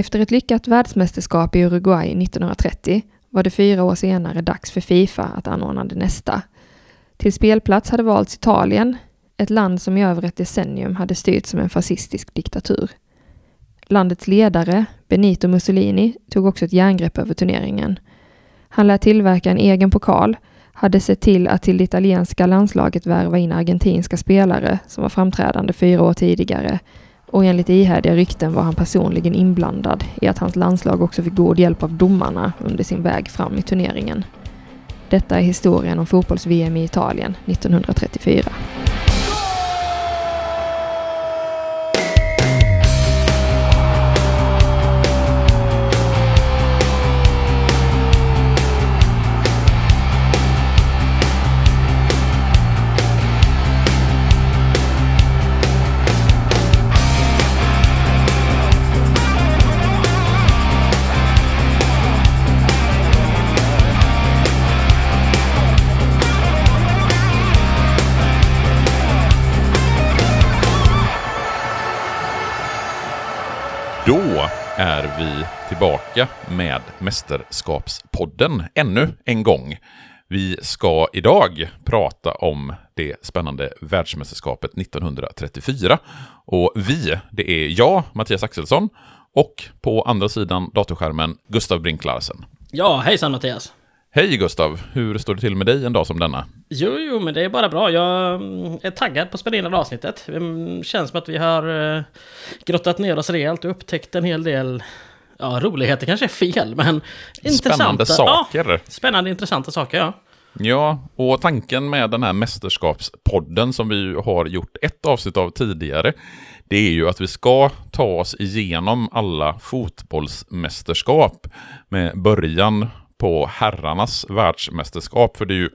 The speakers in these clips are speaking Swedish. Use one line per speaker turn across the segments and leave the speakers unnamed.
Efter ett lyckat världsmästerskap i Uruguay 1930 var det fyra år senare dags för Fifa att anordna det nästa. Till spelplats hade valts Italien, ett land som i över ett decennium hade styrts som en fascistisk diktatur. Landets ledare, Benito Mussolini, tog också ett järngrepp över turneringen. Han lät tillverka en egen pokal, hade sett till att till det italienska landslaget värva in argentinska spelare som var framträdande fyra år tidigare och enligt ihärdiga rykten var han personligen inblandad i att hans landslag också fick god hjälp av domarna under sin väg fram i turneringen. Detta är historien om fotbolls-VM i Italien 1934.
Tillbaka med Mästerskapspodden ännu en gång. Vi ska idag prata om det spännande världsmästerskapet 1934. Och vi, det är jag, Mattias Axelsson, och på andra sidan datorskärmen Gustav Brink Larsen.
Ja, hejsan Mattias.
Hej Gustav, hur står det till med dig en dag som denna?
Jo, jo, men det är bara bra. Jag mm, är taggad på att spela in det här avsnittet. Det känns som att vi har eh, grottat ner oss rejält och upptäckt en hel del Ja, roligheter kanske är fel, men intressanta...
Spännande saker.
Ja, spännande, intressanta saker, ja.
Ja, och tanken med den här mästerskapspodden som vi har gjort ett avsnitt av tidigare, det är ju att vi ska ta oss igenom alla fotbollsmästerskap med början på herrarnas världsmästerskap, för det är ju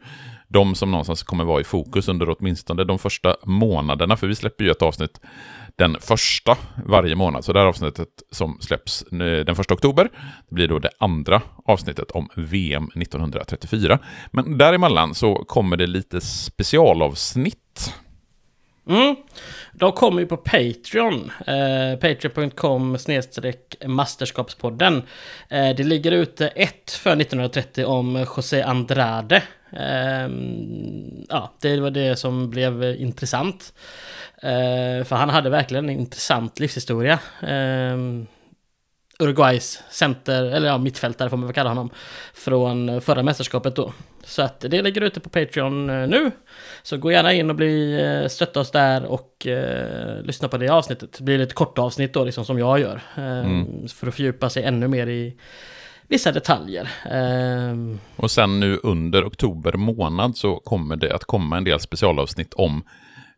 de som någonstans kommer vara i fokus under åtminstone de första månaderna, för vi släpper ju ett avsnitt den första varje månad. Så det här avsnittet som släpps den första oktober, det blir då det andra avsnittet om VM 1934. Men däremellan så kommer det lite specialavsnitt.
Mm. De kommer ju på Patreon. Eh, Patreon.com snedstreck masterskapspodden. Eh, det ligger ute ett för 1930 om José Andrade. Eh, ja, det var det som blev intressant. Eh, för han hade verkligen en intressant livshistoria. Eh, Uruguays center, eller ja, mittfältare får man väl kalla honom, från förra mästerskapet då. Så att det ligger ute på Patreon eh, nu. Så gå gärna in och bli, eh, stötta oss där och eh, lyssna på det avsnittet. Det blir ett kort avsnitt då, liksom som jag gör. Eh, mm. För att fördjupa sig ännu mer i vissa detaljer. Eh,
och sen nu under oktober månad så kommer det att komma en del specialavsnitt om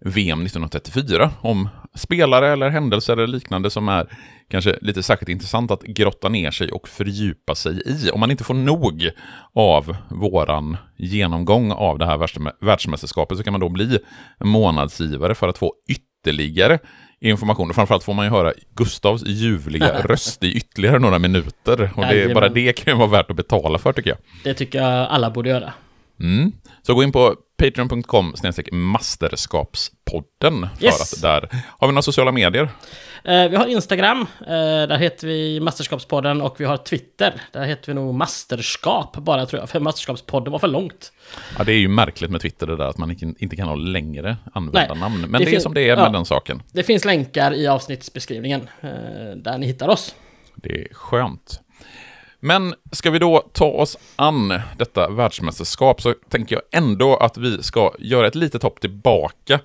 VM 1934 om spelare eller händelser eller liknande som är kanske lite särskilt intressant att grotta ner sig och fördjupa sig i. Om man inte får nog av våran genomgång av det här världsmästerskapet så kan man då bli månadsgivare för att få ytterligare information. Och framförallt får man ju höra Gustavs ljuvliga röst i ytterligare några minuter. Och det, bara det kan ju vara värt att betala för tycker jag.
Det tycker jag alla borde göra.
Mm. Så gå in på patreon.com masterskapspodden. För yes. att där har vi några sociala medier.
Eh, vi har Instagram, eh, där heter vi Masterskapspodden och vi har Twitter, där heter vi nog Masterskap bara tror jag, för Masterskapspodden var för långt.
Ja, det är ju märkligt med Twitter det där att man inte kan ha längre användarnamn, men det, det är som det är med ja, den saken.
Det finns länkar i avsnittsbeskrivningen eh, där ni hittar oss.
Det är skönt. Men ska vi då ta oss an detta världsmästerskap så tänker jag ändå att vi ska göra ett litet hopp tillbaka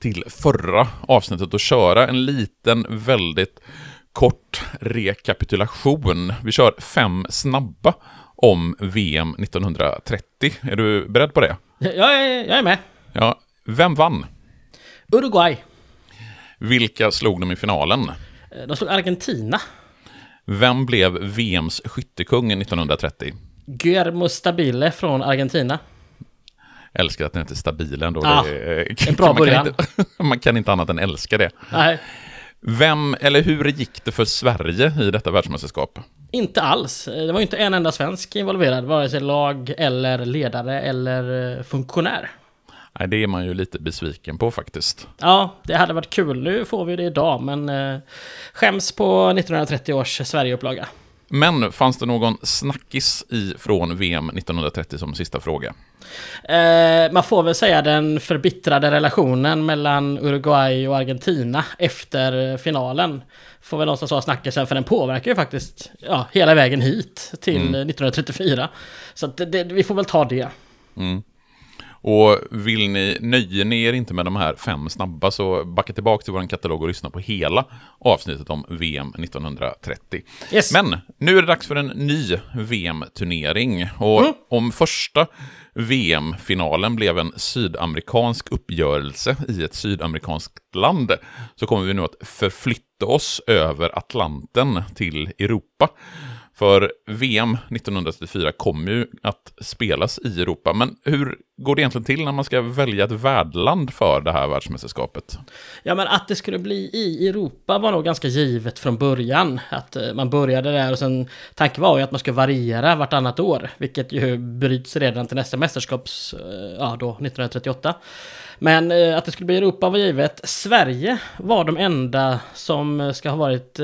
till förra avsnittet och köra en liten, väldigt kort rekapitulation. Vi kör fem snabba om VM 1930. Är du beredd på det?
Jag är, jag är med.
Ja. Vem vann?
Uruguay.
Vilka slog de i finalen?
De slog Argentina.
Vem blev VMs skyttekung 1930?
Guillermo Stabile från Argentina.
älskar att den heter Stabile ändå.
Ah,
det,
en bra man början.
Kan inte, man kan inte annat än älska det.
Nej.
Vem, eller hur gick det för Sverige i detta världsmästerskap?
Inte alls. Det var ju inte en enda svensk involverad, vare sig lag eller ledare eller eh, funktionär.
Nej, det är man ju lite besviken på faktiskt.
Ja, det hade varit kul. Nu får vi det idag, men eh, skäms på 1930 års Sverigeupplaga.
Men fanns det någon snackis i från VM 1930 som sista fråga?
Eh, man får väl säga den förbittrade relationen mellan Uruguay och Argentina efter finalen. Får väl någonstans vara snackisen, för den påverkar ju faktiskt ja, hela vägen hit till mm. 1934. Så det, det, vi får väl ta det.
Mm. Och vill ni, nöjer ni er inte med de här fem snabba så backa tillbaka till vår katalog och lyssna på hela avsnittet om VM 1930. Yes. Men nu är det dags för en ny VM-turnering. Och mm. om första VM-finalen blev en sydamerikansk uppgörelse i ett sydamerikanskt land så kommer vi nu att förflytta oss över Atlanten till Europa. För VM 1934 kommer ju att spelas i Europa, men hur går det egentligen till när man ska välja ett värdland för det här världsmästerskapet?
Ja, men att det skulle bli i Europa var nog ganska givet från början. Att eh, man började där och sen tanken var ju att man ska variera vartannat år, vilket ju bryts redan till nästa mästerskaps, eh, ja då 1938. Men eh, att det skulle bli Europa var givet. Sverige var de enda som ska ha varit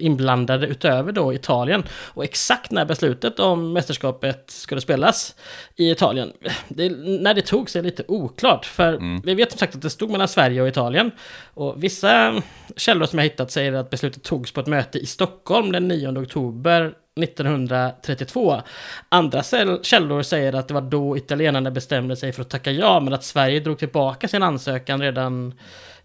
inblandade utöver då Italien. Och exakt när beslutet om mästerskapet skulle spelas i Italien, det, när det togs är lite oklart. För mm. vi vet som sagt att det stod mellan Sverige och Italien. Och vissa källor som jag hittat säger att beslutet togs på ett möte i Stockholm den 9 oktober 1932. Andra källor säger att det var då italienarna bestämde sig för att tacka ja, men att Sverige drog tillbaka sin ansökan redan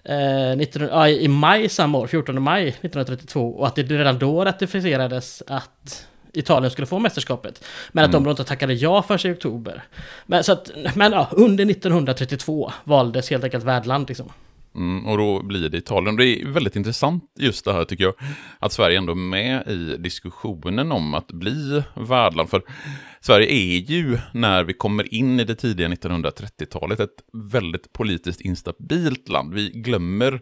eh, 19, ja, i maj samma år, 14 maj 1932, och att det redan då ratificerades att Italien skulle få mästerskapet. Men att mm. de inte tackade ja för sig i oktober. Men, så att, men ja, under 1932 valdes helt enkelt värdland liksom.
Mm, och då blir det Italien. Det är väldigt intressant just det här tycker jag. Att Sverige ändå är med i diskussionen om att bli värdland. För Sverige är ju, när vi kommer in i det tidiga 1930-talet, ett väldigt politiskt instabilt land. Vi glömmer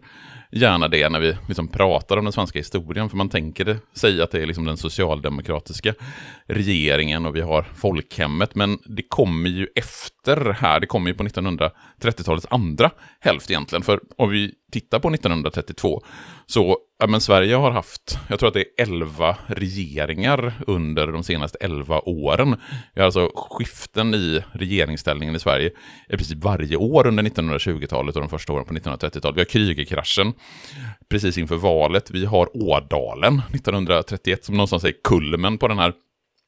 gärna det när vi liksom pratar om den svenska historien, för man tänker sig att det är liksom den socialdemokratiska regeringen och vi har folkhemmet, men det kommer ju efter här, det kommer ju på 1930-talets andra hälft egentligen, för om vi tittar på 1932 så, ja men Sverige har haft, jag tror att det är 11 regeringar under de senaste 11 åren. Vi har alltså skiften i regeringsställningen i Sverige i princip varje år under 1920-talet och de första åren på 1930-talet. Vi har Krügerkraschen precis inför valet. Vi har Ådalen 1931 som någonstans är kulmen på den här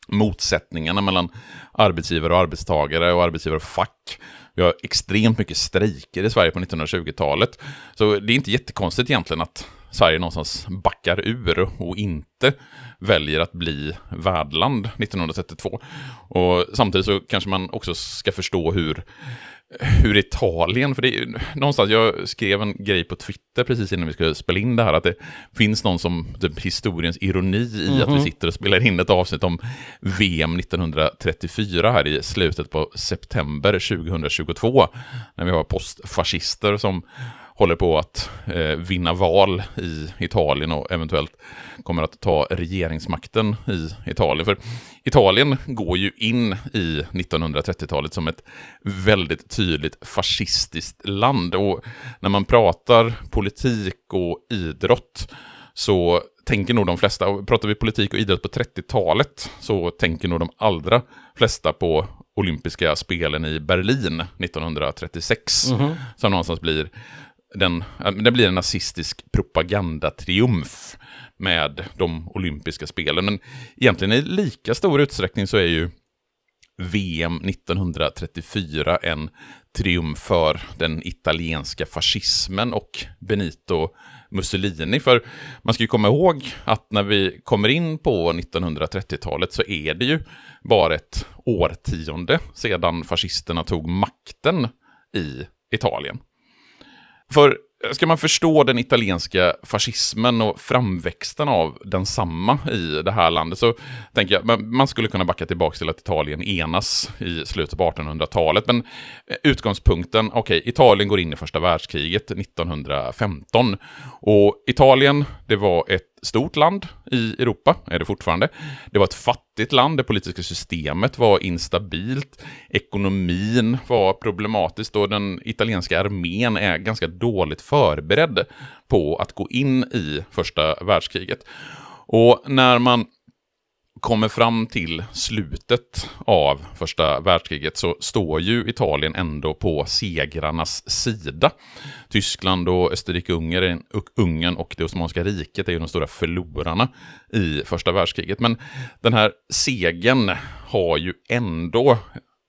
motsättningarna mellan arbetsgivare och arbetstagare och arbetsgivare och fack. Vi har extremt mycket strejker i Sverige på 1920-talet. Så det är inte jättekonstigt egentligen att Sverige någonstans backar ur och inte väljer att bli värdland 1932. Och samtidigt så kanske man också ska förstå hur hur Italien, för det är någonstans, jag skrev en grej på Twitter precis innan vi skulle spela in det här, att det finns någon som, typ historiens ironi i mm -hmm. att vi mhm. sitter och spelar in ett avsnitt om VM 1934 här i slutet på september 2022, när vi har postfascister som håller på att eh, vinna val i Italien och eventuellt kommer att ta regeringsmakten i Italien. För Italien går ju in i 1930-talet som ett väldigt tydligt fascistiskt land. Och när man pratar politik och idrott så tänker nog de flesta, och pratar vi politik och idrott på 30-talet så tänker nog de allra flesta på olympiska spelen i Berlin 1936. Mm -hmm. Som någonstans blir den, äh, det blir en nazistisk propagandatriumf med de olympiska spelen. Men egentligen i lika stor utsträckning så är ju VM 1934 en triumf för den italienska fascismen och Benito Mussolini. För man ska ju komma ihåg att när vi kommer in på 1930-talet så är det ju bara ett årtionde sedan fascisterna tog makten i Italien. För ska man förstå den italienska fascismen och framväxten av densamma i det här landet så tänker jag man, man skulle kunna backa tillbaka till att Italien enas i slutet på 1800-talet. Men eh, utgångspunkten, okej, okay, Italien går in i första världskriget 1915. Och Italien, det var ett stort land i Europa, är det fortfarande. Det var ett fattigt land, det politiska systemet var instabilt, ekonomin var problematisk och den italienska armén är ganska dåligt förberedd på att gå in i första världskriget. Och när man kommer fram till slutet av första världskriget så står ju Italien ändå på segrarnas sida. Tyskland och Österrike-Ungern Ungern och det Osmanska riket är ju de stora förlorarna i första världskriget. Men den här segern har ju ändå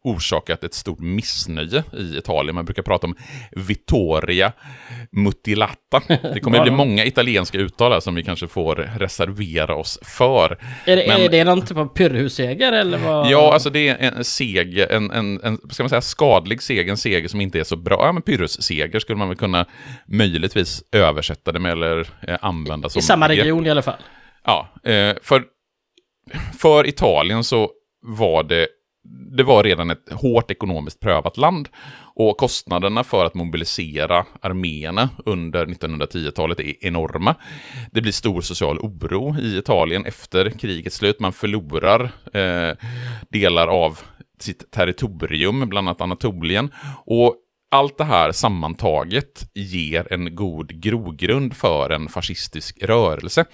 orsakat ett stort missnöje i Italien. Man brukar prata om Vittoria Mutilata. Det kommer att bli många italienska uttal som vi kanske får reservera oss för.
Är det, Men, är det någon typ av pyrrhusseger eller vad?
Ja, alltså det är en seger, en, en, en ska man säga, skadlig seger, en seger som inte är så bra. Ja, men pyrrhusseger skulle man väl kunna möjligtvis översätta det med eller eh, använda som...
I samma region i alla fall.
Ja, eh, för, för Italien så var det det var redan ett hårt ekonomiskt prövat land och kostnaderna för att mobilisera arméerna under 1910-talet är enorma. Det blir stor social oro i Italien efter krigets slut. Man förlorar eh, delar av sitt territorium, bland annat Anatolien. Och allt det här sammantaget ger en god grogrund för en fascistisk rörelse.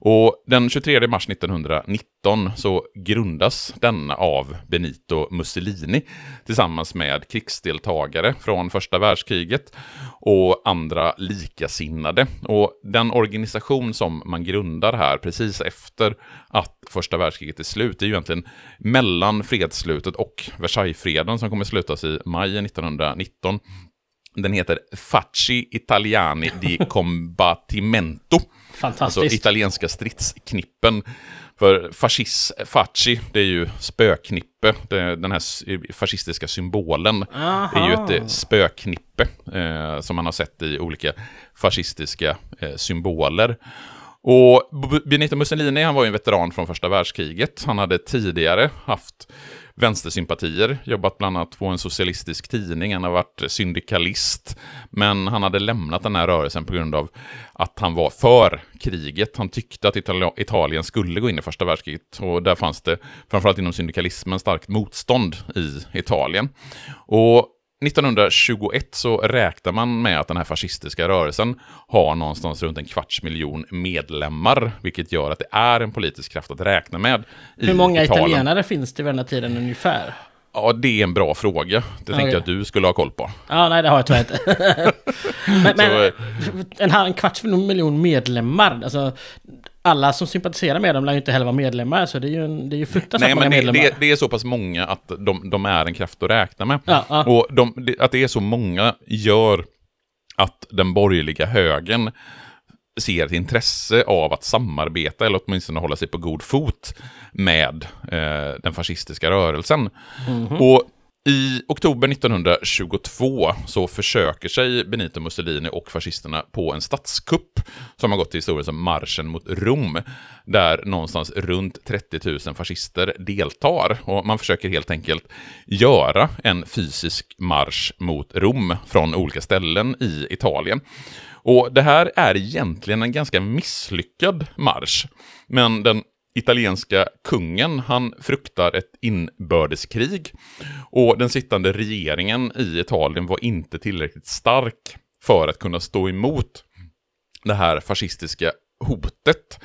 Och den 23 mars 1919 så grundas denna av Benito Mussolini tillsammans med krigsdeltagare från första världskriget och andra likasinnade. Och den organisation som man grundar här precis efter att första världskriget är slut är ju egentligen mellan fredsslutet och Versaillesfreden som kommer slutas i maj 1919. Den heter Facci Italiani di Combattimento.
Fantastiskt.
Alltså italienska stridsknippen. För fascis, facci, det är ju spöknippe. Den här fascistiska symbolen Aha. är ju ett eh, spöknippe eh, som man har sett i olika fascistiska eh, symboler. Och Benito Mussolini, han var ju en veteran från första världskriget. Han hade tidigare haft vänstersympatier, jobbat bland annat på en socialistisk tidning, han har varit syndikalist. Men han hade lämnat den här rörelsen på grund av att han var för kriget. Han tyckte att Italien skulle gå in i första världskriget och där fanns det, framförallt inom syndikalismen, starkt motstånd i Italien. Och 1921 så räknar man med att den här fascistiska rörelsen har någonstans runt en kvarts miljon medlemmar, vilket gör att det är en politisk kraft att räkna med.
Hur många Italien. italienare finns det vid den här tiden ungefär?
Ja, det är en bra fråga. Det tänkte jag att du skulle ha koll på.
Ja, nej, det har jag tyvärr inte. men, men en, en kvarts miljon medlemmar, alltså alla som sympatiserar med dem lär ju inte heller vara medlemmar, så det är ju, en, det är ju fruktansvärt
Nej,
många
men
det, medlemmar.
Det, det, är så pass många att de, de är en kraft att räkna med.
Ja, ja.
Och de, att det är så många gör att den borgerliga högen ser ett intresse av att samarbeta, eller åtminstone hålla sig på god fot med eh, den fascistiska rörelsen. Mm -hmm. Och i oktober 1922 så försöker sig Benito Mussolini och fascisterna på en statskupp som har gått till historien som marschen mot Rom, där någonstans runt 30 000 fascister deltar. Och man försöker helt enkelt göra en fysisk marsch mot Rom från olika ställen i Italien. Och det här är egentligen en ganska misslyckad marsch, men den italienska kungen, han fruktar ett inbördeskrig. Och den sittande regeringen i Italien var inte tillräckligt stark för att kunna stå emot det här fascistiska hotet.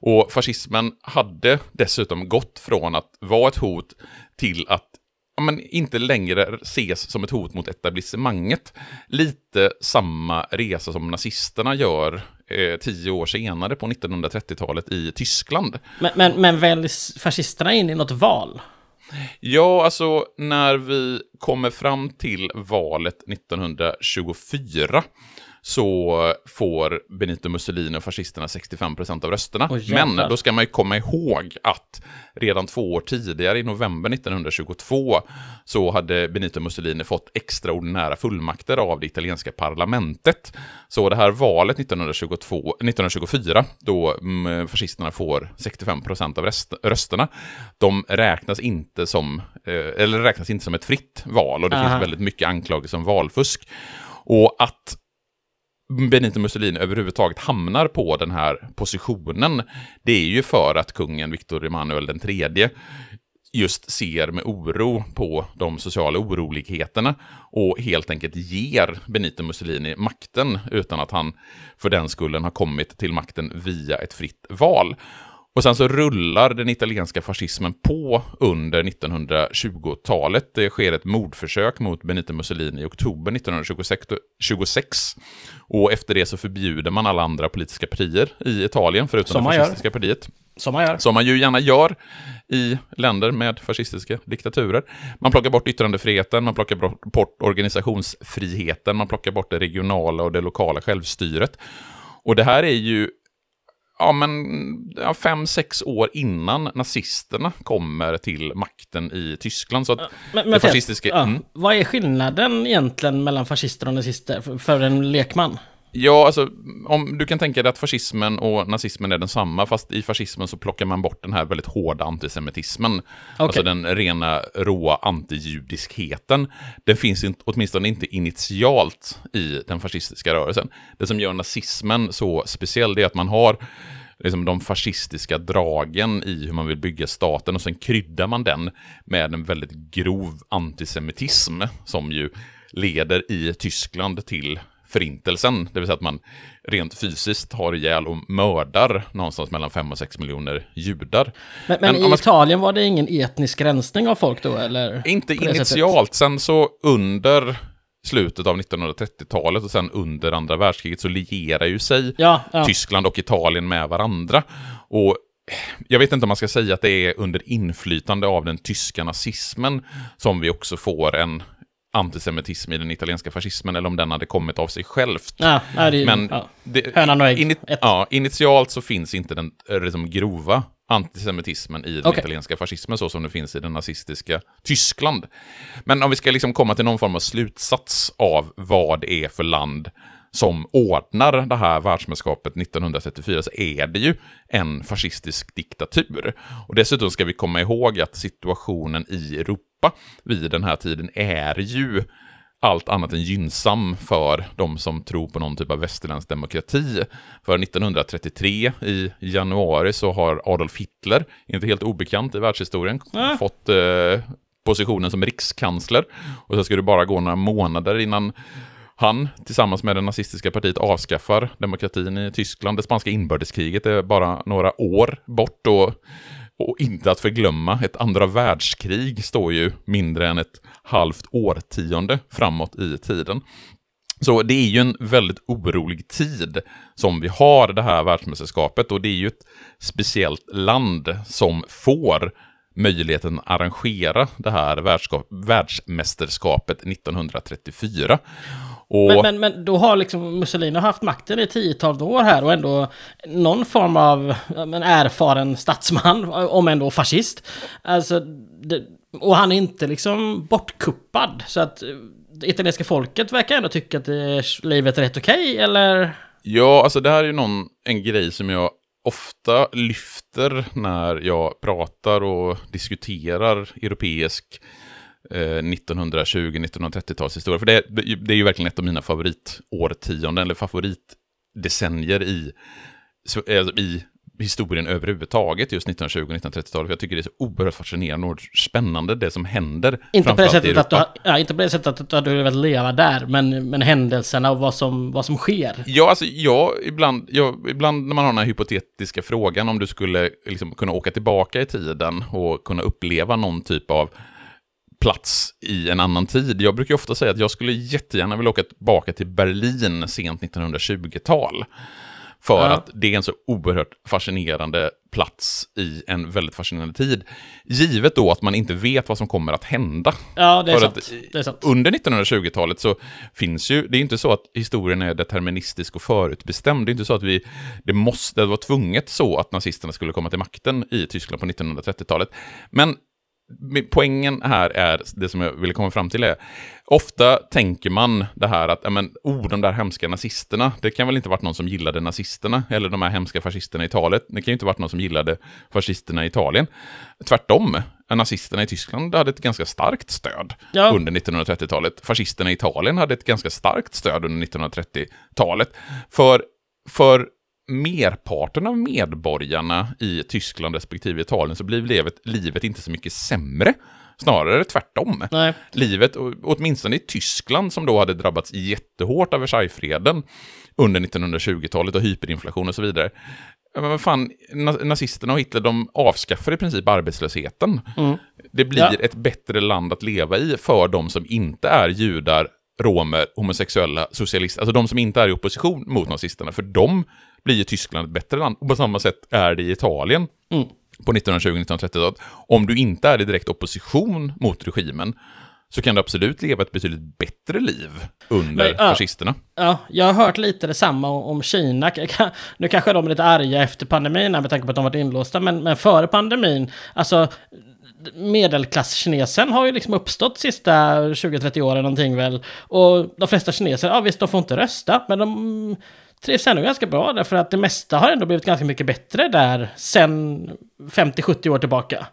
Och fascismen hade dessutom gått från att vara ett hot till att ja, men inte längre ses som ett hot mot etablissemanget. Lite samma resa som nazisterna gör eh, tio år senare på 1930-talet i Tyskland.
Men, men, men väljs fascisterna in i något val?
Ja, alltså när vi kommer fram till valet 1924 så får Benito Mussolini och fascisterna 65% av rösterna. Oh, Men då ska man ju komma ihåg att redan två år tidigare, i november 1922, så hade Benito Mussolini fått extraordinära fullmakter av det italienska parlamentet. Så det här valet 1922, 1924, då mm, fascisterna får 65% av rest, rösterna, de räknas inte som, eh, eller räknas inte som ett fritt val och det Aha. finns väldigt mycket anklagelser om valfusk. Och att Benito Mussolini överhuvudtaget hamnar på den här positionen, det är ju för att kungen Victor Emanuel III just ser med oro på de sociala oroligheterna och helt enkelt ger Benito Mussolini makten utan att han för den skullen har kommit till makten via ett fritt val. Och sen så rullar den italienska fascismen på under 1920-talet. Det sker ett mordförsök mot Benito Mussolini i oktober 1926. Och efter det så förbjuder man alla andra politiska partier i Italien, förutom
Som
det fascistiska
gör.
partiet.
Som man gör.
Som man ju gärna gör i länder med fascistiska diktaturer. Man plockar bort yttrandefriheten, man plockar bort organisationsfriheten, man plockar bort det regionala och det lokala självstyret. Och det här är ju ja, men, ja, fem, sex år innan nazisterna kommer till makten i Tyskland. Så att
Men, men
fascistiska...
ja,
Mm.
Vad är skillnaden egentligen mellan fascister och nazister för en lekman?
Ja, alltså om du kan tänka dig att fascismen och nazismen är densamma, fast i fascismen så plockar man bort den här väldigt hårda antisemitismen. Alltså den rena råa antijudiskheten. Den finns inte, åtminstone inte initialt i den fascistiska rörelsen. Det som gör nazismen så speciell är att man har liksom de fascistiska dragen i hur man vill bygga staten och sen kryddar man den med en väldigt grov antisemitism som ju leder i Tyskland till förintelsen, det vill säga att man rent fysiskt har ihjäl och mördar någonstans mellan 5 och 6 miljoner judar.
Men, men,
Men
i
man-
Italien var det ingen etnisk rensning av folk då, eller?
Inte
det sättet.
initialt, sen så under slutet av 1930-talet och sen under andra världskriget så lierar ju sig
Ja, ja.
Tyskland och Italien med varandra. Och jag vet inte om man ska säga att det är under inflytande av den tyska nazismen som vi också får en antisemitism i den italienska fascismen, eller om den hade kommit av sig självt.
Ja, det,
Men
ja.
det,
Ett.
ja, initialt så finns inte den eh, liksom, grova antisemitismen i den
Okej.
italienska fascismen så som det finns i den nazistiska Tyskland. Men om vi ska liksom komma till någon form av slutsats av vad det är för land som ordnar det här världsmästerskapet 1934 så är det ju en fascistisk diktatur. Och dessutom ska vi komma ihåg att situationen i Europa vid den här tiden är ju allt annat än gynnsam för de som tror på någon typ av västerländsk demokrati. För 1933 i januari så har Adolf Hitler, inte helt obekant i världshistorien,
Ah.
fått eh, positionen som rikskansler. Och så ska det bara gå några månader innan han tillsammans med det nazistiska partiet avskaffar demokratin i Tyskland. Det spanska inbördeskriget är bara några år bort och, och inte att förglömma, ett andra världskrig står ju mindre än ett halvt årtionde framåt i tiden. Så det är ju en väldigt orolig tid som vi har det här världsmästerskapet och det är ju ett speciellt land som får möjligheten att arrangera det här världsmästerskapet 1934. Och
Men, men, men då har liksom Mussolini haft makten i tiotals år här och ändå någon form av men erfaren statsman, om ändå fascist. Alltså, det, och han är inte liksom bortkuppad. Så att eh, det italienska folket verkar ändå tycka att det, livet är rätt okej, eller?
Ja, alltså det här är ju någon, en grej som jag ofta lyfter när jag pratar och diskuterar europeisk eh, 1920-1930-talshistoria. För det, det är ju verkligen ett av mina favoritårtionden, eller favoritdecennier i, så- alltså i historien överhuvudtaget, just 1920-1930-talet. För jag tycker det är så oerhört fascinerande och spännande det som händer.
Inte på, det sättet att du, ja, inte på det sättet att du hade velat leva där, men, men händelserna och vad som, vad som sker.
Ja, alltså jag, ibland, jag, ibland när man har den här hypotetiska frågan om du skulle liksom kunna åka tillbaka i tiden och kunna uppleva någon typ av plats i en annan tid. Jag brukar ofta säga att jag skulle jättegärna vilja åka tillbaka till Berlin sent 1920-tal. För
Ja.
att det är en så oerhört fascinerande plats i en väldigt fascinerande tid. Givet då att man inte vet vad som kommer att hända.
Ja, det är
För
sant. Det är sant.
Under 1920-talet så finns ju, det är inte så att historien är deterministisk och förutbestämd. Det är inte så att vi, det måste, det var tvunget så att nazisterna skulle komma till makten i Tyskland på 1930-talet. Men poängen här är, det som jag ville komma fram till är, ofta tänker man det här att, ja men, oh, de där hemska nazisterna, det kan väl inte varit någon som gillade nazisterna, eller de här hemska fascisterna i Italien, det kan ju inte varit någon som gillade fascisterna i Italien. Tvärtom, nazisterna i Tyskland hade ett ganska starkt stöd ja. under 1930-talet. Fascisterna i Italien hade ett ganska starkt stöd under 1930-talet. För, för merparten av medborgarna i Tyskland respektive Italien så blir livet, livet inte så mycket sämre. Snarare tvärtom.
Nej.
Livet, åtminstone i Tyskland som då hade drabbats jättehårt av Versaillesfreden under 1920-talet och hyperinflation och så vidare. Men vad fan, nazisterna och Hitler de avskaffar i princip arbetslösheten. Mm. Det blir ja. ett bättre land att leva i för de som inte är judar, romer, homosexuella, socialister, alltså de som inte är i opposition mot nazisterna, för de blir ju Tyskland ett bättre land. Och på samma sätt är det i Italien mm. på 1920-1930-talet. Om du inte är i direkt opposition mot regimen så kan du absolut leva ett betydligt bättre liv under Men, ja, fascisterna.
Ja, jag har hört lite detsamma om Kina. Nu kanske de är lite arga efter pandemin med tanke på att de varit inlåsta, men, men före pandemin, alltså medelklass-kinesen har ju liksom uppstått sista 20-30 åren någonting väl. Och de flesta kineser, ja visst de får inte rösta, men de trivs ändå ganska bra därför att det mesta har ändå blivit ganska mycket bättre där sen 50-70 år tillbaka.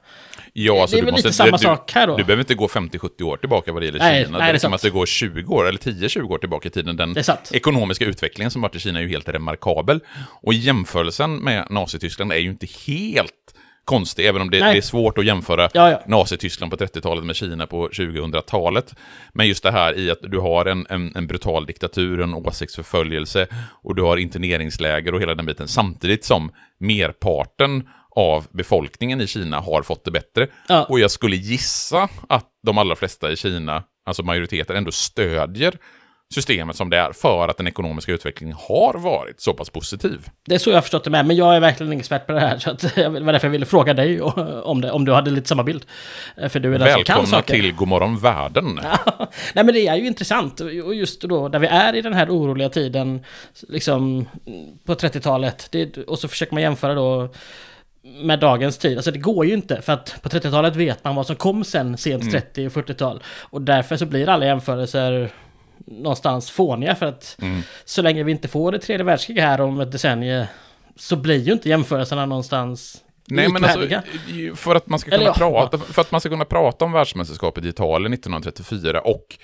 Ja, alltså
det är väl måste, lite samma
du,
sak här då.
Du behöver inte gå 50-70 år tillbaka vad det gäller nej, Kina. Nej, det är, det är som att det går 20 år, eller 10-20 år tillbaka i tiden. Den ekonomiska utvecklingen som varit i Kina är ju helt remarkabel. Och jämförelsen med Nazityskland är ju inte helt konstig, även om det, det är svårt att jämföra ja, ja. Nazityskland på 30-talet med Kina på 2000-talet. Men just det här i att du har en, en, en, brutal diktatur, en åsiktsförföljelse och du har interneringsläger och hela den biten, samtidigt som merparten av befolkningen i Kina har fått det bättre. Ja. Och jag skulle gissa att de allra flesta i Kina, alltså majoriteten, ändå stödjer systemet som det är för att den ekonomiska utvecklingen har varit så pass positiv.
Det är så jag har förstått det med, men jag är verkligen ingen expert på det här. Så att, det var därför jag ville fråga dig om, det, om du hade lite samma bild. För du är den
Välkomna
som kan
saker. till Godmorgon Världen.
Nej men det är ju intressant, och just då där vi är i den här oroliga tiden, liksom på 30-talet, och så försöker man jämföra då med dagens tid. Alltså det går ju inte för att på 30-talet vet man vad som kom sen sent 30 mm. och 40-tal. Och därför så blir alla jämförelser någonstans fåniga för att mm. så länge vi inte får ett tredje världskrig här om ett decennium så blir ju inte jämförelserna någonstans Nej, men alltså,
för att, man ska kunna ja, prata, för att man ska kunna prata om världsmästerskapet i Italien 1934 och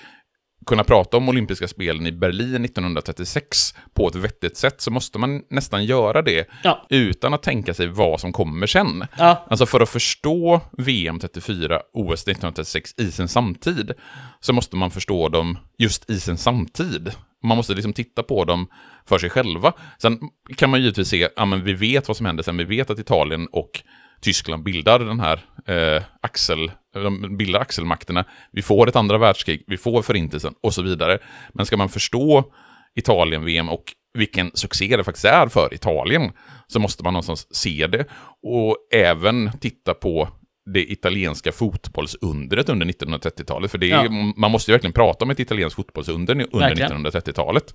kunna prata om olympiska spelen i Berlin 1936 på ett vettigt sätt så måste man nästan göra det ja. utan att tänka sig vad som kommer sen. Ja. Alltså för att förstå VM 34, OS 1936 i sin samtid så måste man förstå dem just i sin samtid. Man måste liksom titta på dem för sig själva. Sen kan man givetvis se, ja men vi vet vad som händer sen, vi vet att Italien och Tyskland bildar den här eh, axel, de bildar axelmakterna. Vi får ett andra världskrig, vi får förintelsen och så vidare. Men ska man förstå Italien-VM och vilken succé det faktiskt är för Italien så måste man någonstans se det och även titta på det italienska fotbollsundret under 1930-talet. För det är, ja. man måste ju verkligen prata om ett italienskt fotbollsunder under 1930-talet.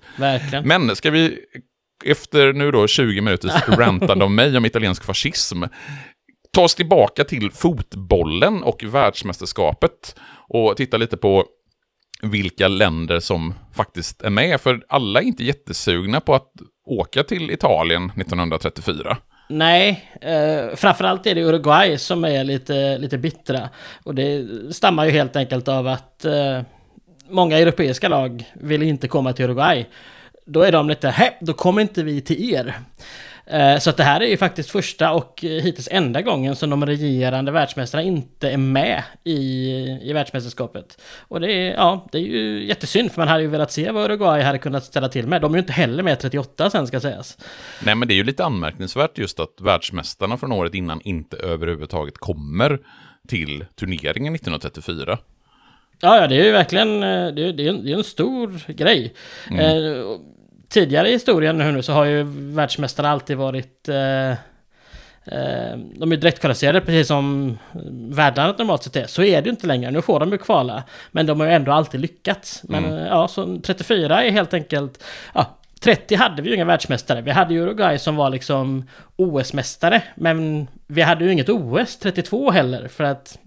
Men ska vi efter nu då 20 minuters rantande av mig om italiensk fascism, ta oss tillbaka till fotbollen och världsmästerskapet och titta lite på vilka länder som faktiskt är med. För alla är inte jättesugna på att åka till Italien 1934.
Nej, eh, framförallt är det Uruguay som är lite, lite bittra. Och det stammar ju helt enkelt av att eh, många europeiska lag vill inte komma till Uruguay. Då är de lite, hä, då kommer inte vi till er. Eh, så att det här är ju faktiskt första och hittills enda gången som de regerande världsmästarna inte är med i, i världsmästerskapet. Och det är, ja, det är ju jättesynd för man hade ju velat se vad Uruguay hade kunnat ställa till med. De är ju inte heller med 38 sen ska sägas.
Nej men det är ju lite anmärkningsvärt just att världsmästarna från året innan inte överhuvudtaget kommer till turneringen 1934.
Ja, ja, det är ju verkligen det är, det är, en, det är en stor grej. Mm. Eh, tidigare i historien nu så har ju världsmästarna alltid varit eh, eh, de är direktkvalificerade precis som världarna normalt sett är. Så är det ju inte längre. Nu får de ju kvala. Men de har ju ändå alltid lyckats. Men mm. ja, så 34 är helt enkelt... Ja, 30 hade vi ju inga världsmästare. Vi hade ju Uruguay som var liksom OS-mästare. Men vi hade ju inget OS 32 heller. För att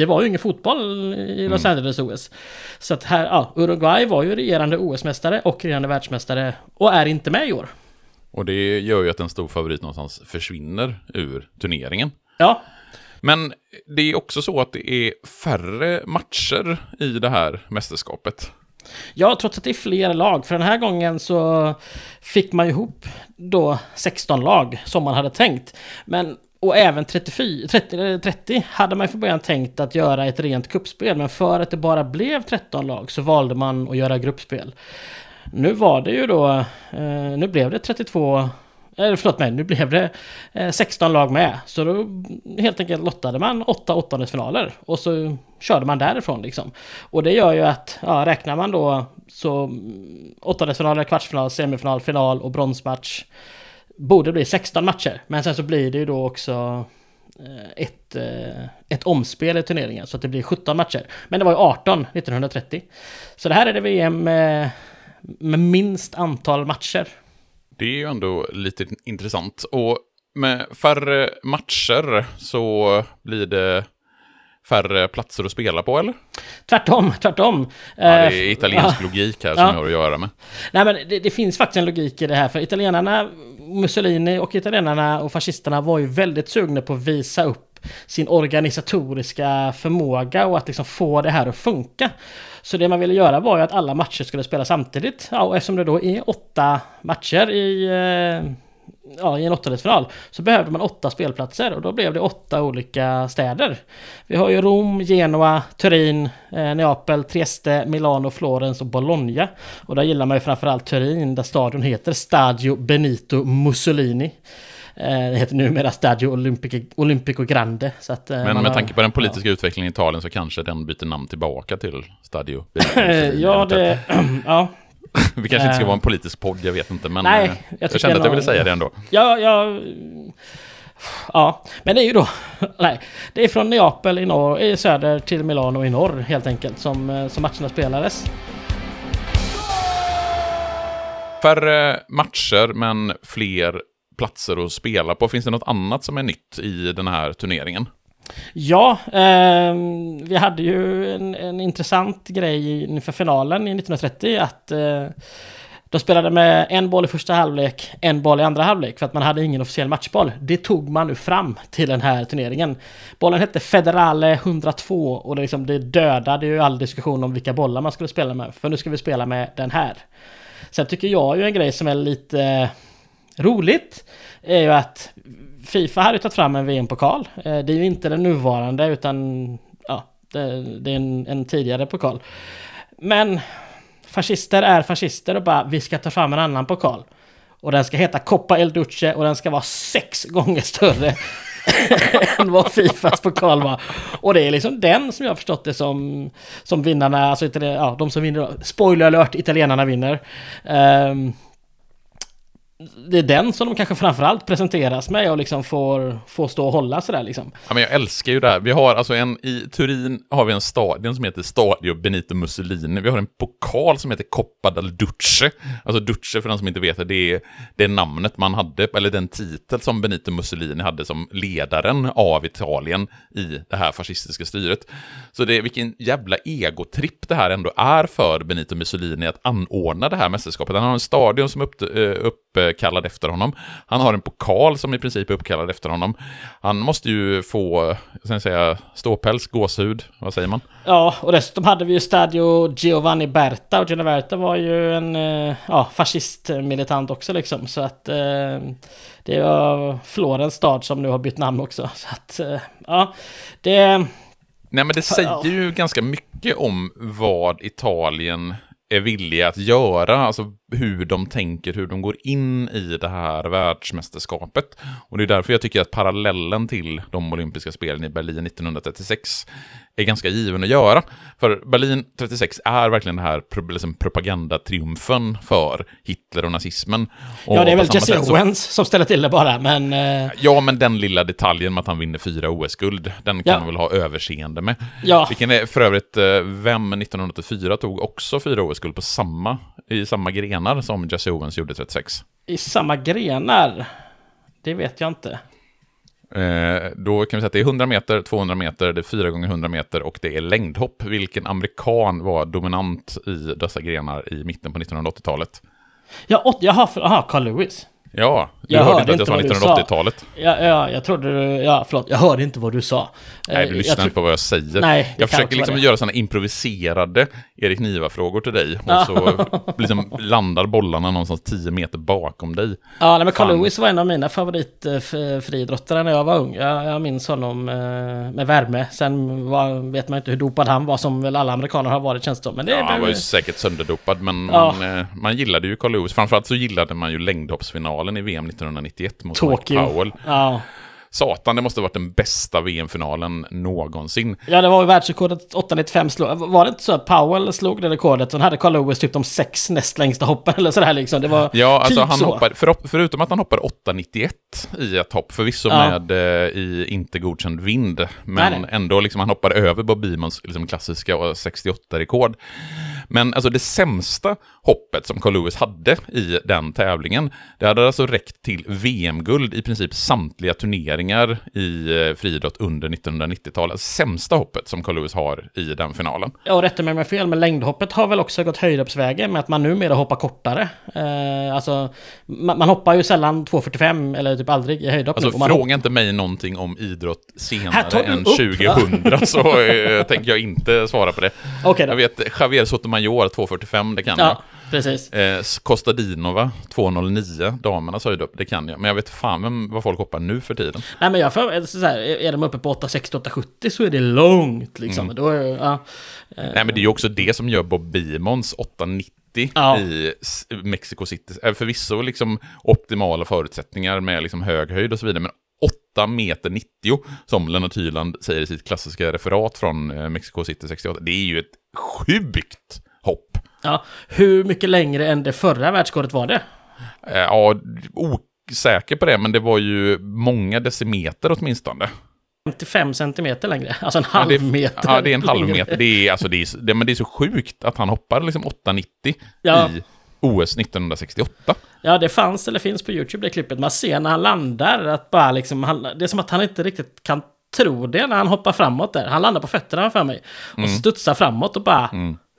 det var ju ingen fotboll i Los
Mm.
Angeles OS. Så att här, ja, Uruguay var ju regerande OS-mästare och regerande världsmästare och är inte med i år.
Och det gör ju att en stor favorit någonstans försvinner ur turneringen.
Ja,
Men det är också så att det är färre matcher i det här mästerskapet.
Ja, trots att det är fler lag. För den här gången så fick man ihop då 16 lag som man hade tänkt. Men och även 34, 30, 30 hade man ju från början tänkt att göra ett rent kuppspel. Men för att det bara blev 13 lag så valde man att göra gruppspel. Nu var det ju då, eh, nu blev det 32 eller förlåt mig, nu blev det eh, 16 lag med. Så då helt enkelt lottade man åtta åttondelsfinaler. Och så körde man därifrån liksom. Och det gör ju att, ja, räknar man då så åttondelsfinaler, kvartsfinal, semifinal, final och bronsmatch. Borde bli 16 matcher. Men sen så blir det ju då också eh, ett, eh, ett omspel i turneringen. Så att det blir 17 matcher. Men det var ju 18 1930. Så det här är det VM med, med minst antal matcher.
Det är ju ändå lite intressant. Och med färre matcher så blir det färre platser att spela på, eller?
Tvärtom, tvärtom.
Ja, det
Eh,
är italiensk
ja.
logik här som
Ja.
jag har att göra med.
Nej men det, det finns faktiskt en logik i det här för italienarna, Mussolini och italienarna och fascisterna var ju väldigt sugna på att visa upp sin organisatoriska förmåga och att liksom få det här att funka. Så det man ville göra var ju att alla matcher skulle spelas samtidigt. Ja, och eftersom det då är åtta matcher i, eh, ja, i en åttondelsfinal så behövde man åtta spelplatser och då blev det åtta olika städer. Vi har ju Rom, Genua, Turin, eh, Neapel, Trieste, Milano, Florens och Bologna. Och där gillar man ju framförallt Turin där stadion heter Stadio Benito Mussolini. Eh, det heter numera Stadio Olimpico, Olimpico Grande. Så att, eh,
Men med
har-
tanke på den politiska utvecklingen i Italien så kanske den byter namn tillbaka till Stadio.
ja, det... ja.
Vi kanske inte ska
Eh.
vara en politisk podd, jag vet inte. Men
Nej,
eh,
jag
jag, kände att jag ville säga det ändå.
Ja, ja... Ja, men det är ju då... Nej, det är från Neapel i, norr, i söder till Milano i norr helt enkelt som, eh, som matcherna spelades.
Färre matcher, men fler platser att spela på. Finns det något annat som är nytt i den här turneringen?
Ja, eh, vi hade ju en, en intressant grej inför finalen i 1930 att eh, de spelade med en boll i första halvlek, en boll i andra halvlek för att man hade ingen officiell matchboll. Det tog man nu fram till den här turneringen. Bollen hette Federale 102 och det, liksom, det dödade ju all diskussion om vilka bollar man skulle spela med. För nu ska vi spela med den här. Sen tycker jag ju en grej som är lite eh, roligt är ju att Fifa hade tagit fram en VM-pokal. Eh, det är ju inte den nuvarande utan ja, det, det är en, en tidigare pokal. Men fascister är fascister och bara vi ska ta fram en annan pokal. Och den ska heta Coppa El Duce och den ska vara sex gånger större än vad Fifas pokal var. Och det är liksom den som jag har förstått det som, som vinnarna, alltså ja, de som vinner, spoiler alert, italienarna vinner. Um, det är den som de kanske framförallt presenteras med och liksom får, får stå och hålla sådär liksom.
Ja, men jag älskar ju det här. Vi har alltså en, i Turin har vi en stadion som heter Stadio Benito Mussolini. Vi har en pokal som heter Coppa del Duce. Alltså Duce, för den som inte vet det, det är det namnet man hade, eller den titel som Benito Mussolini hade som ledaren av Italien i det här fascistiska styret. Så det är vilken jävla egotripp det här ändå är för Benito Mussolini att anordna det här mästerskapet. Han har en stadion som upp, eh, upp, uppkallad efter honom. Han har en pokal som i princip är uppkallad efter honom. Han måste ju få, ska jag säga, ståpäls, gåshud, vad säger man?
Ja, och dessutom hade vi ju Stadio Giovanni Berta och Giovanni Berta var ju en eh, ja, fascistmilitant också liksom. Så att eh, det var Florens stad som nu har bytt namn också. Så att eh, ja, det...
Nej, men det säger ju ganska mycket om vad Italien är villiga att göra, alltså hur de tänker, hur de går in i det här världsmästerskapet. Och det är därför jag tycker att parallellen till de olympiska spelen i Berlin 1936 är ganska given att göra. För Berlin 36 är verkligen den här liksom propagandatriumfen för Hitler och nazismen. Och
Ja, det är väl Jesse
sätt så-
Owens som ställer till det bara, men... Eh,
Ja, men den lilla detaljen med att han vinner fyra OS-guld, den kan
Ja.
man väl ha överseende med.
ja,
Vilken är för övrigt, eh, vem 1984 tog också fyra OS-guld på samma, i samma grenar som Jesse Owens gjorde 36?
i samma grenar. Det vet jag inte.
Eh, då kan vi säga att det är 100 meter, 200 meter, det är 4 gånger 100 meter och det är längdhopp. Vilken amerikan var dominant i dessa grenar i mitten på 1980-talet?
Ja, åt, jaha, för, aha, Carl Lewis.
Ja, du
Jag
hörde
hörde
inte att jag sa
vad du sa.
1980-talet.
Ja, ja, jag trodde du... Ja, förlåt. Jag hörde inte vad du sa.
Nej,
Eh,
du
jag
lyssnar inte på vad jag säger.
Nej,
jag försöker liksom göra sådana improviserade Erik Niva-frågor till dig. Och så liksom landar bollarna någonstans 10 meter bakom dig.
Ja, nej, men Carl. Lewis var en av mina favoritfriidrottare när jag var ung. Jag, jag minns honom eh, med värme. Sen var, vet man inte hur dopad han var, som väl alla amerikaner har varit känns det. Men det
Ja, han var ju säkert sönderdopad, men
Ja.
man, eh, man gillade ju Carl Lewis. Framförallt så gillade man ju längdhoppsfinalen i VM 1991 mot Mike
Tokyo.
Powell.
Ja.
Satan, det måste ha varit den bästa VM-finalen någonsin.
ja, det var ju världsrekordet 895 slog. Var det inte så att Powell slog det rekordet? Sen hade Carl Lewis typ de sex näst längsta hoppen eller sådär liksom. Det var
Ja, alltså
typ
han
så.
hoppade, för, förutom att han hoppade 8,91 i ett hopp, förvisso
Ja.
med eh, i inte godkänd vind, men
Nej, nej.
ändå liksom han hoppade över Bob Beamons liksom, klassiska 68-rekord. Men alltså det sämsta hoppet som Carl Lewis hade i den tävlingen, det hade alltså räckt till VM-guld i princip samtliga turneringar i eh, friidrott under 1990-talet. Sämsta hoppet som Carl Lewis har i den finalen.
Ja, och rätta mig om jag fel, men längdhoppet har väl också gått höjdhoppsvägen med att man numera hoppar kortare. Eh, alltså, man, man hoppar ju sällan 2,45 eller typ aldrig i höjdhopp.
Alltså fråga inte mig någonting om idrott senare än
upp,
2000 så eh, tänker jag inte svara på det.
Okej då.
Jag vet Javier Sotomayor 2.45, det kan
Ja, precis.
jag. Eh, Kostadinova 2.09, damernas höjdhopp, det kan jag. Men jag vet fan vem, vad folk hoppar nu för tiden.
Nej men jag får, så här, är de uppe på 860-870 så är det långt liksom.
Mm.
Då är, ja,
Nej men det är ju också det som gör Bob Beamons 8.90
Ja.
i Mexico City. Förvisso liksom optimala förutsättningar med liksom hög höjd och så vidare, men 8 meter 90 som Lennart Hyland säger i sitt klassiska referat från eh, Mexico City 68. Det är ju ett sjukt.
Ja. Hur mycket längre än det förra världsrekordet var det?
Eh, Ja, osäker på det, men det var ju många decimeter åtminstone.
55 centimeter längre. Alltså en
Ja,
halv
det är,
meter.
Ja, det är en halv
längre.
meter. Det är, alltså, det är, det, men det är så sjukt att han hoppar liksom 8,90
Ja.
i OS 1968.
Ja, det fanns eller finns på YouTube det klippet. Man ser när han landar att bara liksom, han, det är som att han inte riktigt kan tro det när han hoppar framåt där. Han landar på fötterna för mig och
Mm.
studsar framåt och bara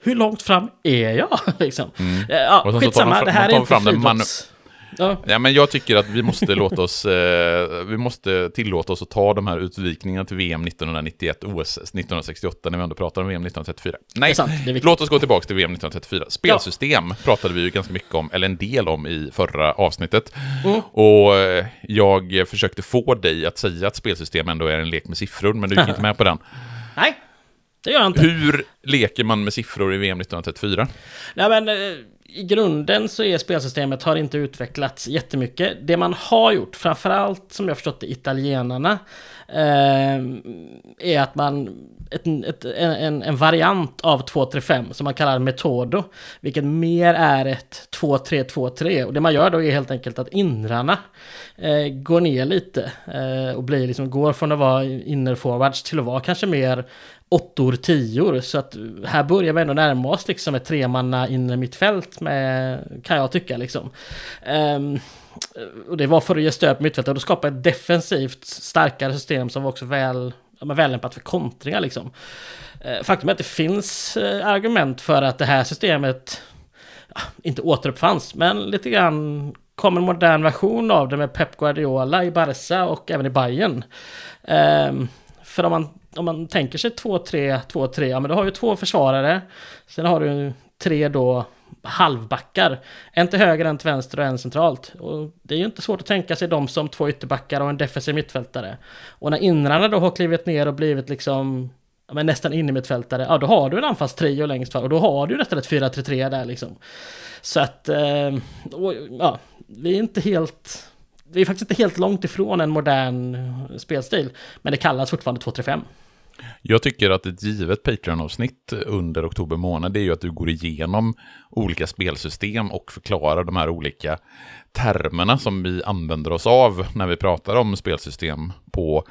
hur långt fram är jag? liksom. Eh, Ja,
Och
skitsamma,
de
det här
de
är inte
fram
friidrotts... Ja.
Ja, men jag tycker att vi måste låta oss, eh, vi måste tillåta oss att ta de här utvikningarna till VM 1991, OS 1968, när vi ändå pratar om VM 1934. Nej,
sant,
låt oss gå tillbaka till VM 1934. Spelsystem pratade vi ju ganska mycket om, eller en del om i förra avsnittet.
Mm.
Och eh, jag försökte få dig att säga att spelsystem ändå är en lek med siffror, men du gick inte med på den.
Nej, det gör jag inte.
Hur leker man med siffror i VM 1934?
Nej, men eh, i grunden så är spelsystemet har inte utvecklats jättemycket. Det man har gjort, framförallt som jag förstått det, italienarna, eh, är att man ett, ett, en, en variant av 235 som man kallar metodo, vilket mer är ett 2-3-2-3. Och det man gör då är helt enkelt att inrarna eh, går ner lite eh, och blir liksom, går från att vara innerforwards till att vara kanske mer åttor, tior. Så att här börjar vi ändå närma oss liksom ett tremanna inre mittfält med, kan jag tycka liksom. Um, och det var för att ge stöd på mittfältet och då skapa ett defensivt starkare system som var också väl, men vällämpat för kontringar liksom. Ehm, faktum är att det finns eh, argument för att det här systemet inte återuppfanns, men lite grann kom en modern version av det med Pep Guardiola i Barca och även i Bayern. Ehm, för om man, om man tänker sig 2-3, 2-3, ja men då har ju två försvarare, sen har du tre då halvbackar. En till höger, en till vänster och en centralt. Och det är ju inte svårt att tänka sig dem som två ytterbackar och en defensiv mittfältare. Och när inrarna då har klivit ner och blivit liksom ja, men nästan innermittfältare, ja då har du en anfallstrio längst fram och då har du nästan ett 4-3-3 där liksom. Så att, eh, och, ja, vi är inte helt, vi är faktiskt inte helt långt ifrån en modern spelstil, men det kallas fortfarande 2-3-5.
Jag tycker att ett givet Patreon-avsnitt under oktober månad det är ju att du går igenom olika spelsystem och förklarar de här olika termerna som vi använder oss av när vi pratar om spelsystem på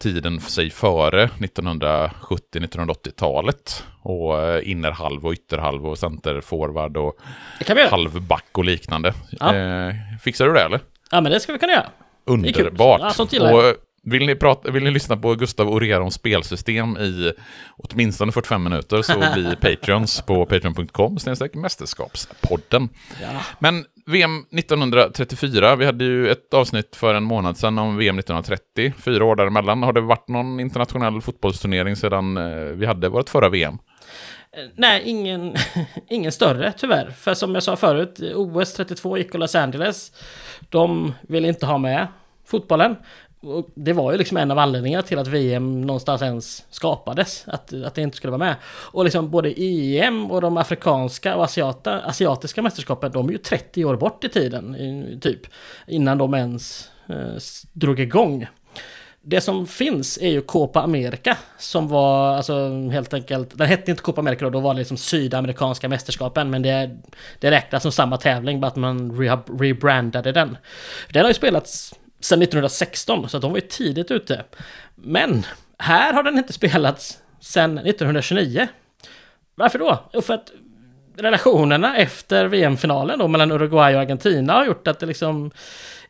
tiden, säg före 1970-1980-talet. Och eh, innerhalv och ytterhalv och centerforward och
Det
halvback och liknande.
Ja.
Eh, fixar du det eller?
Ja men det ska vi kunna göra.
Underbart.
Ja, sånt gillar jag.
och, Vill ni, prata, vill ni lyssna på Gustav Orerons spelsystem i åtminstone 45 minuter så bli Patreons på patreon.com mästerskapspodden.
Ja.
Men VM 1934, vi hade ju ett avsnitt för en månad sedan om VM 1930, fyra år däremellan. Har det varit någon internationell fotbollsturnering sedan eh, vi hade vårt förra VM?
Eh, nej, ingen, ingen större tyvärr. För som jag sa förut, OS 32 gick och Los Angeles. De ville inte ha med fotbollen. Och det var ju liksom en av anledningarna till att VM någonstans ens skapades. Att, att det inte skulle vara med. Och liksom både EM och de afrikanska och asiata, asiatiska mästerskapen, de är ju 30 år bort i tiden. Typ. Innan de ens eh, drog igång. Det som finns är ju Copa America som var alltså helt enkelt, den hette inte Copa America då, då var det liksom Sydamerikanska mästerskapen men det, det räknas som samma tävling bara att man rebrandade den. Den har ju spelats sedan 1916 så de var ju tidigt ute. Men här har den inte spelats sedan 1929. Varför då? Jo, för att relationerna efter VM-finalen då mellan Uruguay och Argentina har gjort att det liksom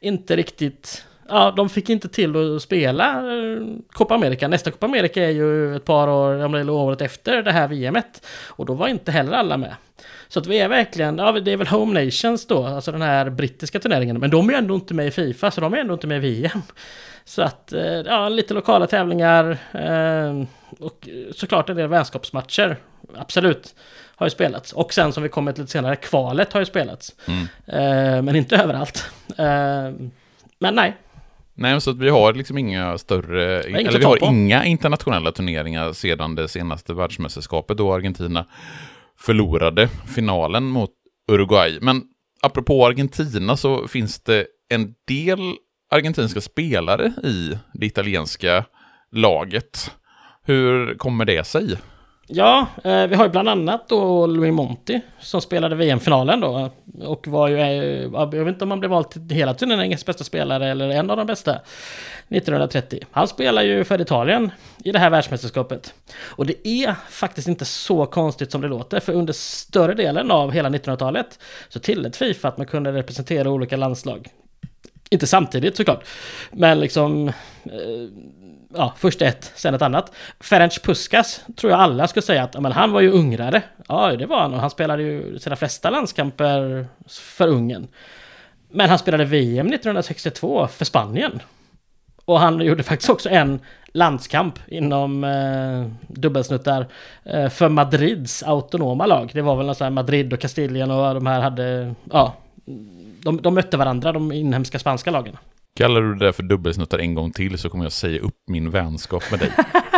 inte riktigt ja, de fick inte till att spela eh, Copa America. Nästa Copa America är ju ett par år, eller året efter det här VMet. Och då var inte heller alla med. Så att vi är verkligen, ja det är väl Home Nations då, alltså den här brittiska turneringen. Men de är ändå inte med i Fifa, så de är ändå inte med i VM. Så att, eh, ja, lite lokala tävlingar eh, och såklart en del vänskapsmatcher. Absolut. Har ju spelats. Och sen som vi kommer till lite senare, kvalet har ju spelats. Mm. Men inte överallt. Men nej,
Nej, så att vi har liksom inga större, eller vi har inga internationella turneringar sedan det senaste världsmästerskapet då Argentina förlorade finalen mot Uruguay. Men apropå Argentina så finns det en del argentinska spelare i det italienska laget. Hur kommer det sig?
Ja, eh, vi har ju bland annat då Louis Monti som spelade VM-finalen då och var ju, eh, jag vet inte om han blev vald till hela turneringens bästa spelare eller en av de bästa 1930. Han spelar ju för Italien i det här världsmästerskapet. Och det är faktiskt inte så konstigt som det låter, för under större delen av hela 1900-talet så tillät Fifa att man kunde representera olika landslag. Inte samtidigt såklart, men liksom eh, ja, först ett, sen ett annat. Ferenc Puskas tror jag alla skulle säga att men, han var ju ungrare. Ja, det var han och han spelade ju sina flesta landskamper för Ungern. Men han spelade VM 1962 för Spanien. Och han gjorde faktiskt också en landskamp inom eh, dubbelsnuttar eh, för Madrids autonoma lag. Det var väl någon Madrid och Kastilien och de här hade, ja, de, de mötte varandra, de inhemska spanska lagen.
Kallar du det för dubbelsnuttar en gång till så kommer jag säga upp min vänskap med dig.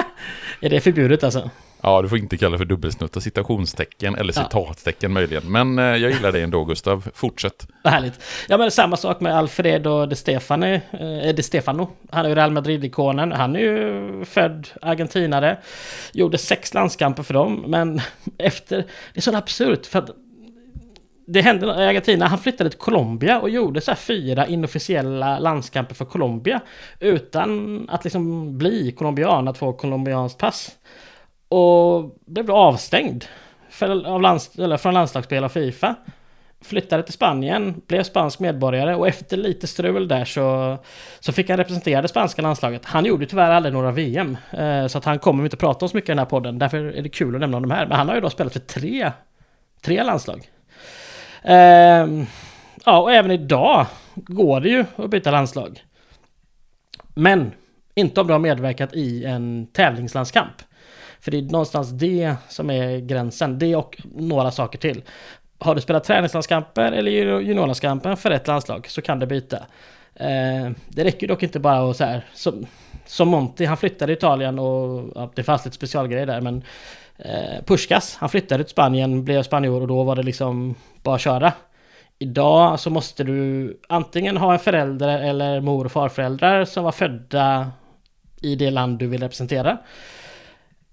är det förbjudet alltså?
Ja, du får inte kalla det för dubbelsnuttar, citationstecken eller citattecken ja. möjligen. Men eh, jag gillar det ändå, Gustav. Fortsätt.
Vad härligt. Ja, men samma sak med Alfredo de, Stefani, eh, de Stefano. Han är ju Real Madrid-ikonen. Han är ju född argentinare. Gjorde sex landskamper för dem, men efter... Det är så absurt, för att det hände i Argentina, han flyttade till Colombia och gjorde så fyra inofficiella landskamper för Colombia utan att liksom bli colombian, att få colombianskt pass. Och blev då avstängd för, av lands, eller från landslagsspel av Fifa. Flyttade till Spanien, blev spansk medborgare och efter lite strul där så, så fick han representera det spanska landslaget. Han gjorde tyvärr aldrig några VM, eh, så att han kommer inte prata om så mycket i den här podden. Därför är det kul att nämna de här. Men han har ju då spelat för tre, tre landslag. Eh, ja, och även idag går det ju att byta landslag. Men inte om du har medverkat i en tävlingslandskamp. För det är någonstans det som är gränsen. Det och några saker till. Har du spelat träningslandskamper eller juniorlandskamper för ett landslag så kan du byta. Eh, det räcker dock inte bara att så här, som, som Monti, han flyttade i Italien och ja, det fanns lite specialgrejer där men eh, Puskas, han flyttade till Spanien, blev spanjor och då var det liksom bara köra. Idag så måste du antingen ha en förälder eller mor och farföräldrar som var födda i det land du vill representera.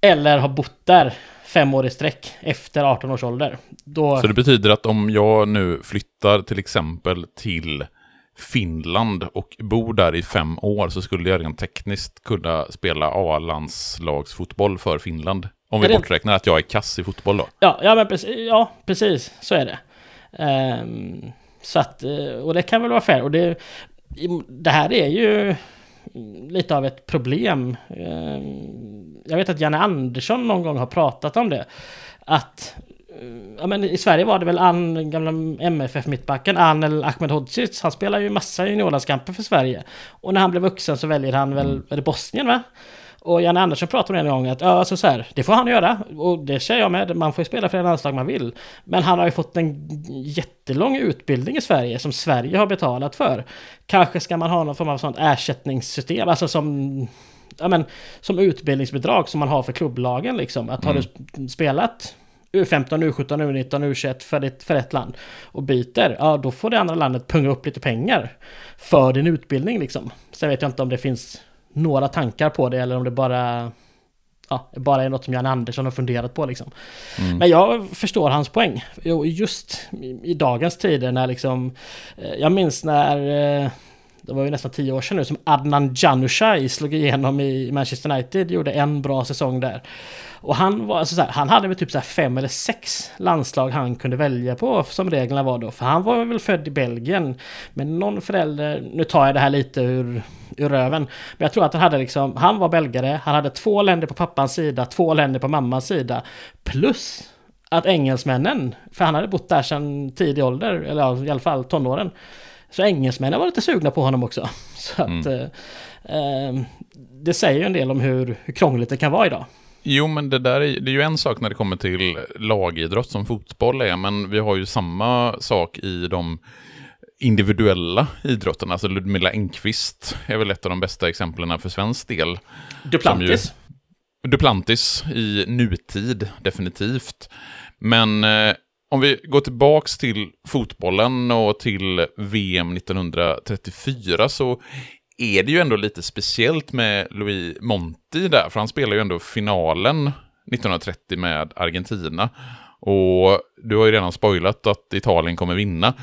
Eller ha bott där fem år i sträck efter 18 års ålder. Då...
Så det betyder att om jag nu flyttar till exempel till Finland och bor där i fem år så skulle jag rent tekniskt kunna spela A-landslagsfotboll för Finland. Om vi det... borträknar att jag är kass i fotboll då.
Ja, ja, men precis, ja, precis så är det. Um, så att, eh, och det kan väl vara fair. Och det, det här är ju lite av ett problem. Eh, jag vet att Janne Andersson någon gång har pratat om det. Att ja, men i Sverige var det väl Ann, gamla MFF-mittbacken, Anel Ahmedhodzic. Han spelar ju massa juniorlandskamper för Sverige. Och när han blev vuxen så väljer han väl, mm. är det Bosnien va? Och Janne Andersson pratade om det en gång att ja, alltså så här, det får han göra. Och det säger jag med, man får ju spela för det landslag man vill. Men han har ju fått en jättelång utbildning i Sverige som Sverige har betalat för. Kanske ska man ha någon form av sånt ersättningssystem, alltså som ja, men, som utbildningsbidrag som man har för klubblagen liksom. Att mm. har du spelat U15, U17, U19, U21 för ett, för ett land och byter, ja då får det andra landet punga upp lite pengar för din utbildning liksom. Sen vet jag inte om det finns några tankar på det eller om det bara ja, bara är något som Jan Andersson har funderat på liksom. Mm. Men jag förstår hans poäng. Just i dagens tider när liksom, eh, jag minns när eh, det var ju nästan tio år sedan nu som Adnan Januzaj slog igenom i Manchester United, gjorde en bra säsong där. Och han var alltså så här, han hade väl typ så fem eller sex landslag han kunde välja på som reglerna var då. För han var väl född i Belgien. Men någon förälder, nu tar jag det här lite ur, ur röven. Men jag tror att han hade liksom, han var belgare, han hade två länder på pappans sida, två länder på mammans sida. Plus att engelsmännen, för han hade bott där sedan tidig ålder, eller i alla fall tonåren. Så engelsmännen var lite sugna på honom också. Så att, mm. eh, eh, det säger ju en del om hur, hur krångligt det kan vara idag.
Jo, men det där är, det är ju en sak när det kommer till lagidrott som fotboll är, men vi har ju samma sak i de individuella idrotterna. Alltså Ludmilla Engqvist är väl ett av de bästa exemplen för svensk del.
Duplantis.
Ju, Duplantis i nutid, definitivt. Men eh, om vi går tillbaks till fotbollen och till VM 1934 så är det ju ändå lite speciellt med Louis Monti där, för han spelar ju ändå finalen 1930 med Argentina. Och du har ju redan spoilat att Italien kommer vinna.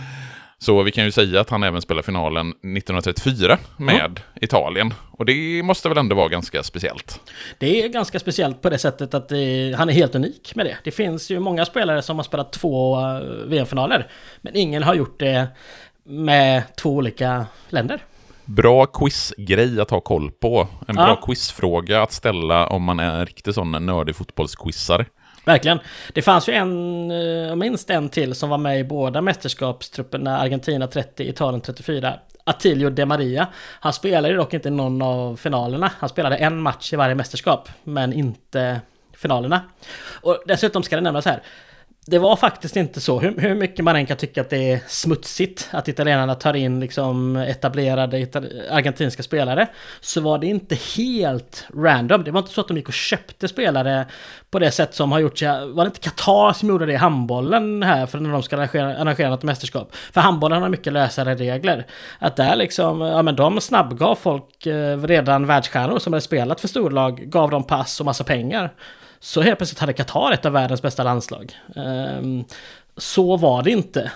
Så vi kan ju säga att han även spelar finalen 1934 med mm. Italien. Och det måste väl ändå vara ganska speciellt?
Det är ganska speciellt på det sättet att det, han är helt unik med det. Det finns ju många spelare som har spelat två eh, VM-finaler. Men ingen har gjort det med två olika länder.
Bra quizgrej att ha koll på. En bra quizfråga att ställa om man är en riktig sån nördig fotbollsquizare.
Verkligen. Det fanns ju en, eh, minst en till som var med i båda mästerskapstrupperna, Argentina 30, Italien 34. Attilio De Maria. Han spelade dock inte någon av finalerna. Han spelade en match i varje mästerskap, men inte finalerna. Och dessutom ska det nämnas här, det var faktiskt inte så, hur, hur, mycket man än kan tycka att det är smutsigt att italienarna tar in liksom etablerade argentinska spelare, så var det inte helt random. Det var inte så att de gick och köpte spelare på det sätt som har gjorts, var det inte Qatar som gjorde det i handbollen här för när de ska arrangera, arrangera något mästerskap? För handbollen har mycket lösare regler. Att där liksom, ja men de snabbgav folk, eh, redan världsstjärnor som hade spelat för storlag, gav dem pass och massa pengar. Så helt plötsligt hade Qatar ett av världens bästa landslag. Ehm, så var det inte.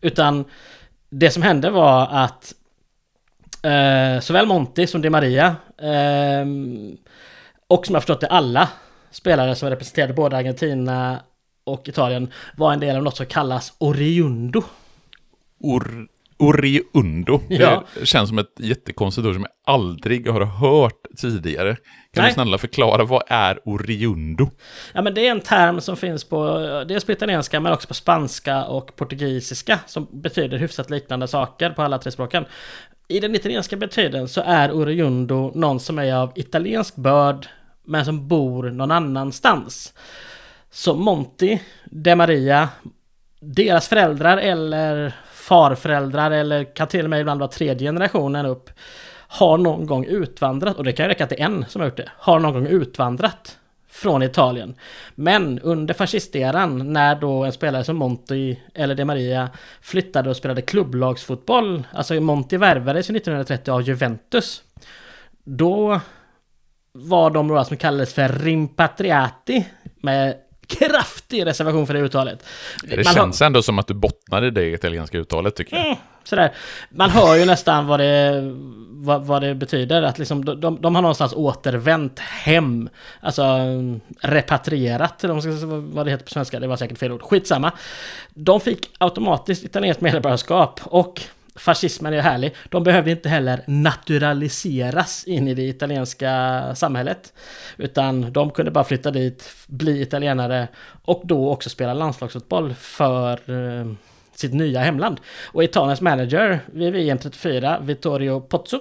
Utan det som hände var att eh, såväl Monti som Di Maria ehm, och som jag förstått det alla spelare som representerade både Argentina och Italien var en del av något som kallas Oriundo.
Or Oriundo. Ja. Det känns som ett jättekonstigt ord som jag aldrig har hört tidigare. Kan Nej. du snälla förklara, vad är Oriundo?
Ja men det är en term som finns på dels på italienska men också på spanska och portugisiska som betyder hyfsat liknande saker på alla tre språken. I den italienska betydelsen så är Oriundo någon som är av italiensk börd men som bor någon annanstans. Så Monti, De Maria, deras föräldrar eller farföräldrar eller kan till och med ibland vara tredje generationen upp har någon gång utvandrat, och det kan ju räcka till en som har gjort det, har någon gång utvandrat från Italien. Men under fascisteran, när då en spelare som Monti eller De Maria flyttade och spelade klubblagsfotboll, alltså Monti värvades 1930 av Juventus, då var de några som kallades för rimpatriati med kraftig reservation för det uttalet.
Det Man känns har... ändå som att du bottnar i det italienska uttalet tycker jag. Mm,
sådär. Man hör ju nästan vad det, vad, vad det betyder. Att liksom, de, de, de har någonstans återvänt hem. Alltså repatrierat, vad det heter på svenska. Det var säkert fel ord. Skitsamma. De fick automatiskt italienskt medborgarskap och fascismen är härlig. De behövde inte heller naturaliseras in i det italienska samhället. Utan de kunde bara flytta dit, bli italienare och då också spela landslagsfotboll för eh, sitt nya hemland. Och Italiens manager vid VM 34, Vittorio Pozzo,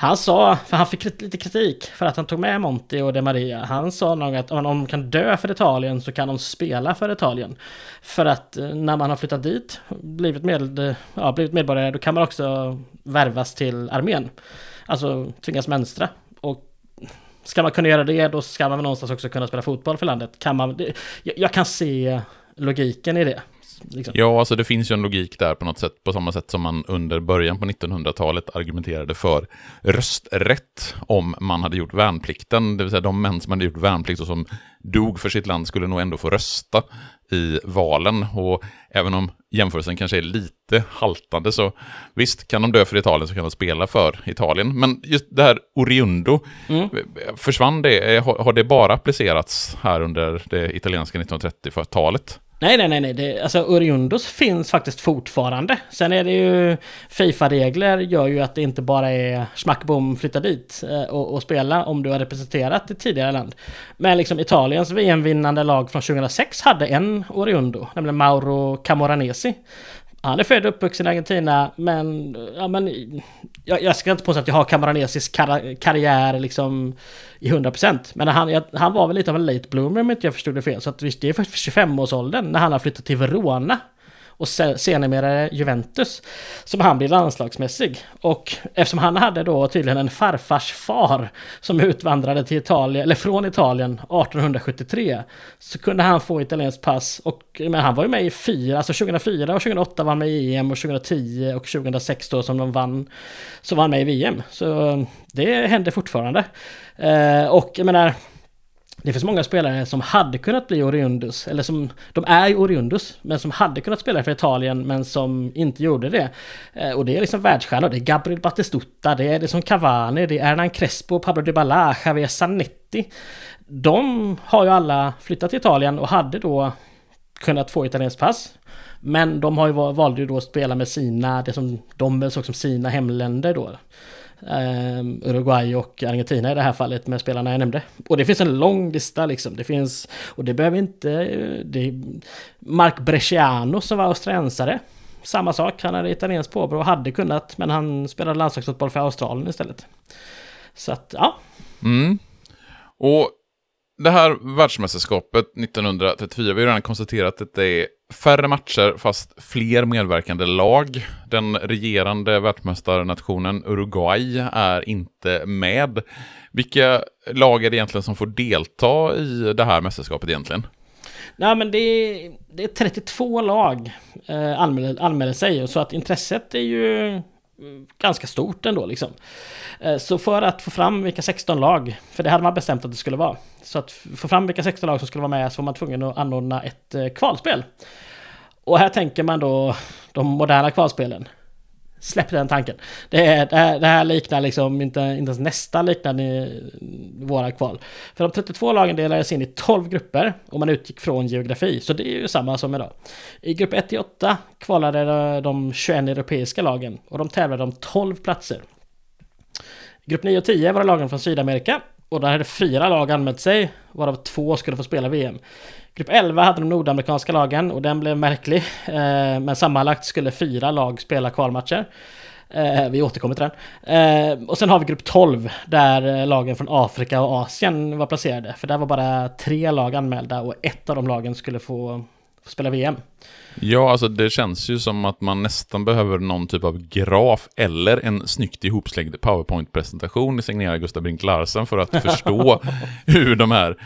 han sa, för han fick lite kritik för att han tog med Monti och De Maria. Han sa nog att om de kan dö för Italien så kan de spela för Italien. För att eh, när man har flyttat dit, blivit, med, ja, blivit medborgare, då kan man också värvas till armén. Alltså tvingas mönstra. Och ska man kunna göra det, då ska man någonstans också kunna spela fotboll för landet. Kan man, jag, jag kan se logiken i det.
Liksom. Ja, alltså det finns ju en logik där på något sätt, på samma sätt som man under början på 1900-talet argumenterade för rösträtt om man hade gjort värnplikten, det vill säga de män som hade gjort värnplikt och som dog för sitt land skulle nog ändå få rösta i valen. Och även om jämförelsen kanske är lite haltande så visst, kan de dö för Italien så kan de spela för Italien. Men just det här Oriundo, mm. försvann det? Har det bara applicerats här under det italienska 1930-talet?
Nej, nej, nej, nej. Det, alltså Oriundos finns faktiskt fortfarande. Sen är det ju Fifa-regler gör ju att det inte bara är smack bom flytta dit eh, och, och, spela om du har representerat ett tidigare land. Men liksom Italiens VM-vinnande lag från 2006 hade en Oriundo, nämligen Mauro Camoranesi. Han är född och uppvuxen i Argentina, men, ja, men jag, jag ska inte påstå att jag har Camoranesis kar karriär liksom i 100% Men han, jag, han var väl lite av en late bloomer om inte jag förstod det fel. Så att det är först 25-årsåldern när han har flyttat till Verona och senare Juventus som han blir landslagsmässig. Och eftersom han hade då tydligen en farfars far som utvandrade till Italien, eller från Italien 1873 så kunde han få italienskt pass och men han var ju med i fyra, alltså 2004 och 2008 var han med i EM och 2010 och 2006 då som de vann så var han med i VM. Så eh, det hände fortfarande. Eh, och jag menar det finns många spelare som hade kunnat bli Oriundus, eller som, de är ju Oriundus, men som hade kunnat spela för Italien men som inte gjorde det. Eh, och det är liksom världsstjärnor, det är Gabriel Battistuta, det är liksom Cavani, det är Hernan Crespo, Pablo Dybala, Javier Zanetti. De har ju alla flyttat till Italien och hade då kunnat få italienskt pass. Men de har ju valde ju då att spela med sina, det som de såg som sina hemländer då. Ehm, Uruguay och Argentina i det här fallet med spelarna jag nämnde. Och det finns en lång lista liksom. Det finns, och det behöver inte... Det Mark Bresciano som var australiensare. Samma sak, han hade italienskt påbrå och hade kunnat, men han spelade landslagsfotboll för Australien istället. Så att, ja.
Mm. Och det här världsmästerskapet 1934, vi har redan konstaterat att det är färre matcher fast fler medverkande lag. Den regerande världsmästarnationen Uruguay är inte med. Vilka lag är det egentligen som får delta i det här mästerskapet egentligen?
Nej men det är, det är 32 lag eh, anmäler, anmäler sig så att intresset är ju ganska stort ändå liksom. Eh, så för att få fram vilka 16 lag, för det hade man bestämt att det skulle vara. Så att få fram vilka 16 lag som skulle vara med så var man tvungen att anordna ett eh, kvalspel. Och här tänker man då de moderna kvalspelen. Släpp den tanken. Det, är, det, här, det här liknar liksom inte, inte ens nästan liknar våra kval. För de 32 lagen delades in i 12 grupper och man utgick från geografi. Så det är ju samma som idag. I grupp 1 till 8 kvalade de 21 europeiska lagen och de tävlade om 12 platser. Grupp 9 och 10 var lagen från Sydamerika och där hade fyra lag anmält sig, varav två skulle få spela VM. Grupp 11 hade de nordamerikanska lagen och den blev märklig. Eh, men sammanlagt skulle fyra lag spela kvalmatcher. Eh, vi återkommer till den. Eh, och sen har vi grupp 12 där eh, lagen från Afrika och Asien var placerade. För där var bara tre lag anmälda och ett av de lagen skulle få, få spela VM.
Ja, alltså det känns ju som att man nästan behöver någon typ av graf eller en snyggt ihopslängd PowerPoint-presentation signerad Gustav Brink Larsen för att förstå hur de här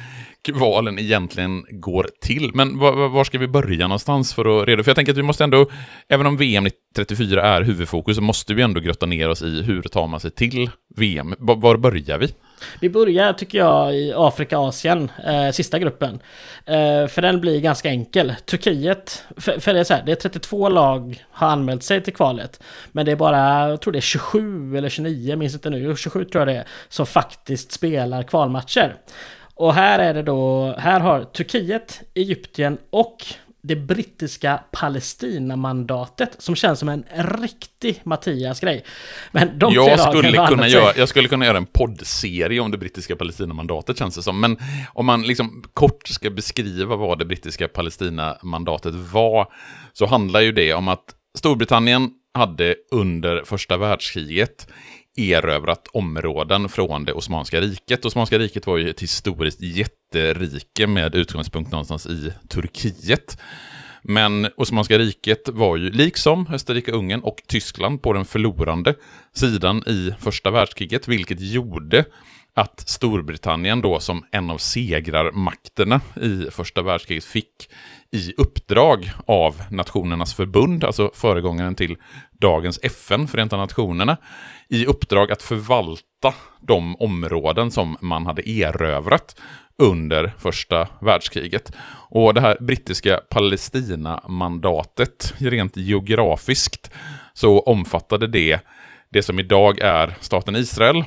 kvalen egentligen går till. Men var, var, ska vi börja någonstans för att reda? För jag tänker att vi måste ändå, även om VM 34 är huvudfokus, så måste vi ändå grotta ner oss i hur tar man sig till VM. Var, var börjar vi?
Vi börjar, tycker jag, i Afrika-Asien, eh, sista gruppen. Eh, för den blir ganska enkel. Turkiet, för, för det är så här, det är 32 lag har anmält sig till kvalet. Men det är bara, jag tror det är 27 eller 29, minns inte nu, 27 tror jag det är, som faktiskt spelar kvalmatcher. Och här är det då, här har Turkiet, Egypten och det brittiska Palestinamandatet som känns som en riktig Mattias-grej. Men de
jag skulle, kunna göra, jag skulle kunna göra en poddserie om det brittiska Palestinamandatet känns det som. Men om man liksom kort ska beskriva vad det brittiska Palestinamandatet var så handlar ju det om att Storbritannien hade under första världskriget erövrat områden från det Osmanska riket. Osmanska riket var ju ett historiskt jätterike med utgångspunkt någonstans i Turkiet. Men Osmanska riket var ju, liksom Österrike-Ungern och Tyskland, på den förlorande sidan i första världskriget, vilket gjorde att Storbritannien då som en av segrarmakterna i första världskriget fick i uppdrag av Nationernas förbund, alltså föregångaren till dagens FN, Förenta Nationerna, i uppdrag att förvalta de områden som man hade erövrat under första världskriget. Och det här brittiska Palestina-mandatet, rent geografiskt, så omfattade det det som idag är staten Israel,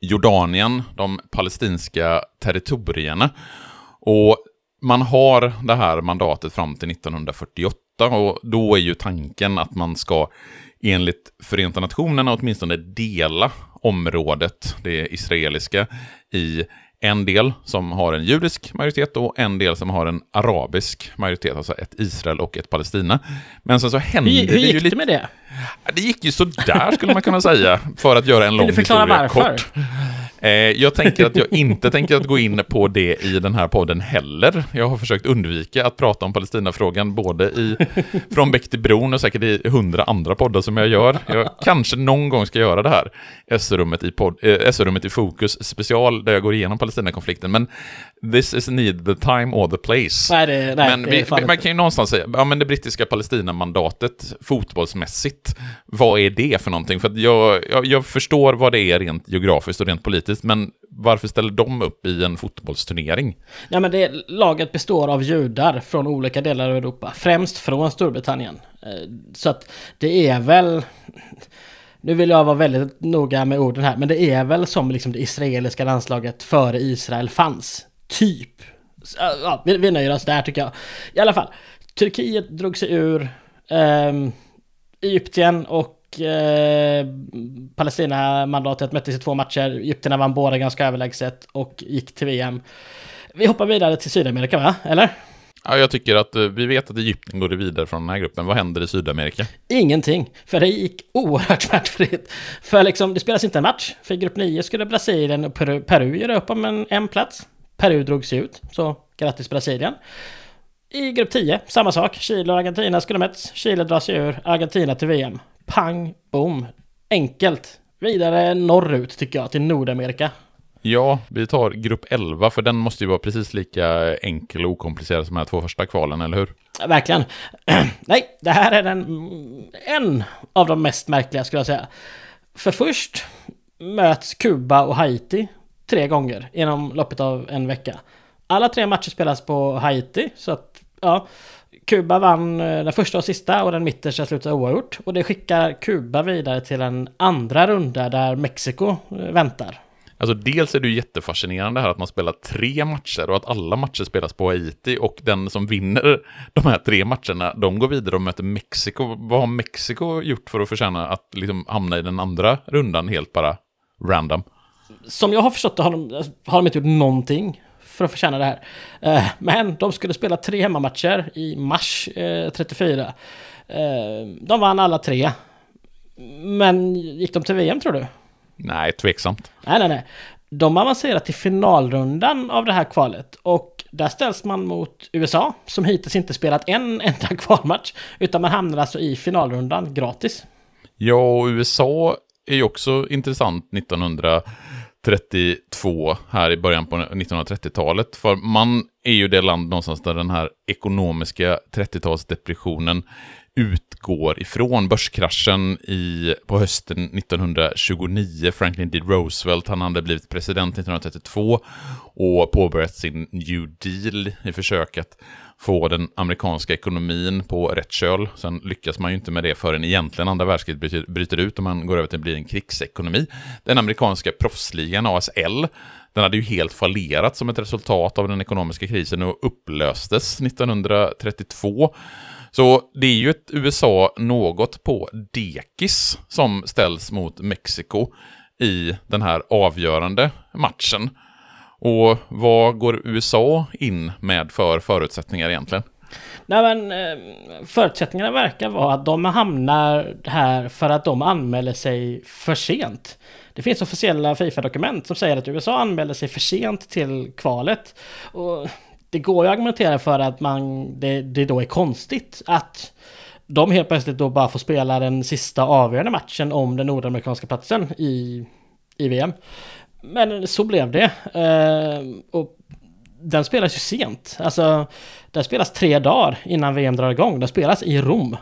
Jordanien, de palestinska territorierna. Och man har det här mandatet fram till 1948 och då är ju tanken att man ska enligt Förenta Nationerna åtminstone dela området, det israeliska, i en del som har en judisk majoritet och en del som har en arabisk majoritet, alltså ett Israel och ett Palestina. Men sen så hände
hur, hur
det
gick det med det?
Det gick ju sådär skulle man kunna säga, för att göra en lång historia varför? kort. Eh, jag tänker att jag inte tänker att gå in på det i den här podden heller. Jag har försökt undvika att prata om Palestinafrågan både i Från Bäck till Bron och säkert i hundra andra poddar som jag gör. Jag kanske någon gång ska göra det här, SR-rummet i, eh, i Fokus special, där jag går igenom Palestinakonflikten. Men this is need the time or the place.
Nej, det, nej,
men vi, man kan ju någonstans säga, ja men det brittiska Palestinamandatet fotbollsmässigt, vad är det för någonting? För jag, jag, jag, förstår vad det är rent geografiskt och rent politiskt, men varför ställer de upp i en fotbollsturnering?
Ja men det, laget består av judar från olika delar av Europa, främst från Storbritannien. Eh, så att det är väl... Nu vill jag vara väldigt noga med orden här, men det är väl som liksom det israeliska landslaget före Israel fanns. Typ. Ja, vi, vi nöjer oss där tycker jag. I alla fall, Turkiet drog sig ur. Eh, Egypten och eh, Palestina-mandatet möttes i två matcher. Egypterna vann båda ganska överlägset och gick till VM. Vi hoppar vidare till Sydamerika va? Eller?
Ja, jag tycker att eh, vi vet att Egypten går vidare från den här gruppen. Vad händer i Sydamerika?
Ingenting, för det gick oerhört smärtfritt. För liksom, det spelas inte en match. För i grupp 9 skulle Brasilien och Peru, Peru göra upp om en, en plats. Peru drog sig ut, så grattis Brasilien. I grupp 10, samma sak. Chile och Argentina skulle möts. Chile drar sig ur, Argentina till VM. Pang, boom. Enkelt. Vidare norrut tycker jag, till Nordamerika.
Ja, vi tar grupp 11, för den måste ju vara precis lika enkel och okomplicerad som de här två första kvalen, eller hur?
verkligen. Nej, det här är den, en av de mest märkliga skulle jag säga. För först möts Kuba och Haiti tre gånger inom loppet av en vecka. Alla tre matcher spelas på Haiti, så att ja, Kuba vann eh, den första och sista och den mittersta slutade oavgjort. Och det skickar Kuba vidare till en andra runda där Mexiko eh, väntar.
Alltså dels är det ju jättefascinerande här att man spelar tre matcher och att alla matcher spelas på Haiti och den som vinner de här tre matcherna, de går vidare och möter Mexiko. Vad har Mexiko gjort för att förtjäna att liksom hamna i den andra rundan helt bara random?
Som jag har förstått det har de, har de inte gjort någonting för att förtjäna det här. Eh, men de skulle spela tre hemmamatcher i mars 34. Eh, eh, de vann alla tre. Men gick de till VM tror du?
Nej, tveksamt.
Nej, nej, nej. De avancerar till finalrundan av det här kvalet och där ställs man mot USA som hittills inte spelat en enda kvalmatch utan man hamnar alltså i finalrundan gratis.
Ja, och USA är ju också intressant 1900 32 här i början på 1930-talet. För man är ju det land någonstans där den här ekonomiska 30-talsdepressionen utgår ifrån. Börskraschen i, på hösten 1929, Franklin D. Roosevelt, han hade blivit president 1932 och påbörjat sin New Deal i försök att få den amerikanska ekonomin på rätt köl. Sen lyckas man ju inte med det förrän egentligen andra världskriget bryter ut och man går över till att bli en krigsekonomi. Den amerikanska proffsligan ASL, den hade ju helt fallerat som ett resultat av den ekonomiska krisen och upplöstes 1932. Så det är ju ett USA något på dekis som ställs mot Mexiko i den här avgörande matchen. Och vad går USA in med för förutsättningar egentligen?
Nej men eh, förutsättningarna verkar vara att de hamnar här för att de anmäler sig för sent. Det finns officiella Fifa-dokument som säger att USA anmäler sig för sent till kvalet. Och det går ju att argumentera för att man, det, det då är konstigt att de helt plötsligt då bara får spela den sista avgörande matchen om den nordamerikanska platsen i, i VM. Men så blev det. Uh, och den spelas ju sent. Alltså, den spelas tre dagar innan VM drar igång. Den spelas i Rom.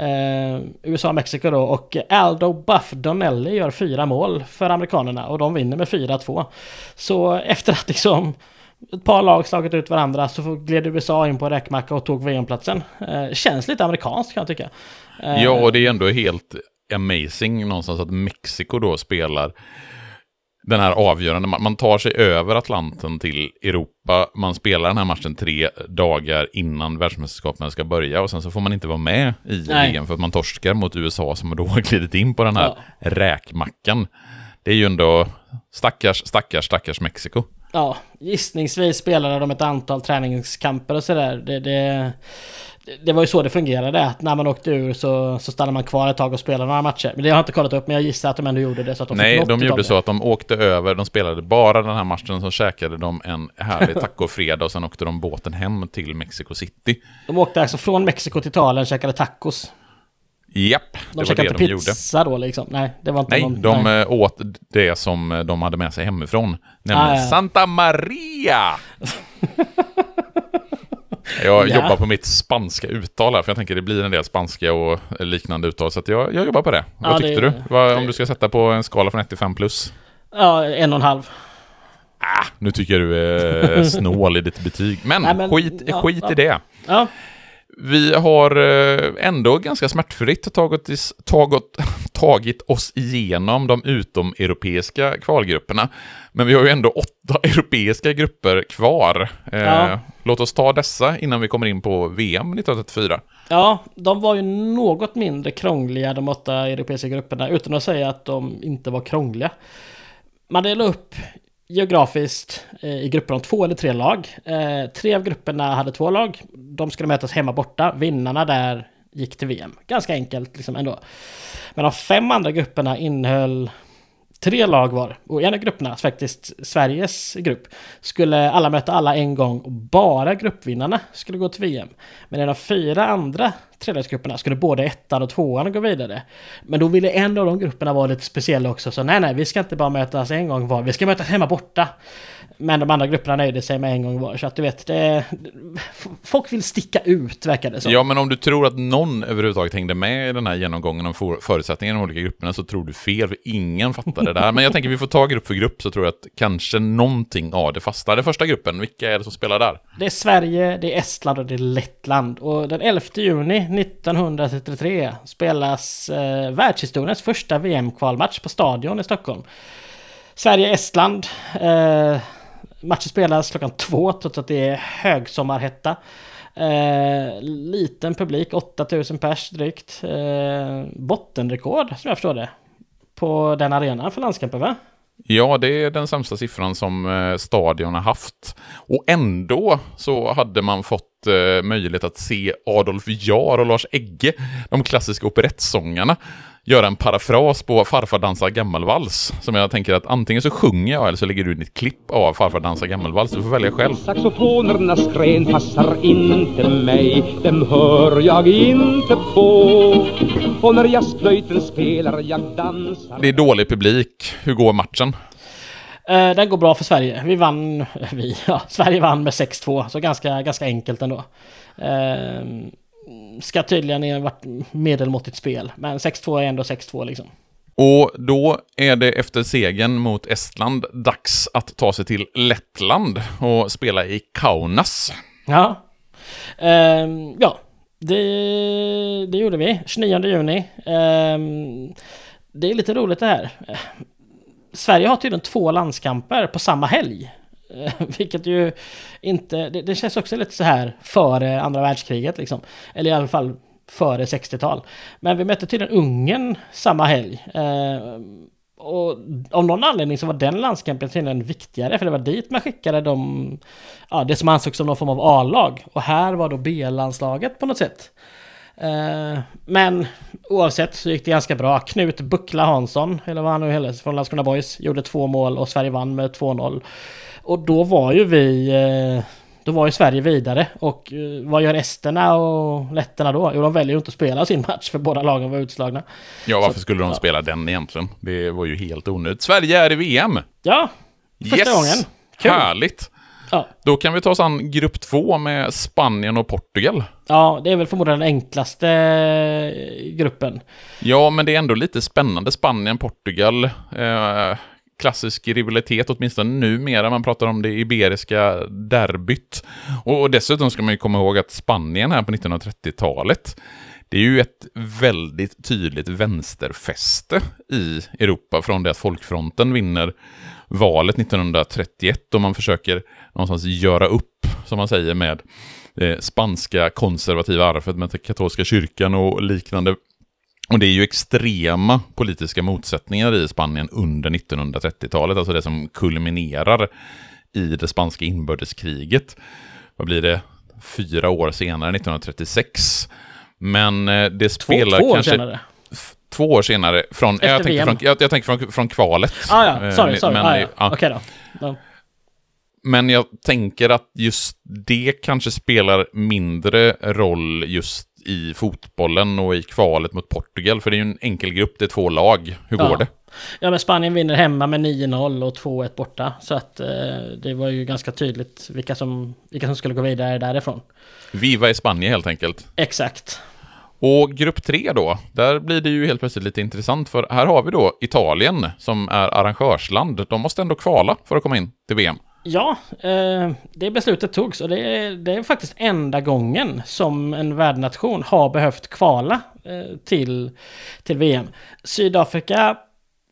Uh, USA Mexiko då och Aldo Buff Donnelly gör fyra mål för amerikanerna och de vinner med 4-2. Så efter att liksom ett par lag slagit ut varandra så gled USA in på räkmacka och tog VM-platsen. Uh, känns lite amerikanskt kan jag tycka.
ja, och det är ändå helt amazing någonstans att Mexiko då spelar den här avgörande, man tar sig över Atlanten till Europa, man spelar den här matchen tre dagar innan världsmästerskapen ska börja och sen så får man inte vara med i Nej. VM för att man torskar mot USA som då har glidit in på den här ja. räkmackan. Det är ju ändå stackars, stackars, stackars Mexiko.
Ja, gissningsvis spelade de ett antal träningskamper och sådär. Det, det, det var ju så det fungerade, att när man åkte ur så, så stannade man kvar ett tag och spelade några matcher. Men det har jag inte kollat upp, men jag gissar att de ändå gjorde det. Så att de
Nej, de gjorde så att de åkte över, de spelade bara den här matchen, så käkade de en härlig tacofredag och sen åkte de båten hem till Mexico City.
De åkte alltså från Mexiko till Italien och käkade tacos.
Japp,
de det var det de gjorde. pizza då liksom? Nej, det var inte
Nej,
någon,
de nej. Eh, åt det som eh, de hade med sig hemifrån. Nämligen ah, ja. Santa Maria! Jag ja. jobbar på mitt spanska uttal här, för jag tänker det blir en del spanska och liknande uttal, så jag, jag jobbar på det. Ja, Vad tyckte det, du? Vad, om du ska sätta på en skala från 1 till 5 plus?
Ja, en och en halv.
Ah, nu tycker jag du är snål i ditt betyg. Men, Nej, men skit, skit i det. Vi har eh, ändå ganska smärtfritt tagit, tagit, tagit oss igenom de utomeuropeiska kvalgrupperna. Men vi har ju ändå åtta europeiska grupper kvar. Eh, ja. Låt oss ta dessa innan vi kommer in på VM 1934.
Ja, de var ju något mindre krångliga de åtta europeiska grupperna utan att säga att de inte var krångliga. Man delade upp geografiskt eh, i grupper om två eller tre lag. Eh, tre av grupperna hade två lag. De skulle mötas hemma borta. Vinnarna där gick till VM. Ganska enkelt liksom ändå. Men de fem andra grupperna innehöll tre lag var. Och en av grupperna, faktiskt Sveriges grupp, skulle alla möta alla en gång och bara gruppvinnarna skulle gå till VM. Men en av fyra andra tredjedelsgrupperna skulle både ettan och tvåan gå vidare. Men då ville en av de grupperna vara lite speciell också, så nej nej, vi ska inte bara mötas en gång var, vi ska mötas hemma borta. Men de andra grupperna nöjde sig med en gång var. Så att du vet, det, folk vill sticka ut verkar det som.
Ja, men om du tror att någon överhuvudtaget hängde med i den här genomgången om förutsättningarna i de olika grupperna så tror du fel, för ingen fattar det där. Men jag tänker vi får ta grupp för grupp så tror jag att kanske någonting av det fastnar. Den första gruppen, vilka är det som spelar där?
Det är Sverige, det är Estland och det är Lettland. Och den 11 juni 1933 spelas eh, världshistoriens första VM-kvalmatch på Stadion i Stockholm. Sverige-Estland. Eh, Matchen spelas klockan två trots att det är högsommarhetta. Eh, liten publik, 8000 pers drygt. Eh, bottenrekord som jag förstår det. På den arenan för landskamper va?
Ja, det är den sämsta siffran som eh, stadion har haft. Och ändå så hade man fått eh, möjlighet att se Adolf Jar och Lars Egge, de klassiska operettsångarna, göra en parafras på Farfar dansar gammalvals. Som jag tänker att antingen så sjunger jag eller så lägger du in ett klipp av Farfar dansar gammalvals. Du får välja själv.
Saxofonernas gren passar inte mig. Dem hör jag inte på. Och när jazzflöjten spelar jag dansar.
Det är dålig publik. Hur går matchen?
Uh, den går bra för Sverige. Vi vann, vi, ja, Sverige vann med 6-2, så ganska, ganska enkelt ändå. Uh, ska tydligen ha varit medelmåttigt spel. Men 6-2 är ändå 6-2 liksom.
Och då är det efter segern mot Estland dags att ta sig till Lettland och spela i Kaunas.
Ja. Ehm, ja, det, det gjorde vi. 29 juni. Ehm, det är lite roligt det här. Sverige har tydligen två landskamper på samma helg. Vilket ju inte... Det, det känns också lite så här före andra världskriget liksom. Eller i alla fall före 60-tal. Men vi mötte tydligen Ungern samma helg. Eh, och av någon anledning så var den landskampen tydligen viktigare för det var dit man skickade de, ja, det som ansågs som någon form av A-lag. Och här var då B-landslaget på något sätt. Eh, men oavsett så gick det ganska bra. Knut Buckla Hansson, eller vad han nu heter, från Landskrona Boys, gjorde två mål och Sverige vann med 2-0. Och då var ju vi, eh, då var ju Sverige vidare. Och eh, vad gör esterna och letterna då? Jo, de väljer ju inte att spela sin match för båda lagen var utslagna.
Ja, varför
Så-
skulle de
ja.
spela den egentligen? Det var ju helt onödigt. Sverige är i VM!
Ja, första
yes!
gången. Kul.
Härligt!
Ja.
Då kan vi ta oss an grupp två med Spanien och Portugal.
ja, det är väl förmodligen den enklaste eh, gruppen.
Ja, men det är ändå lite spännande. Spanien, Portugal. Eh, klassisk rivalitet, åtminstone numera. Man pratar om det iberiska derbyt. Och, och dessutom ska man ju komma ihåg att Spanien här på 1930-talet, det är ju ett väldigt tydligt vänsterfäste i Europa från det att Folkfronten vinner valet 1931 och man försöker någonstans göra upp, som man säger, med det spanska konservativa arvet med katolska kyrkan och liknande och det är ju extrema politiska motsättningar i Spanien under 1930-talet, alltså det som kulminerar i det spanska inbördeskriget. Vad blir det? Fyra år senare, 1936. Men eh, det
Två,
spelar
två år
kanske...
senare.
f- Två år senare, från,
Efter
jag, tänker
VM.
från, jag, jag tänker från, från kvalet.
Ah, ja,
Eh,
sorry, sorry.
Men,
ah, ja.
ja.
Okej då. Ja.
Men jag tänker att just det kanske spelar mindre roll just i fotbollen och i kvalet mot Portugal. För det är ju en enkel grupp, det är två lag. Hur
Ja.
går det?
Ja men Spanien vinner hemma med 9-0 och 2-1 borta. Så att eh, det var ju ganska tydligt vilka som, vilka som skulle gå vidare därifrån.
Viva i Spanien helt enkelt.
Exakt.
Och grupp tre då, där blir det ju helt plötsligt lite intressant för här har vi då Italien som är arrangörsland. De måste ändå kvala för att komma in till VM.
Ja, eh, det beslutet togs och det är, det är faktiskt enda gången som en värdnation har behövt kvala eh, till, till VM. Sydafrika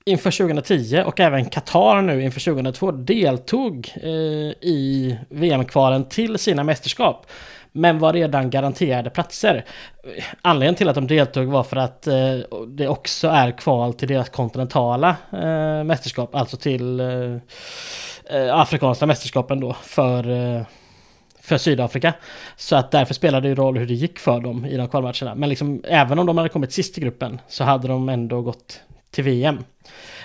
inför 2010 och även Qatar nu inför 2002 deltog eh, i VM-kvalen till sina mästerskap. Men var redan garanterade platser. Anledningen till att de deltog var för att eh, det också är kval till deras kontinentala eh, mästerskap, alltså till eh, afrikanska mästerskapen då för, för Sydafrika. Så att därför spelade det ju roll hur det gick för dem i de kvalmatcherna. Men liksom, även om de hade kommit sist i gruppen så hade de ändå gått till VM.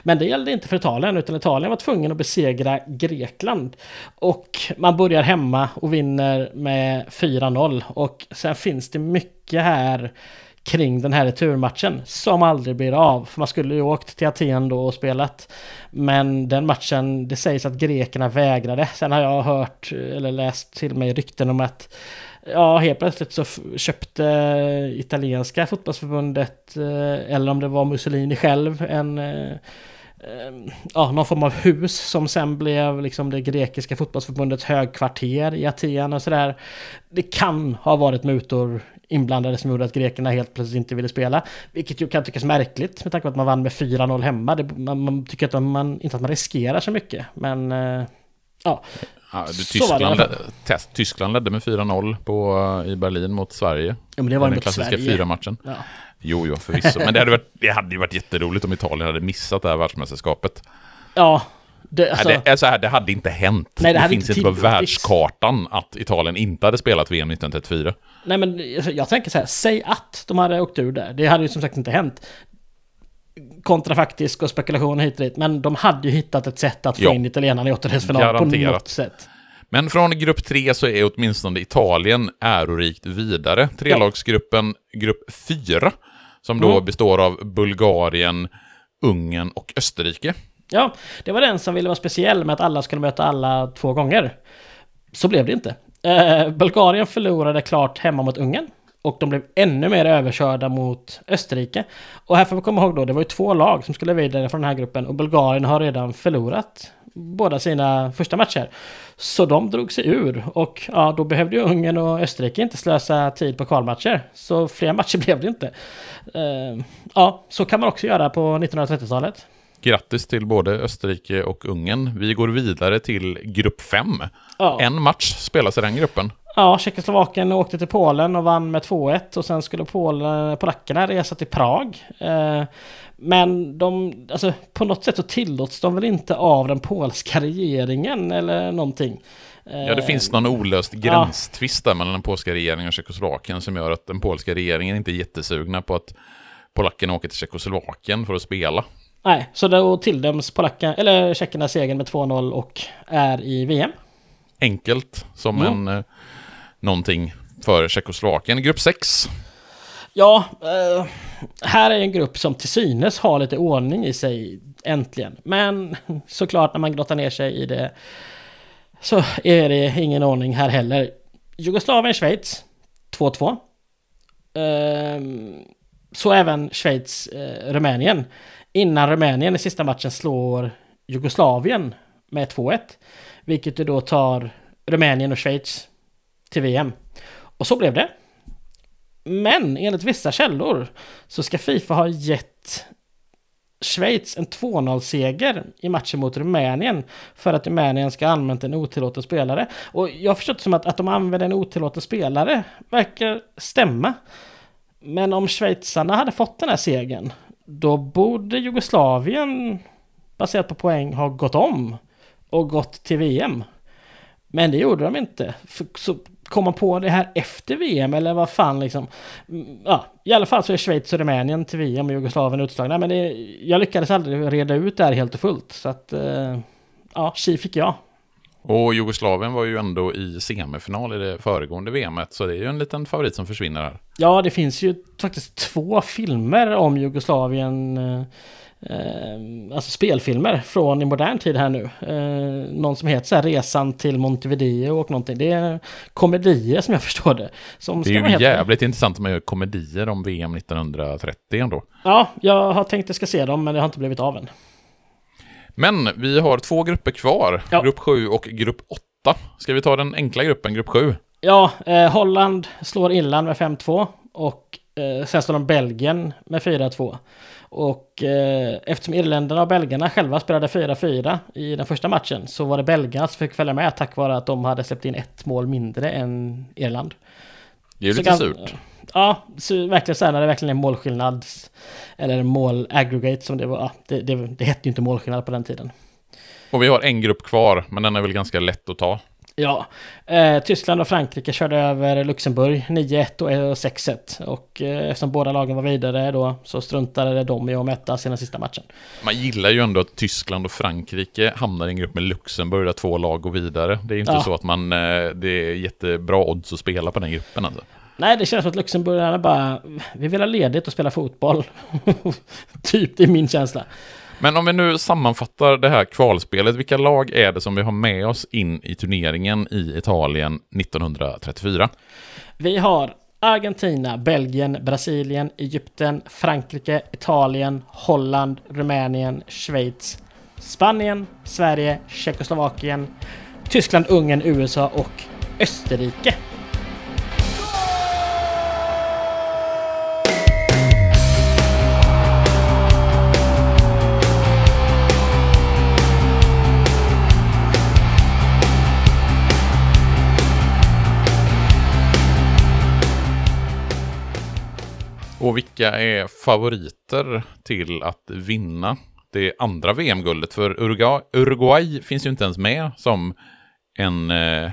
Men det gällde inte för Italien, utan Italien var tvungen att besegra Grekland. Och man börjar hemma och vinner med 4-0. Och sen finns det mycket här kring den här returmatchen som aldrig blir av. För man skulle ju åkt till Aten då och spelat. Men den matchen, det sägs att grekerna vägrade. Sen har jag hört eller läst till mig rykten om att Ja, helt plötsligt så köpte italienska fotbollsförbundet, eh, eller om det var Mussolini själv, en eh, eh, ja, någon form av hus som sen blev liksom det grekiska fotbollsförbundets högkvarter i Aten och sådär. Det kan ha varit mutor inblandade som gjorde att grekerna helt plötsligt inte ville spela. Vilket ju kan tyckas märkligt med tanke på att man vann med 4-0 hemma. Det, man, man tycker att man, inte att man riskerar så mycket. Men ja,
Ja, du,
det
Tyskland, led- test, Tyskland ledde med 4-0 på, i Berlin mot Sverige.
ja men det var
den
mot
klassiska fyra-matchen.
Ja.
Jo, jo, förvisso. Men det hade, varit, det hade ju varit jätteroligt om Italien hade missat det här världsmästerskapet.
Ja, det, alltså,
Nej, det, här, det hade inte hänt.
Nej, det hade
finns
inte
på världskartan att Italien inte hade spelat VM 1934.
Nej men jag tänker så här, säg att de hade åkt ur där. Det hade ju som sagt inte hänt. Kontrafaktisk och spekulation hit och dit. Men de hade ju hittat ett sätt att få
Ja.
in italienarna i åttondelsfinal på något sätt.
Men från grupp tre så är åtminstone Italien ärorikt vidare. Trelagsgruppen grupp fyra, som då
Mm.
består av Bulgarien, Ungern och Österrike.
Ja, det var den som ville vara speciell med att alla skulle möta alla två gånger. Så blev det inte. Eh, Bulgarien förlorade klart hemma mot Ungern. Och de blev ännu mer överkörda mot Österrike. Och här får vi komma ihåg då, det var ju två lag som skulle vidare från den här gruppen och Bulgarien har redan förlorat båda sina första matcher. Så de drog sig ur och ja, då behövde ju Ungern och Österrike inte slösa tid på kvalmatcher. Så fler matcher blev det inte. Uh, ja, så kan man också göra på 1930-talet.
Grattis till både Österrike och Ungern. Vi går vidare till grupp 5.
Ja.
En match spelas i den gruppen.
Ja, Tjeckoslovakien åkte till Polen och vann med 2-1 och sen skulle Polen, polackerna resa till Prag. Eh, men de, alltså på något sätt så tillåts de väl inte av den polska regeringen eller någonting.
Ja, det finns någon olöst gränstvist där mellan den polska regeringen och Tjeckoslovakien som gör att den polska regeringen inte är jättesugna på att polackerna åker till Tjeckoslovakien för att spela.
Nej, så då tilldöms polackerna, eller tjeckerna segern med 2-0 och är i VM.
Enkelt som mm. en, eh, någonting för Tjeckoslovakien. Grupp 6.
Ja, eh, här är en grupp som till synes har lite ordning i sig, äntligen. Men såklart när man grottar ner sig i det så är det ingen ordning här heller. Jugoslavien, Schweiz 2-2. Eh, så även Schweiz, eh. Innan Rumänien i sista matchen slår Jugoslavien med 2-1. Vilket ju då tar Rumänien och Schweiz till VM. Och så blev det. Men enligt vissa källor så ska Fifa ha gett Schweiz en 2-0-seger i matchen mot Rumänien för att Rumänien ska ha använt en otillåten spelare. Och jag har förstått som att, att de använder en otillåten spelare verkar stämma. Men om schweizarna hade fått den här segern, då borde Jugoslavien, baserat på poäng, ha gått om och gått till VM. Men det gjorde de inte. Så kom man på det här efter VM eller vad fan liksom. Mm, ja, i alla fall så är Schweiz och Rumänien till VM och Jugoslavien utslagna. Men det, jag lyckades aldrig reda ut det här helt och fullt. Så att, eh, ja, tji fick jag.
Och Jugoslavien var ju ändå i semifinal i det föregående VMet, så det är ju en liten favorit som försvinner här.
Ja, det finns ju faktiskt två filmer om Jugoslavien. Eh, alltså spelfilmer från i modern tid här nu. Eh, någon som heter så här Resan till Montevideo och någonting. Det är komedier som jag förstår det. Som
det är ju jävligt intressant om man gör komedier om VM 1930 ändå.
Ja, jag har tänkt att jag ska se dem men det har inte blivit av än.
Men vi har två grupper kvar, ja. grupp 7 och grupp 8. Ska vi ta den enkla gruppen, grupp 7?
Ja, eh, Holland slår Irland med 5-2 och eh, sen slår de Belgien med 4-2. Och eh, eftersom irländarna och belgarna själva spelade 4-4 i den första matchen så var det belgarna som fick följa med tack vare att de hade släppt in ett mål mindre än Irland.
Det är ju lite kan, surt.
Ja, så verkligen så här när det verkligen är målskillnad. Eller mål aggregate som det var. Det, det, det hette ju inte målskillnad på den tiden.
Och vi har en grupp kvar, men den är väl ganska lätt att ta.
Ja, eh, Tyskland och Frankrike körde över Luxemburg 9-1 och 6-1. Och eh, eftersom båda lagen var vidare då så struntade de i att mäta sina sista matchen.
Man gillar ju ändå att Tyskland och Frankrike hamnar i en grupp med Luxemburg där två lag går vidare. Det är ju inte ja. så att man, eh, det är jättebra odds att spela på den gruppen alltså.
Nej, det känns som att Luxemburgarna bara, vi vill ha ledigt och spela fotboll. typ, det är min känsla.
Men om vi nu sammanfattar det här kvalspelet, vilka lag är det som vi har med oss in i turneringen i Italien 1934?
Vi har Argentina, Belgien, Brasilien, Egypten, Frankrike, Italien, Holland, Rumänien, Schweiz, Spanien, Sverige, Tjeckoslovakien, Tyskland, Ungern, USA och Österrike.
Och vilka är favoriter till att vinna det andra VM-guldet? För Uruguay, Uruguay, finns ju inte ens med som en, eh,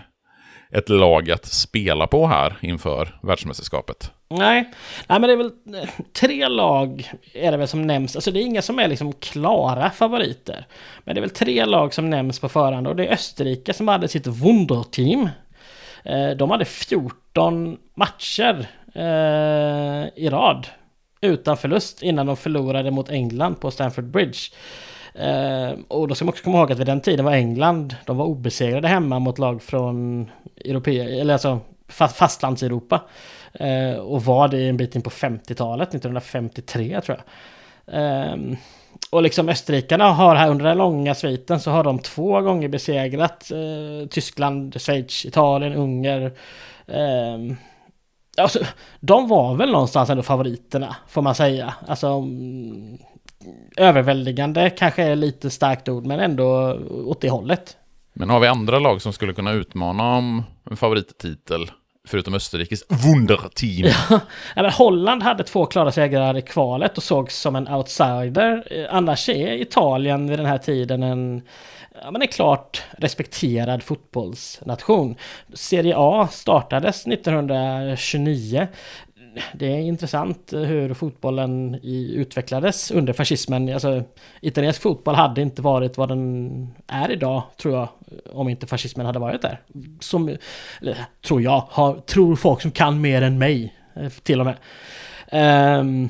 ett lag att spela på här inför världsmästerskapet.
Nej. Nej, men det är väl eh, tre lag är det väl som nämns. Alltså det är inga som är liksom klara favoriter. Men det är väl tre lag som nämns på förhand och det är Österrike som hade sitt Wunderteam. Eh, de hade 14 matcher eh, i rad utan förlust innan de förlorade mot England på Stamford Bridge. Eh, och då ska man också komma ihåg att vid den tiden var England, de var obesegrade hemma mot lag från Europa, eller alltså fastlands-Europa. Och var det en bit in på 50-talet, 1953 tror jag. Ehm, och liksom österrikarna har här under den långa sviten så har de två gånger besegrat eh, Tyskland, Schweiz, Italien, Ungern. Eh, alltså, de var väl någonstans ändå favoriterna, får man säga. Alltså, mm, överväldigande kanske är lite starkt ord, men ändå åt det hållet.
Men har vi andra lag som skulle kunna utmana om en favorittitel? Förutom Österrikes Wunderteam.
Ja, men Holland hade två klara segrar i kvalet och sågs som en outsider. Eh, annars är Italien vid den här tiden en, ja, men en klart respekterad fotbollsnation. Serie A startades 1929 det är intressant eh, hur fotbollen i, utvecklades under fascismen. Alltså, italiensk fotboll hade inte varit vad den är idag, tror jag, om inte fascismen hade varit där. Som, eller, tror jag, har, tror folk som kan mer än mig, eh, till och med. Um,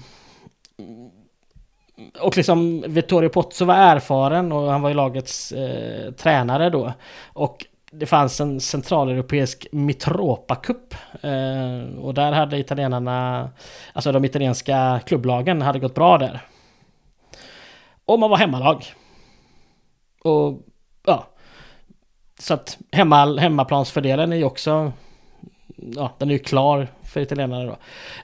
och liksom Vittorio Pozzo var erfaren och han var ju lagets eh, tränare då. Och det fanns en centraleuropeisk Mitropa Cup. Eh, och där hade italienarna, alltså de italienska klubblagen hade gått bra där. Och man var hemmalag. Och ja. Så att hemma, hemmaplansfördelen är ju också, ja den är ju klar för italienarna då.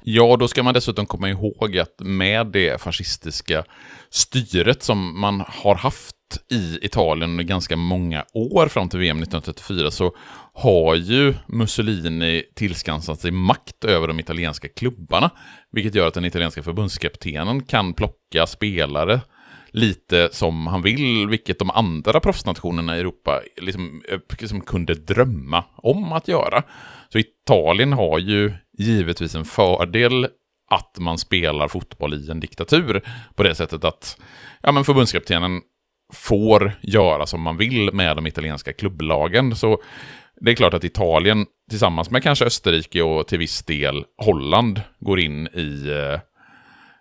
Ja, då ska man dessutom komma ihåg att med det fascistiska styret som man har haft i Italien under ganska många år fram till VM 1934 så har ju Mussolini tillskansat sig makt över de italienska klubbarna. Vilket gör att den italienska förbundskaptenen kan plocka spelare lite som han vill, vilket de andra proffsnationerna i Europa liksom, liksom kunde drömma om att göra. Så Italien har ju givetvis en fördel att man spelar fotboll i en diktatur på det sättet att ja, men förbundskaptenen får göra som man vill med de italienska klubblagen. Så det är klart att Italien tillsammans med kanske Österrike och till viss del Holland går in i eh,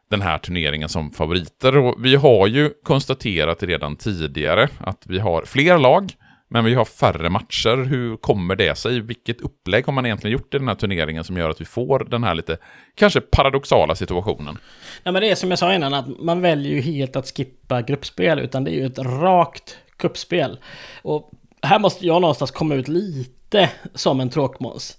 den här turneringen som favoriter. Och vi har ju konstaterat redan tidigare att vi har fler lag men vi har färre matcher. Hur kommer det sig? Vilket upplägg har man egentligen gjort i den här turneringen som gör att vi får den här lite kanske paradoxala situationen?
Ja, men det är som jag sa innan, att man väljer ju helt att skippa gruppspel, utan det är ju ett rakt kuppspel. Och här måste jag någonstans komma ut lite som en tråkmåns.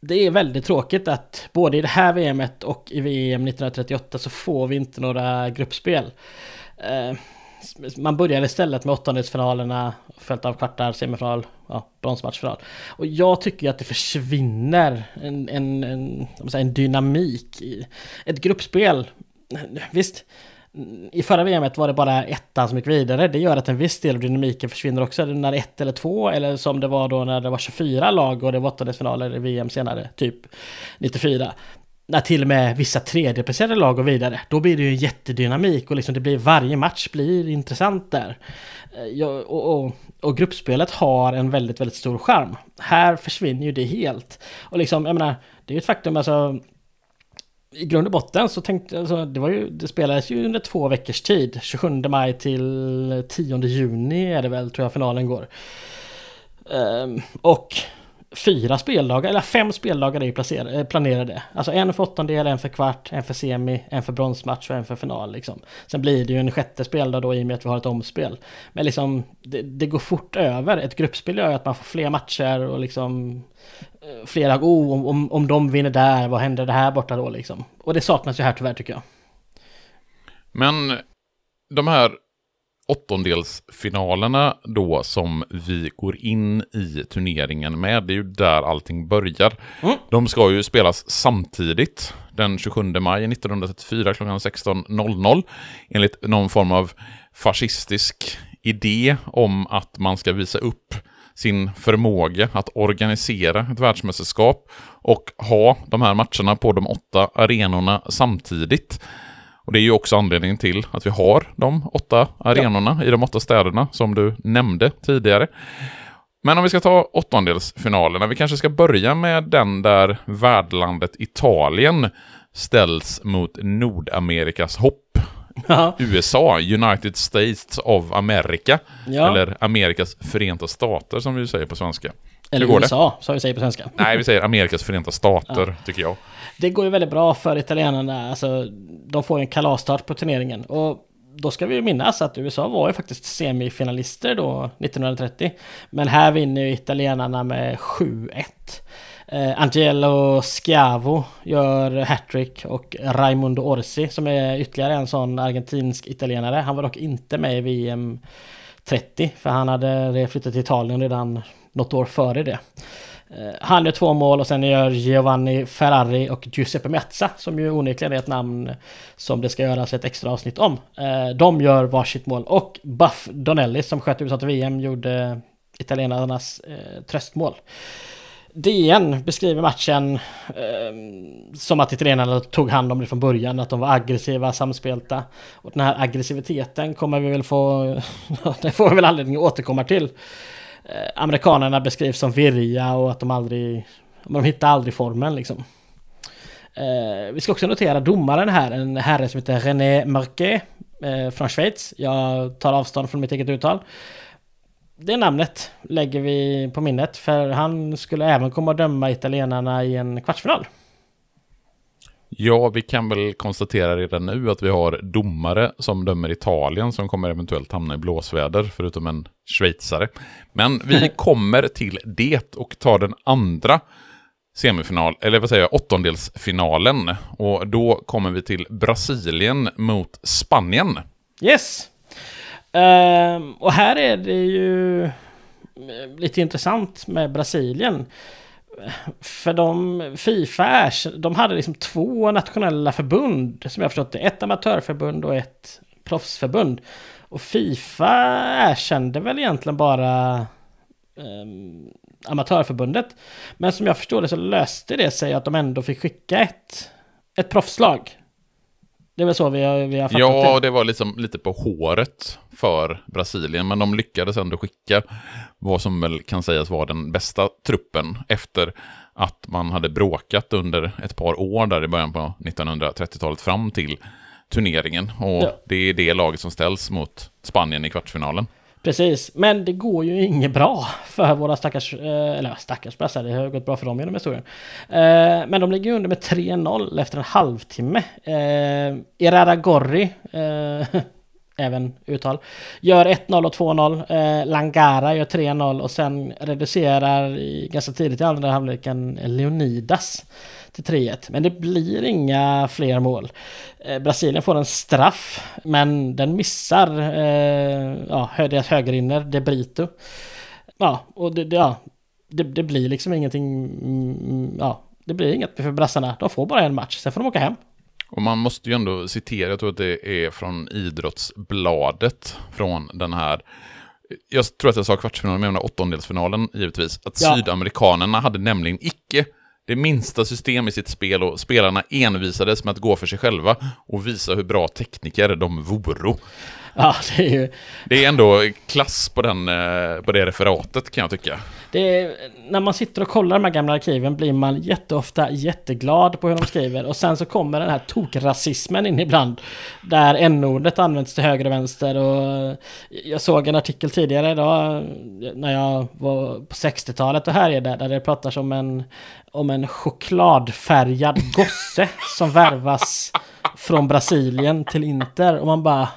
Det är väldigt tråkigt att både i det här VMet och i VM 1938 så får vi inte några gruppspel. Eh, man börjar istället med åttondelsfinalerna, följt av kvartar, semifinal, ja, bronsmatchfinal. Och jag tycker att det försvinner en, en, en, en dynamik i ett gruppspel. Visst, i förra VMet var det bara ettan som gick vidare. Det gör att en viss del av dynamiken försvinner också. När ett eller två, eller som det var då när det var 24 lag och det var åttondelsfinaler i VM senare, typ 94 när till och med vissa tredjeplacerade lag går vidare, då blir det ju en jättedynamik och liksom det blir varje match blir intressant där. Eh, och, och, och, gruppspelet har en väldigt, väldigt stor charm. Här försvinner ju det helt. Och liksom, jag menar, det är ju ett faktum alltså i grund och botten så tänkte jag, alltså, det var ju, det spelades ju under två veckors tid. 27 maj till 10 juni är det väl, tror jag finalen går. Um, och fyra speldagar, eller fem speldagar är ju eh, planerade. Alltså en för åttondel, en för kvart, en för semi, en för bronsmatch och en för final. Liksom. Sen blir det ju en sjätte speldag då i och med att vi har ett omspel. Men liksom, det, det går fort över. Ett gruppspel gör ju att man får fler matcher och liksom eh, flera, oh, om, om, om de vinner där, vad händer det här borta då liksom? Och det saknas ju här tyvärr tycker jag.
Men de här åttondelsfinalerna då som vi går in i turneringen med. Det är ju där allting börjar. Mm. De ska ju spelas samtidigt den 27 maj 1934 klockan 16.00 enligt någon form av fascistisk idé om att man ska visa upp sin förmåga att organisera ett världsmästerskap och ha de här matcherna på de åtta arenorna samtidigt. Och det är ju också anledningen till att vi har de åtta arenorna ja. i de åtta städerna som du nämnde tidigare. Men om vi ska ta åttondelsfinalerna, vi kanske ska börja med den där värdlandet Italien ställs mot Nordamerikas hopp
Ja.
USA, United States of America.
Ja.
Eller Amerikas Förenta Stater som vi säger på svenska.
Eller
går det?
USA, som vi säger på svenska.
Nej, vi säger Amerikas Förenta Stater, tycker jag.
Det går ju väldigt bra för italienarna. Alltså, de får ju en kalasstart på turneringen. Och då ska vi ju minnas att USA var ju faktiskt semifinalister då 1930. Men här vinner ju italienarna med 7-1. Eh, Angelo Schiavo gör hattrick och Raimundo Orsi som är ytterligare en sån argentinsk italienare. Han var dock inte med i VM 30 för han hade flyttat till Italien redan något år före det. Eh, han gör två mål och sen gör Giovanni Ferrari och Giuseppe Mezza, som ju onekligen är ett namn som det ska göras ett extra avsnitt om. Eh, de gör varsitt mål och Buff Donelli som sköt USA till VM gjorde italienarnas eh, tröstmål. DN beskriver matchen eh, som att italienarna tog hand om det från början, att de var aggressiva, samspelta. Och den här aggressiviteten kommer vi väl få, det får vi väl anledning att återkomma till. Eh, amerikanerna beskrivs som virriga och att de aldrig, de hittar aldrig formen liksom. Eh, vi ska också notera domaren här, en herre som heter René Marquet eh, från Schweiz. Jag tar avstånd från mitt eget uttal. Det namnet lägger vi på minnet för han skulle även komma att döma italienarna i en kvartsfinal.
Ja, vi kan väl konstatera redan nu att vi har domare som dömer Italien som kommer eventuellt hamna i blåsväder, förutom en schweizare. Men vi kommer till det och tar den andra semifinal, eller vad säger jag, åttondelsfinalen. Och då kommer vi till Brasilien mot Spanien.
Yes! Ehm, och här är det ju lite intressant med Brasilien. För de, Fifa de hade liksom två nationella förbund som jag förstått det. Ett amatörförbund och ett proffsförbund. Och Fifa erkände väl egentligen bara um, amatörförbundet. Men som jag förstår det så löste det sig att de ändå fick skicka ett, ett proffslag. Det är väl så vi har, vi har fattat
Ja,
det.
det var liksom lite på håret för Brasilien, men de lyckades ändå skicka vad som väl kan sägas vara den bästa truppen efter att man hade bråkat under ett par år där i början på 1930-talet fram till turneringen. Och
Ja.
det är det laget som ställs mot Spanien i kvartsfinalen.
Precis, men det går ju inget bra för våra stackars, eh, eller stackars brassar, det har gått bra för dem genom historien. Eh, men de ligger under med 3-0 efter en halvtimme. Eh, Irara Gorri, eh, även uttal, gör 1-0 och 2-0. Langara gör 3-0 och sen reducerar ganska tidigt i andra halvleken Leonidas till 3-1. Men det blir inga fler mål. Eh, Brasilien får en straff, men den missar eh, ja, deras högerinner, De Brito. Ja, och det, ja, det, det blir liksom ingenting, mm, ja, det blir inget för brassarna. De får bara en match, sen får de åka hem.
Och man måste ju ändå citera, jag tror att det är från Idrottsbladet, från den här jag tror att jag sa kvartsfinalen, men jag menar åttondelsfinalen givetvis. Att
Ja.
sydamerikanerna hade nämligen icke det minsta system i sitt spel och spelarna envisades med att gå för sig själva och visa hur bra tekniker de voro.
Ja, det är ju...
Det är ändå klass på, den, eh, på det referatet kan jag tycka.
Det är, när man sitter och kollar de här gamla arkiven blir man jätteofta jätteglad på hur de skriver. Och sen så kommer den här tokrasismen in ibland där n-ordet används till höger och vänster. Och jag såg en artikel tidigare idag när jag var på 60-talet och här är det där det pratas om en om en chokladfärgad gosse som värvas från Brasilien till Inter. Och man bara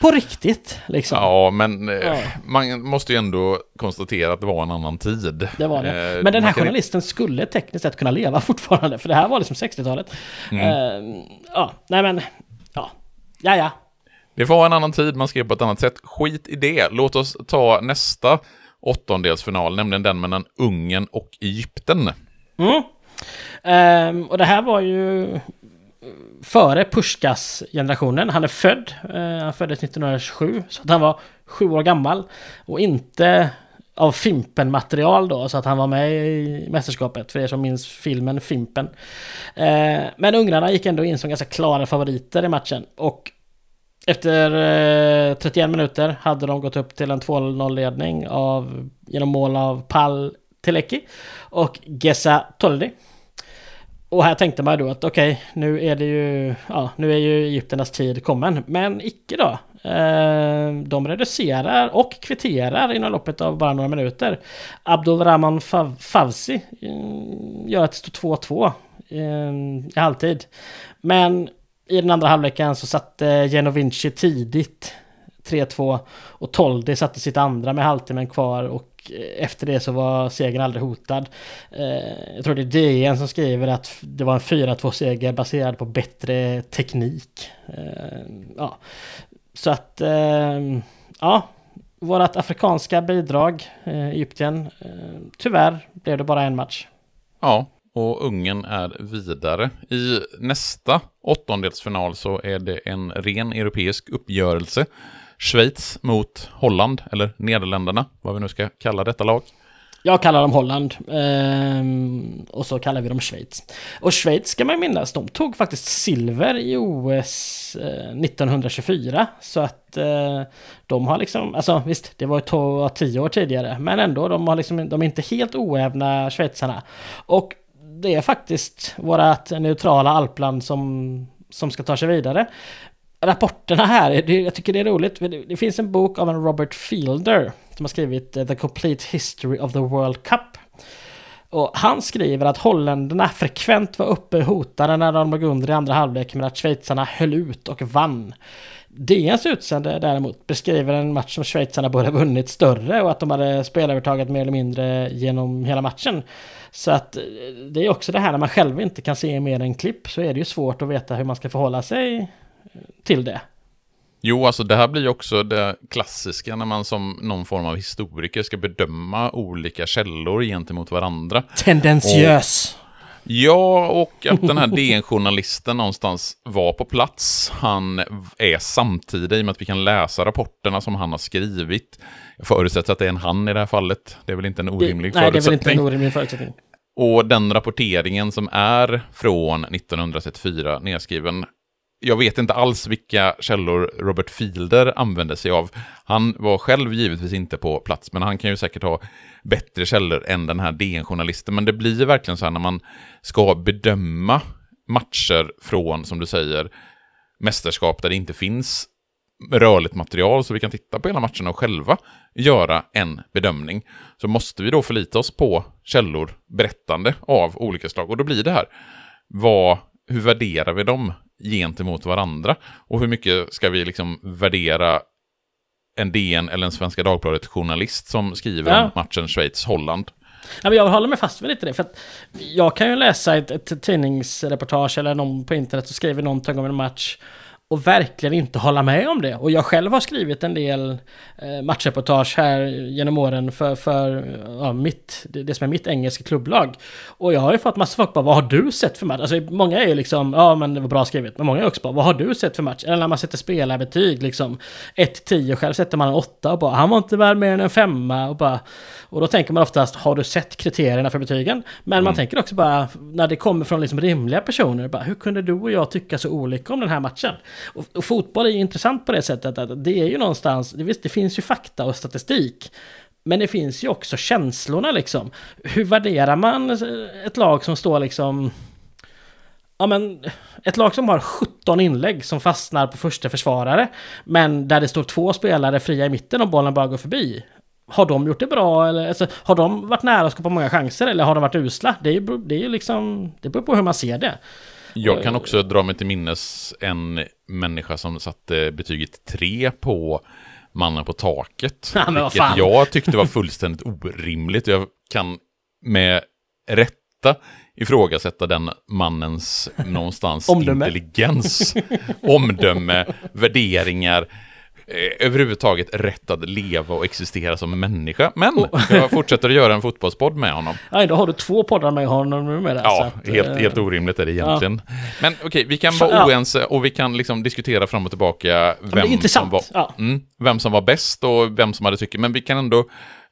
på riktigt liksom.
Ja, men eh,
Ja.
man måste ju ändå konstatera att det var en annan tid.
Det var det.
Eh,
Men den här journalisten skulle tekniskt sett kunna leva fortfarande, för det här var liksom 60-talet.
Mm.
Eh, ja, nej men, ja. Ja, ja.
Det var en annan tid, man skrev på ett annat sätt. Skit i det. Låt oss ta nästa åttondelsfinal, nämligen den mellan Ungern och Egypten.
Mm. Ehm, och det här var ju före Pushkas generationen. Han är född, eh, han föddes 1927, så att han var sju år gammal. Och inte av Fimpen-material då, så att han var med i mästerskapet, för er som minns filmen Fimpen. Eh, men ungrarna gick ändå in som ganska klara favoriter i matchen. Och efter eh, 31 minuter hade de gått upp till en 2-0-ledning av, genom mål av Pal Teleki och Gesa Toldi och här tänkte man då att okej, okay, nu är det ju, ja, nu är ju Egypternas tid kommen. Men icke då. Eh, de reducerar och kvitterar inom loppet av bara några minuter. Abdulrahman Favsi mm, gör att det står 2-2 i halvtid. Men i den andra halvleken så satte Genovinci tidigt 3-2 och Toldi satte sitt andra med halvtimmen kvar och Eh, efter det så var segern aldrig hotad. Eh, jag tror det är DN som skriver att det var en 4-2 seger baserad på bättre teknik. Eh, ja. Så att, ja, vårat afrikanska bidrag, Egypten, tyvärr blev det bara en match.
Ja, och Ungern är vidare. I nästa åttondelsfinal så är det en ren europeisk uppgörelse. Schweiz mot Holland, eller Nederländerna, vad vi nu ska kalla detta lag.
Jag kallar dem Holland. Ehm, och så kallar vi dem Schweiz. Och Schweiz ska man minnas, de tog faktiskt silver i OS 1924. Eh, så att eh, de har liksom, alltså visst, det var tio år tidigare. Men ändå, de, har liksom, de är inte helt oävna schweizarna. Och det är faktiskt vårat neutrala alpland som, som ska ta sig vidare rapporterna här, det, jag tycker det är roligt. Det, det finns en bok av en Robert Fielder som har skrivit eh, The Complete History of the World Cup. Och han skriver att holländarna frekvent var uppe hotade när de låg under i andra halvlek men att schweizarna höll ut och vann. DNs utsände däremot beskriver en match som schweizarna borde ha vunnit större och att de hade spelövertaget mer eller mindre genom hela matchen. Så att eh, det är också det här när man själv inte kan se mer än klipp så är det ju svårt att veta hur man ska förhålla sig till det.
Jo, alltså det här blir ju också det klassiska när man som någon form av historiker ska bedöma olika källor gentemot varandra.
Tendensiös.
Och, ja, och att den här DN-journalisten någonstans var på plats. Han är samtidig i och med att vi kan läsa rapporterna som han har skrivit. Jag förutsätter att det är en han i det här fallet. Det är väl inte en orimlig det,
förutsättning. Nej, det är väl inte en orimlig förutsättning.
Och den rapporteringen som är från 1934 nedskriven jag vet inte alls vilka källor Robert Fielder använde sig av. Han var själv givetvis inte på plats, men han kan ju säkert ha bättre källor än den här DN-journalisten. Men det blir verkligen så här när man ska bedöma matcher från, som du säger, mästerskap där det inte finns rörligt material så vi kan titta på hela matchen och själva göra en bedömning. Så måste vi då förlita oss på källor berättande av olika slag. Och då blir det här, vad, hur värderar vi dem gentemot varandra? Och hur mycket ska vi liksom värdera en DN eller en Svenska Dagbladet-journalist som skriver ja. om matchen Schweiz-Holland?
Ja, men jag håller mig fast vid lite det. För att jag kan ju läsa ett, ett tidningsreportage eller någon på internet som skriver någonting om en match och verkligen inte hålla med om det. Och jag själv har skrivit en del eh, matchreportage här genom åren för, för ja, mitt, det, som är mitt engelska klubblag. Och jag har ju fått massa folk bara, vad har du sett för match? Alltså många är ju liksom, ja men det var bra skrivet. Men många är också bara, vad har du sett för match? Eller när man sätter spelarbetyg liksom, 1-10 själv sätter man en 8 och bara, han var inte värd mer än en femma och bara, och då tänker man oftast, har du sett kriterierna för betygen? Men mm. man tänker också bara, när det kommer från liksom rimliga personer, bara, hur kunde du och jag tycka så olika om den här matchen? Och, och fotboll är ju intressant på det sättet att det är ju någonstans, visst, det finns ju fakta och statistik. Men det finns ju också känslorna liksom. Hur värderar man ett lag som står liksom... Ja men, ett lag som har 17 inlägg som fastnar på första försvarare. Men där det står två spelare fria i mitten och bollen bara går förbi. Har de gjort det bra eller alltså, har de varit nära att skapa många chanser eller har de varit usla? Det är ju det är liksom, det beror på hur man ser det.
Jag kan också dra mig till minnes en människa som satte betyget 3 på mannen på taket.
Ja,
vilket jag tyckte var fullständigt orimligt. Jag kan med rätta ifrågasätta den mannens någonstans
omdöme.
intelligens, omdöme, värderingar Eh, överhuvudtaget rätt att leva och existera som människa. Men oh. jag fortsätter att göra en fotbollspodd med honom.
Nej, då har du två poddar med honom numera.
Ja, att, helt, eh, helt orimligt är det egentligen. Ja. Men okej, okay, vi kan vara ja. oense och vi kan liksom diskutera fram och tillbaka vem, som var, ja. mm, vem som var bäst och vem som hade tycke. Men vi kan ändå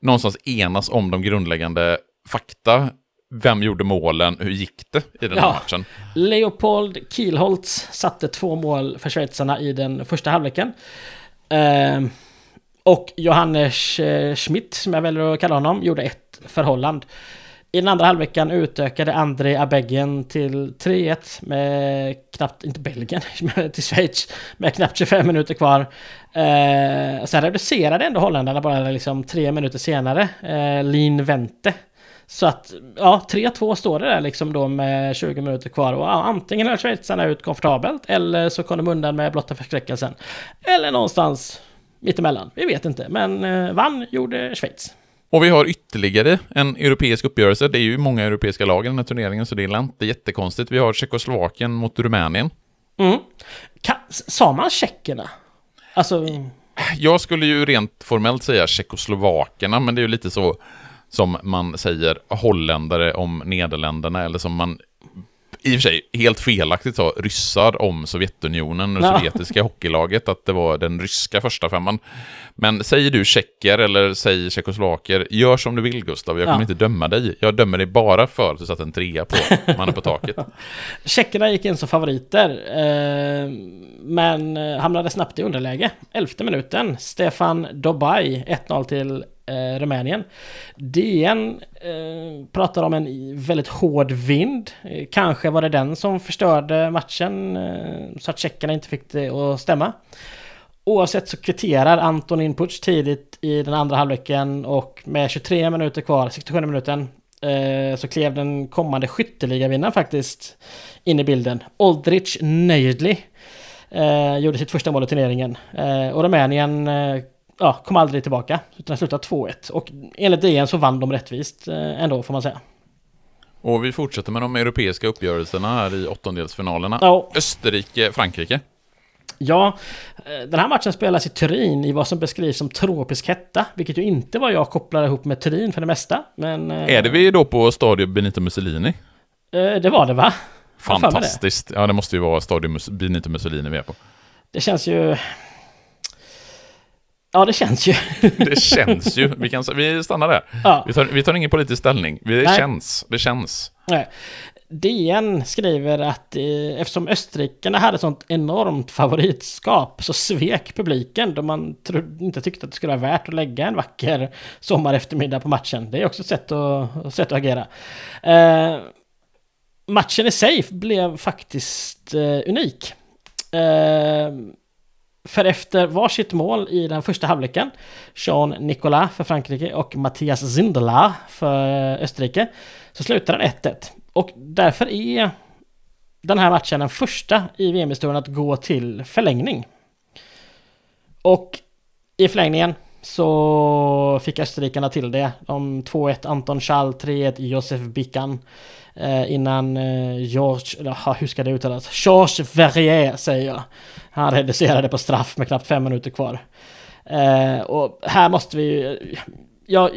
någonstans enas om de grundläggande fakta vem gjorde målen? Hur gick det i den här ja. matchen?
Leopold Kielholtz satte två mål för schweizarna i den första halvleken. Eh, och Johannes eh, Schmidt, som jag väljer att kalla honom, gjorde ett för Holland. I den andra halvveckan utökade André Abeggen till 3-1 med knappt, inte Belgien, till Schweiz med knappt 25 minuter kvar. Eh, sen reducerade ändå holländarna bara liksom tre minuter senare. Eh, Lin Vente. Så att, ja, 3-2 står det där liksom då med 20 minuter kvar och antingen höll schweizarna ut komfortabelt eller så kom de undan med blotta förskräckelsen. Eller någonstans mittemellan, vi vet inte. Men eh, vann gjorde Schweiz.
Och vi har ytterligare en europeisk uppgörelse. Det är ju många europeiska lag i den här turneringen, så det är inte jättekonstigt. Vi har Tjeckoslovakien mot Rumänien.
Mm. Ka sa man tjeckerna? Alltså...
Jag skulle ju rent formellt säga tjeckoslovakerna, men det är ju lite så som man säger holländare om Nederländerna, eller som man i och för sig helt felaktigt sa ryssar om Sovjetunionen och ja. sovjetiska hockeylaget, att det var den ryska första femman. Men säger du tjecker eller säger tjeckoslovaker, gör som du vill Gustav, jag kommer ja. inte döma dig. Jag dömer dig bara för att du satt en trea på mannen på taket.
Tjeckerna gick in som favoriter, eh, men eh, hamnade snabbt i underläge. Elfte minuten, Stefan Dobaj, 1-0 till eh, Rumänien. DN eh, pratar om en väldigt hård vind. Eh, kanske var det den som förstörde matchen eh, så att tjeckerna inte fick det att stämma. Oavsett så kvitterar Antonin Puc tidigt i den andra halvleken och med 23 minuter kvar, 67 minuten, eh, så klev den kommande skytteligavinnaren faktiskt in i bilden. Oldrich Nejdli eh, gjorde sitt första mål i turneringen. Eh, och Rumänien eh, ja, kom aldrig tillbaka. Utan slutade 2-1. Och enligt DN så vann de rättvist eh, ändå får man säga.
Och vi fortsätter med de europeiska uppgörelserna här i åttondelsfinalerna. Ja. Österrike-Frankrike.
Ja, eh, den här matchen spelas i Turin i vad som beskrivs som tropisk hetta, vilket ju inte var jag kopplar ihop med Turin för det mesta. Men,
eh, är det vi då på Stadio Benito Mussolini?
Det var det va?
Fantastiskt. Det. Ja, det måste ju vara Stadio Benito Mussolini vi är på.
Det känns ju... Ja, det känns ju.
det känns ju. Vi, kan, vi stannar där. Ja. Vi, tar, vi tar ingen politisk ställning. Det Nej. känns. Det känns.
Nej. DN skriver att eh, eftersom österrikarna hade sånt enormt favoritskap så svek publiken då man tro, inte tyckte att det skulle vara värt att lägga en vacker sommareftermiddag på matchen. Det är också ett sätt att, sätt att agera. Eh, matchen i sig blev faktiskt eh, unik. För efter varsitt mål i den första halvleken, Jean Nicolas för Frankrike och Mattias Zindela för Österrike, så slutar den 1-1. Och därför är den här matchen den första i VM-historien att gå till förlängning. Och i förlängningen så fick österrikarna till det. De 2-1 Anton Schall, 3-1 Josef Bikan. Eh, innan eh, George, eller hur ska det uttalas? George Verrier säger jag. Han reducerade på straff med knappt fem minuter kvar. Eh, och här måste vi Jag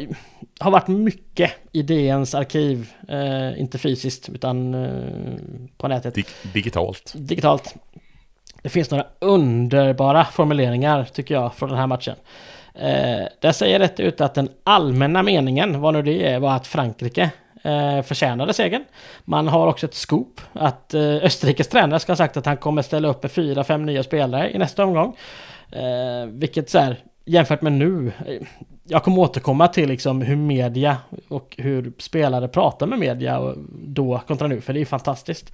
har varit mycket i DNs arkiv, eh, inte fysiskt utan eh, på nätet.
Dig digitalt.
Digitalt. Det finns några underbara formuleringar tycker jag från den här matchen. Eh, där säger rätt ut att den allmänna meningen, vad nu det är, var att Frankrike eh, förtjänade segern. Man har också ett scoop att eh, Österrikes tränare ska ha sagt att han kommer ställa upp med fyra, fem nya spelare i nästa omgång. Eh, vilket så här, jämfört med nu, eh, jag kommer återkomma till liksom hur media och hur spelare pratar med media då kontra nu, för det är fantastiskt.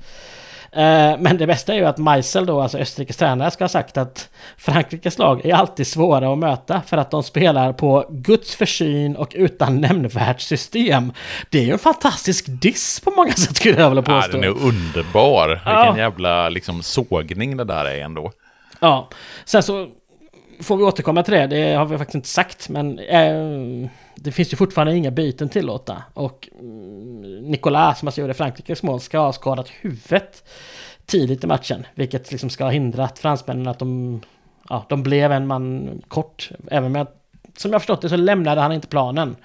Eh, men det bästa är ju att Meisel då, alltså Österrikes tränare, ska ha sagt att Frankrikes lag är alltid svåra att möta för att de spelar på Guds försyn och utan nämnvärt system. Det är ju en fantastisk diss på många sätt skulle jag vilja påstå.
Ja, den är underbar. Vilken ja. jävla liksom sågning det där är ändå.
Ja, sen så får vi återkomma till det, det har vi faktiskt inte sagt, men eh, det finns ju fortfarande inga byten tillåta. Och mm, Nicolas, som alltså gjorde Frankrikes mål, ska ha skadat huvudet tidigt i matchen. Vilket liksom ska ha hindrat fransmännen att de, ja, de blev en man kort. Även med att, som jag förstått det så lämnade han inte planen.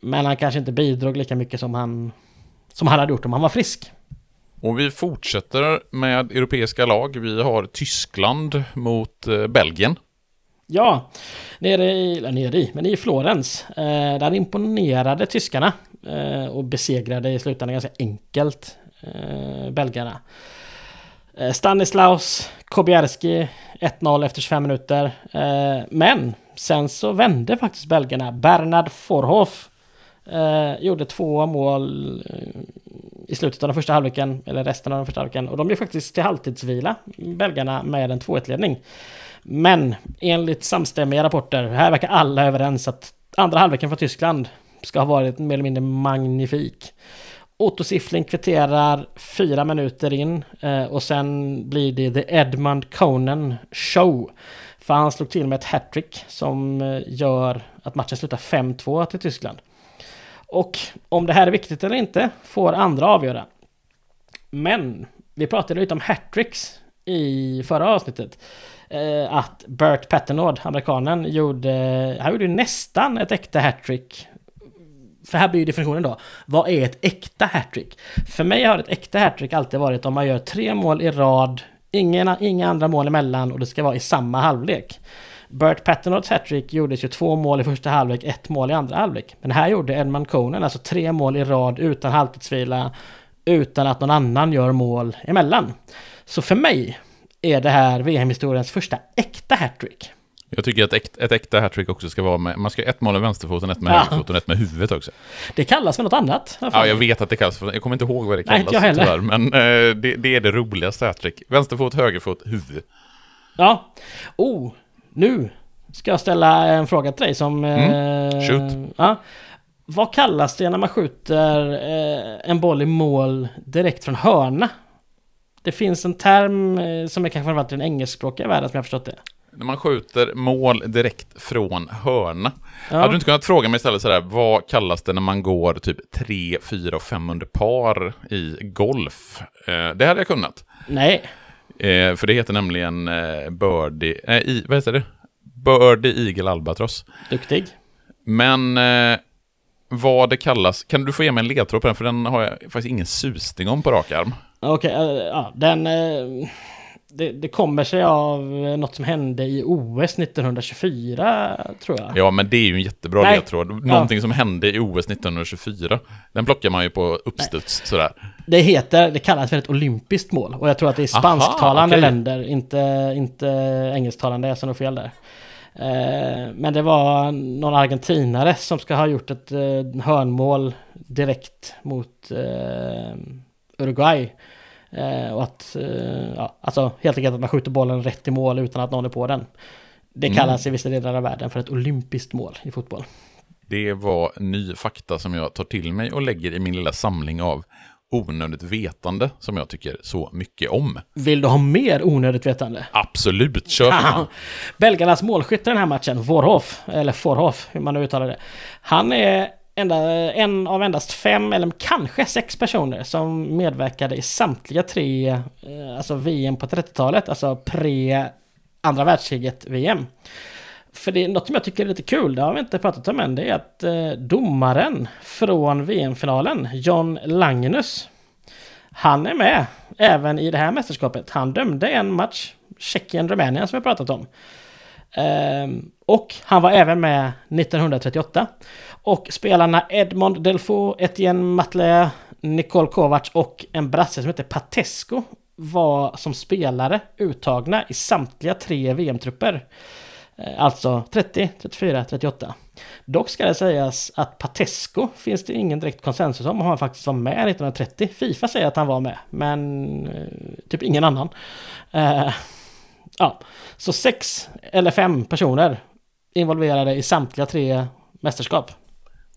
Men han kanske inte bidrog lika mycket som han, som han hade gjort om han var frisk.
Och vi fortsätter med europeiska lag. Vi har Tyskland mot eh, Belgien.
Ja, nere i, eller nere i, men i Florens. Eh, där imponerade tyskarna eh, och besegrade i slutändan ganska enkelt eh, belgarna. Eh, Stanislaus Kobierski 1-0 efter 25 minuter. Eh, men sen så vände faktiskt belgarna. Bernard Forhoff Eh, gjorde två mål eh, i slutet av den första halvleken, eller resten av den första halvleken. Och de blev faktiskt till halvtidsvila, belgarna, med en 2-1-ledning. Men enligt samstämmiga rapporter, här verkar alla överens att andra halvleken för Tyskland ska ha varit mer eller mindre magnifik. Otto Siffling kvitterar fyra minuter in eh, och sen blir det The Edmund Conan Show. För han slog till med ett hattrick som eh, gör att matchen slutar 5-2 till Tyskland. Och om det här är viktigt eller inte får andra avgöra. Men vi pratade lite om hattricks i förra avsnittet. Eh, att Bert Patternord, amerikanen, gjorde, han gjorde nästan ett äkta hattrick för här blir ju definitionen då. Vad är ett äkta hattrick? För mig har ett äkta hattrick alltid varit om man gör tre mål i rad, ingen, inga andra mål emellan och det ska vara i samma halvlek. Bert Patternords hattrick gjordes ju två mål i första halvlek, ett mål i andra halvlek. Men här gjorde Edmund Conan alltså tre mål i rad utan halvtidsvila, utan att någon annan gör mål emellan. Så för mig är det här VM-historiens första äkta hattrick.
Jag tycker att ett, ett äkta hattrick också ska vara med, man ska ett mål med vänsterfoten, ett med ja. högerfoten och ett med huvudet också.
Det kallas för något annat.
Ja, jag vet att det kallas för, jag kommer inte ihåg vad det kallas Nej, jag heller. tyvärr, men eh, det, det, är det roligaste hattrick. Vänsterfot, högerfot, huvud.
Ja. Oh, nu ska jag ställa en fråga till dig som... Mm.
Eh, Shoot.
Ja. Vad kallas det när man skjuter eh, en boll i mål direkt från hörna? Det finns en term eh, som är kanske framförallt i den engelskspråkiga världen som jag förstått det
när man skjuter mål direkt från hörna. Ja. Hade du inte kunnat fråga mig istället sådär, vad kallas det när man går typ 3, 4 och 5 under par i golf? Eh, det hade jag kunnat.
Nej.
Eh, för det heter nämligen eh, birdie, i, vad heter det? Birdie Eagle Albatross.
Duktig.
Men vad det kallas, kan du få ge mig en ledtråd på den? För den har jag faktiskt ingen susning om på rak arm.
Okej, okay, uh, ja, den... Uh det, det, kommer sig av något som hände i OS 1924, tror jag.
Ja, men det är ju en jättebra Nej. ledtråd. Någonting ja. som hände i OS 1924. Den plockar man ju på uppstuds Nej. sådär.
Det heter, det kallas för ett olympiskt mål. Och jag tror att det är spansktalande okay. länder, inte, inte engelsktalande. Jag sa nog fel där. Eh, men det var någon argentinare som ska ha gjort ett eh, hörnmål direkt mot eh, Uruguay. Eh, och att, eh, ja, alltså helt enkelt att man skjuter bollen rätt i mål utan att någon är på den. Det mm. kallas mm. i vissa delar av världen för ett olympiskt mål i fotboll.
Det var ny fakta som jag tar till mig och lägger i min lilla samling av onödigt vetande som jag tycker så mycket om.
Vill du ha mer onödigt vetande?
Absolut, kör på.
Belgarnas målskytt i den här matchen, Vorhoff, eller Vorhoff, hur man nu uttalar det. Han är enda, en av endast fem eller kanske sex personer som medverkade i samtliga tre eh, alltså VM på 30-talet, alltså pre andra världskriget-VM. För det är något som jag tycker är lite kul, det har vi inte pratat om än, det är att eh, domaren från VM-finalen, John Langenus, han är med även i det här mästerskapet. Han dömde en match, Tjeckien-Rumänien som vi pratat om. Ehm, och han var även med 1938. Och spelarna Edmond Delfour, Etienne Matlet, Nicole Kovacs och en brasse som heter Patesco var som spelare uttagna i samtliga tre VM-trupper. Eh, alltså 30, 34, 38. Dock ska det sägas att Patesco finns det ingen direkt konsensus om han faktiskt var med 1930. Fifa säger att han var med, men eh, typ ingen annan. Uh, ja, så sex eller fem personer involverade i samtliga tre mästerskap.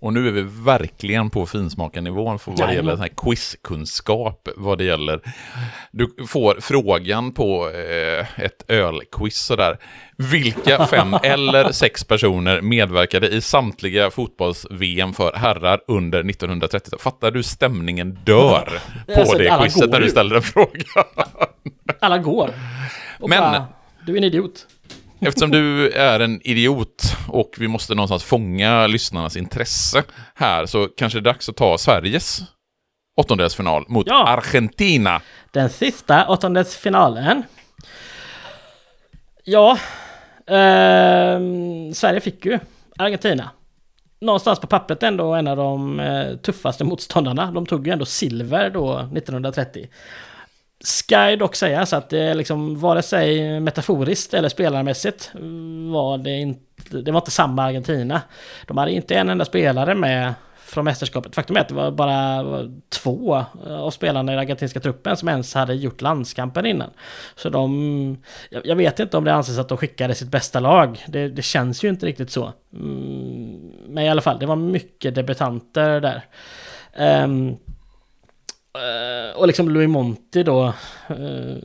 Och nu är vi verkligen på finsmakarnivån för vad det gäller här quizkunskap. Vad det gäller. Du får frågan på eh, ett ölquiz sådär. Vilka fem eller sex personer medverkade i samtliga fotbolls-VM för herrar under 1930 Fattar du stämningen dör på alltså, det quizet när du ställer en fråga?
alla går. Och Men... Bara, du är en idiot.
Eftersom du är en idiot och vi måste någonstans fånga lyssnarnas intresse här så kanske det är dags att ta Sveriges åttondelsfinal mot ja. Argentina.
Den sista åttondelsfinalen. Ja, eh, Sverige fick ju Argentina. Någonstans på pappret ändå en av de eh, tuffaste motståndarna. De tog ju ändå silver då 1930. Ska ju dock sägas att det liksom vare sig metaforiskt eller spelarmässigt var det inte, det var inte samma Argentina. De hade inte en enda spelare med från mästerskapet. Faktum är att det var bara två eh, av spelarna i den argentinska truppen som ens hade gjort landskampen innan. Så de... Jag vet inte om det anses att de skickade sitt bästa lag. Det, det känns ju inte riktigt så. Mm, men i alla fall, det var mycket debutanter där. Um, Eh, och liksom Louis Monti då, eh,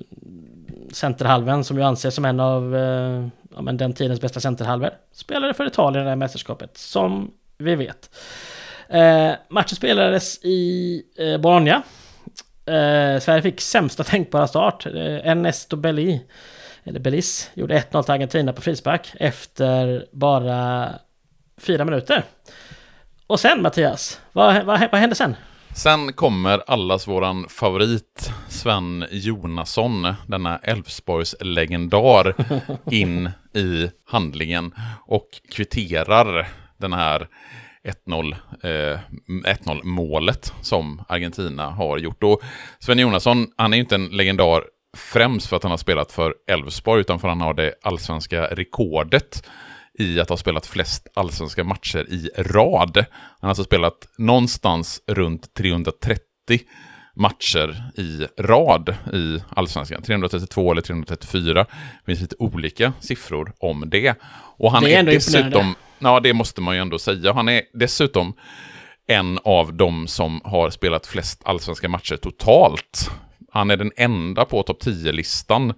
centerhalven som ju anses som en av eh, ja, men den tidens bästa centerhalver, spelade för Italien i det här mästerskapet, som vi vet. Eh, matchen spelades i eh, Bologna. Eh, Sverige fick sämsta tänkbara start. Eh, Ernesto Belli, eller Bellis, gjorde 1-0 till Argentina på frispark efter bara fyra minuter. Och sen Mattias, vad, vad, vad hände sen?
Sen kommer allas våran favorit Sven Jonasson, denna Elfsborgs legendar, in i handlingen och kvitterar den här 1-0 eh, målet som Argentina har gjort. Och Sven Jonasson, han är ju inte en legendar främst för att han har spelat för Elfsborg, utan för att han har det allsvenska rekordet i att ha spelat flest allsvenska matcher i rad. Han har alltså spelat någonstans runt 330 matcher i rad i allsvenskan. 332 eller 334. Det finns lite olika siffror om det. Och han
det är,
är dessutom, ja det måste man ju ändå säga, han är dessutom en av de som har spelat flest allsvenska matcher totalt. Han är den enda på topp 10-listan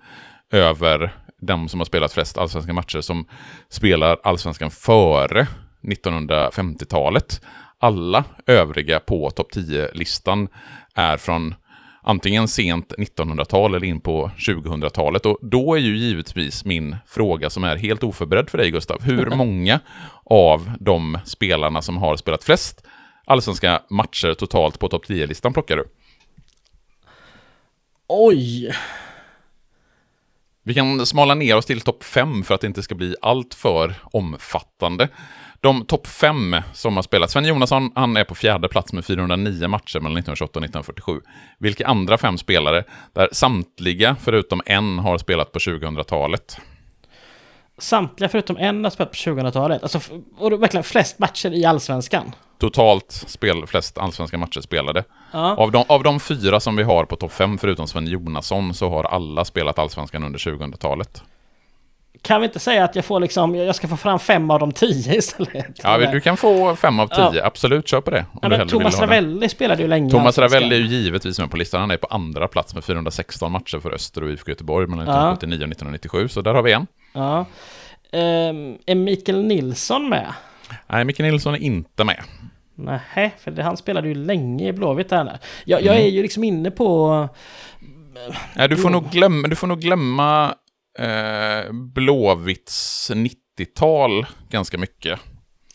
över de som har spelat flest allsvenska matcher som spelar allsvenskan före 1950-talet. Alla övriga på topp 10-listan är från antingen sent 1900-tal eller in på 2000-talet. Och då är ju givetvis min fråga som är helt oförberedd för dig Gustav. Hur många av de spelarna som har spelat flest allsvenska matcher totalt på topp 10-listan plockar du?
Oj!
Vi kan smala ner oss till topp 5 för att det inte ska bli allt för omfattande. De topp 5 som har spelat, Sven Jonasson, han är på fjärde plats med 409 matcher mellan 1928 och 1947. Vilka andra fem spelare, där samtliga förutom en har spelat på 2000-talet?
Samtliga förutom en har spelat på 2000-talet? Alltså, och verkligen flest matcher i Allsvenskan?
Totalt spel, flest allsvenska matcher spelade.
Ja.
Av, de, av de fyra som vi har på topp 5 förutom Sven Jonasson så har alla spelat allsvenskan under 2000-talet.
Kan vi inte säga att jag får liksom, jag ska få fram fem av de tio istället?
Ja, du kan få fem av tio. Ja. Absolut, kör på det.
Ja, Thomas Ravelli spelade ju länge.
Thomas Ravelli är ju givetvis med på listan. Han är på andra plats med 416 matcher för Öster och IFK Göteborg mellan 1979 och 1997. Så där har vi en.
Ja. Um, är Mikael Nilsson med?
Nej, Mikael Nilsson är inte med.
Nej, för det, han spelade ju länge i Blåvitt här. Jag, jag mm. är ju liksom inne på...
Ja, du, får nog glömma, du får nog glömma eh, Blåvitts 90-tal ganska mycket.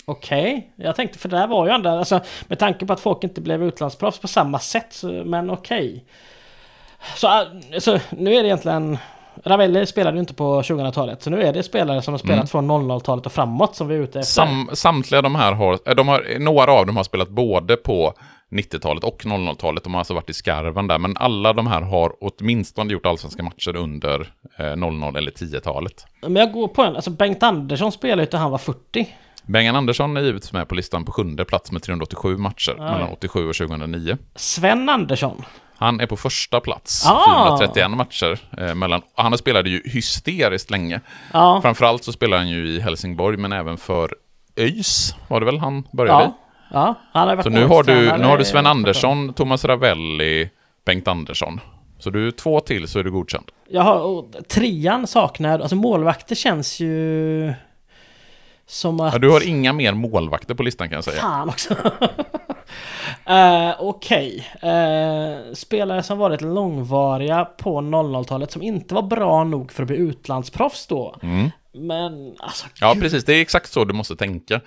Okej, okay. jag tänkte för det här var ju ändå, alltså med tanke på att folk inte blev utlandsproffs på samma sätt, men okej. Okay. Så alltså, nu är det egentligen Ravelli spelade ju inte på 2000-talet, så nu är det spelare som har spelat mm. från 00-talet och framåt som vi är ute efter.
Sam, samtliga de här har, eh, de har, några av dem har spelat både på 90-talet och 00-talet. De har alltså varit i skarven där, men alla de här har åtminstone gjort allsvenska matcher under eh, 00 eller 10-talet.
Men jag går på en, alltså Bengt Andersson spelade ju till han var 40.
Bengan Andersson är givetvis med på listan på sjunde plats med 387 matcher Aj. mellan 87 och 2009.
Sven Andersson.
Han är på första plats, ah. 431 matcher. Eh, mellan, han spelade ju hysteriskt länge. Ah. Framförallt så spelade han ju i Helsingborg, men även för ÖIS var det väl han började
ja. Ja, han har varit
Så nu har, du, nu har du Sven Andersson, Thomas Ravelli, Bengt Andersson. Så du är två till så är du godkänd.
Jag har, trean saknar, alltså målvakter känns ju... Som att...
Ja, du har inga mer målvakter på listan kan jag säga.
Fan också. Uh, Okej. Okay. Uh, eh, spelare som varit långvariga på 00-talet som inte var bra nog för att bli utlandsproffs då.
Mm.
Men alltså...
Ja, gud. precis. Det är exakt så du måste tänka.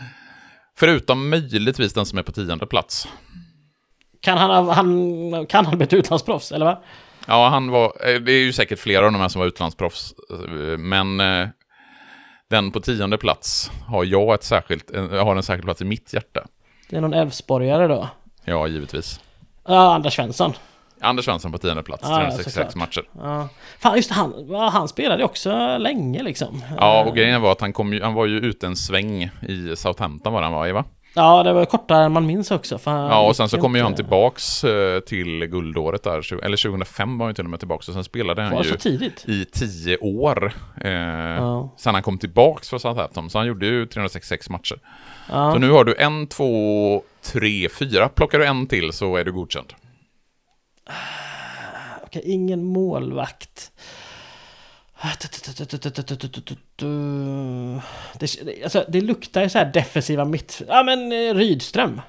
Förutom möjligtvis den som är på tionde plats.
Kan han, han, kan han bli ett utlandsproffs, eller va?
Ja, han var... Eh, det är ju säkert flera av de här som var utlandsproffs. Men den på tionde plats har jag ett särskilt, har en särskild plats i mitt hjärta.
Det är någon Elfsborgare då?
Ja, givetvis.
Ja, Anders Svensson.
Anders Svensson på tionde plats, ja, 366 matcher.
Ja. Fan, just han, han spelade också länge liksom.
Ja, och grejen var att han, kom ju, han var ju ute en sväng i Southampton var han var i va?
Ja, det var kortare än man minns också.
Ja, och sen så kom ju han tillbaks eh, till guldåret där, eller 2005 var han ju till och med tillbaks, och sen spelade han ju
så tidigt?
i tio år. Eh,
Ja.
Sen han kom tillbaks för Southampton, så han gjorde ju 366 matcher. Så
Ja.
nu har du en, två, tre, fyra. Plockar du en till så är du godkänd.
Okej, ingen målvakt. Det, alltså, det luktar ju så här defensiva mitt... Ja men eh, Rydström.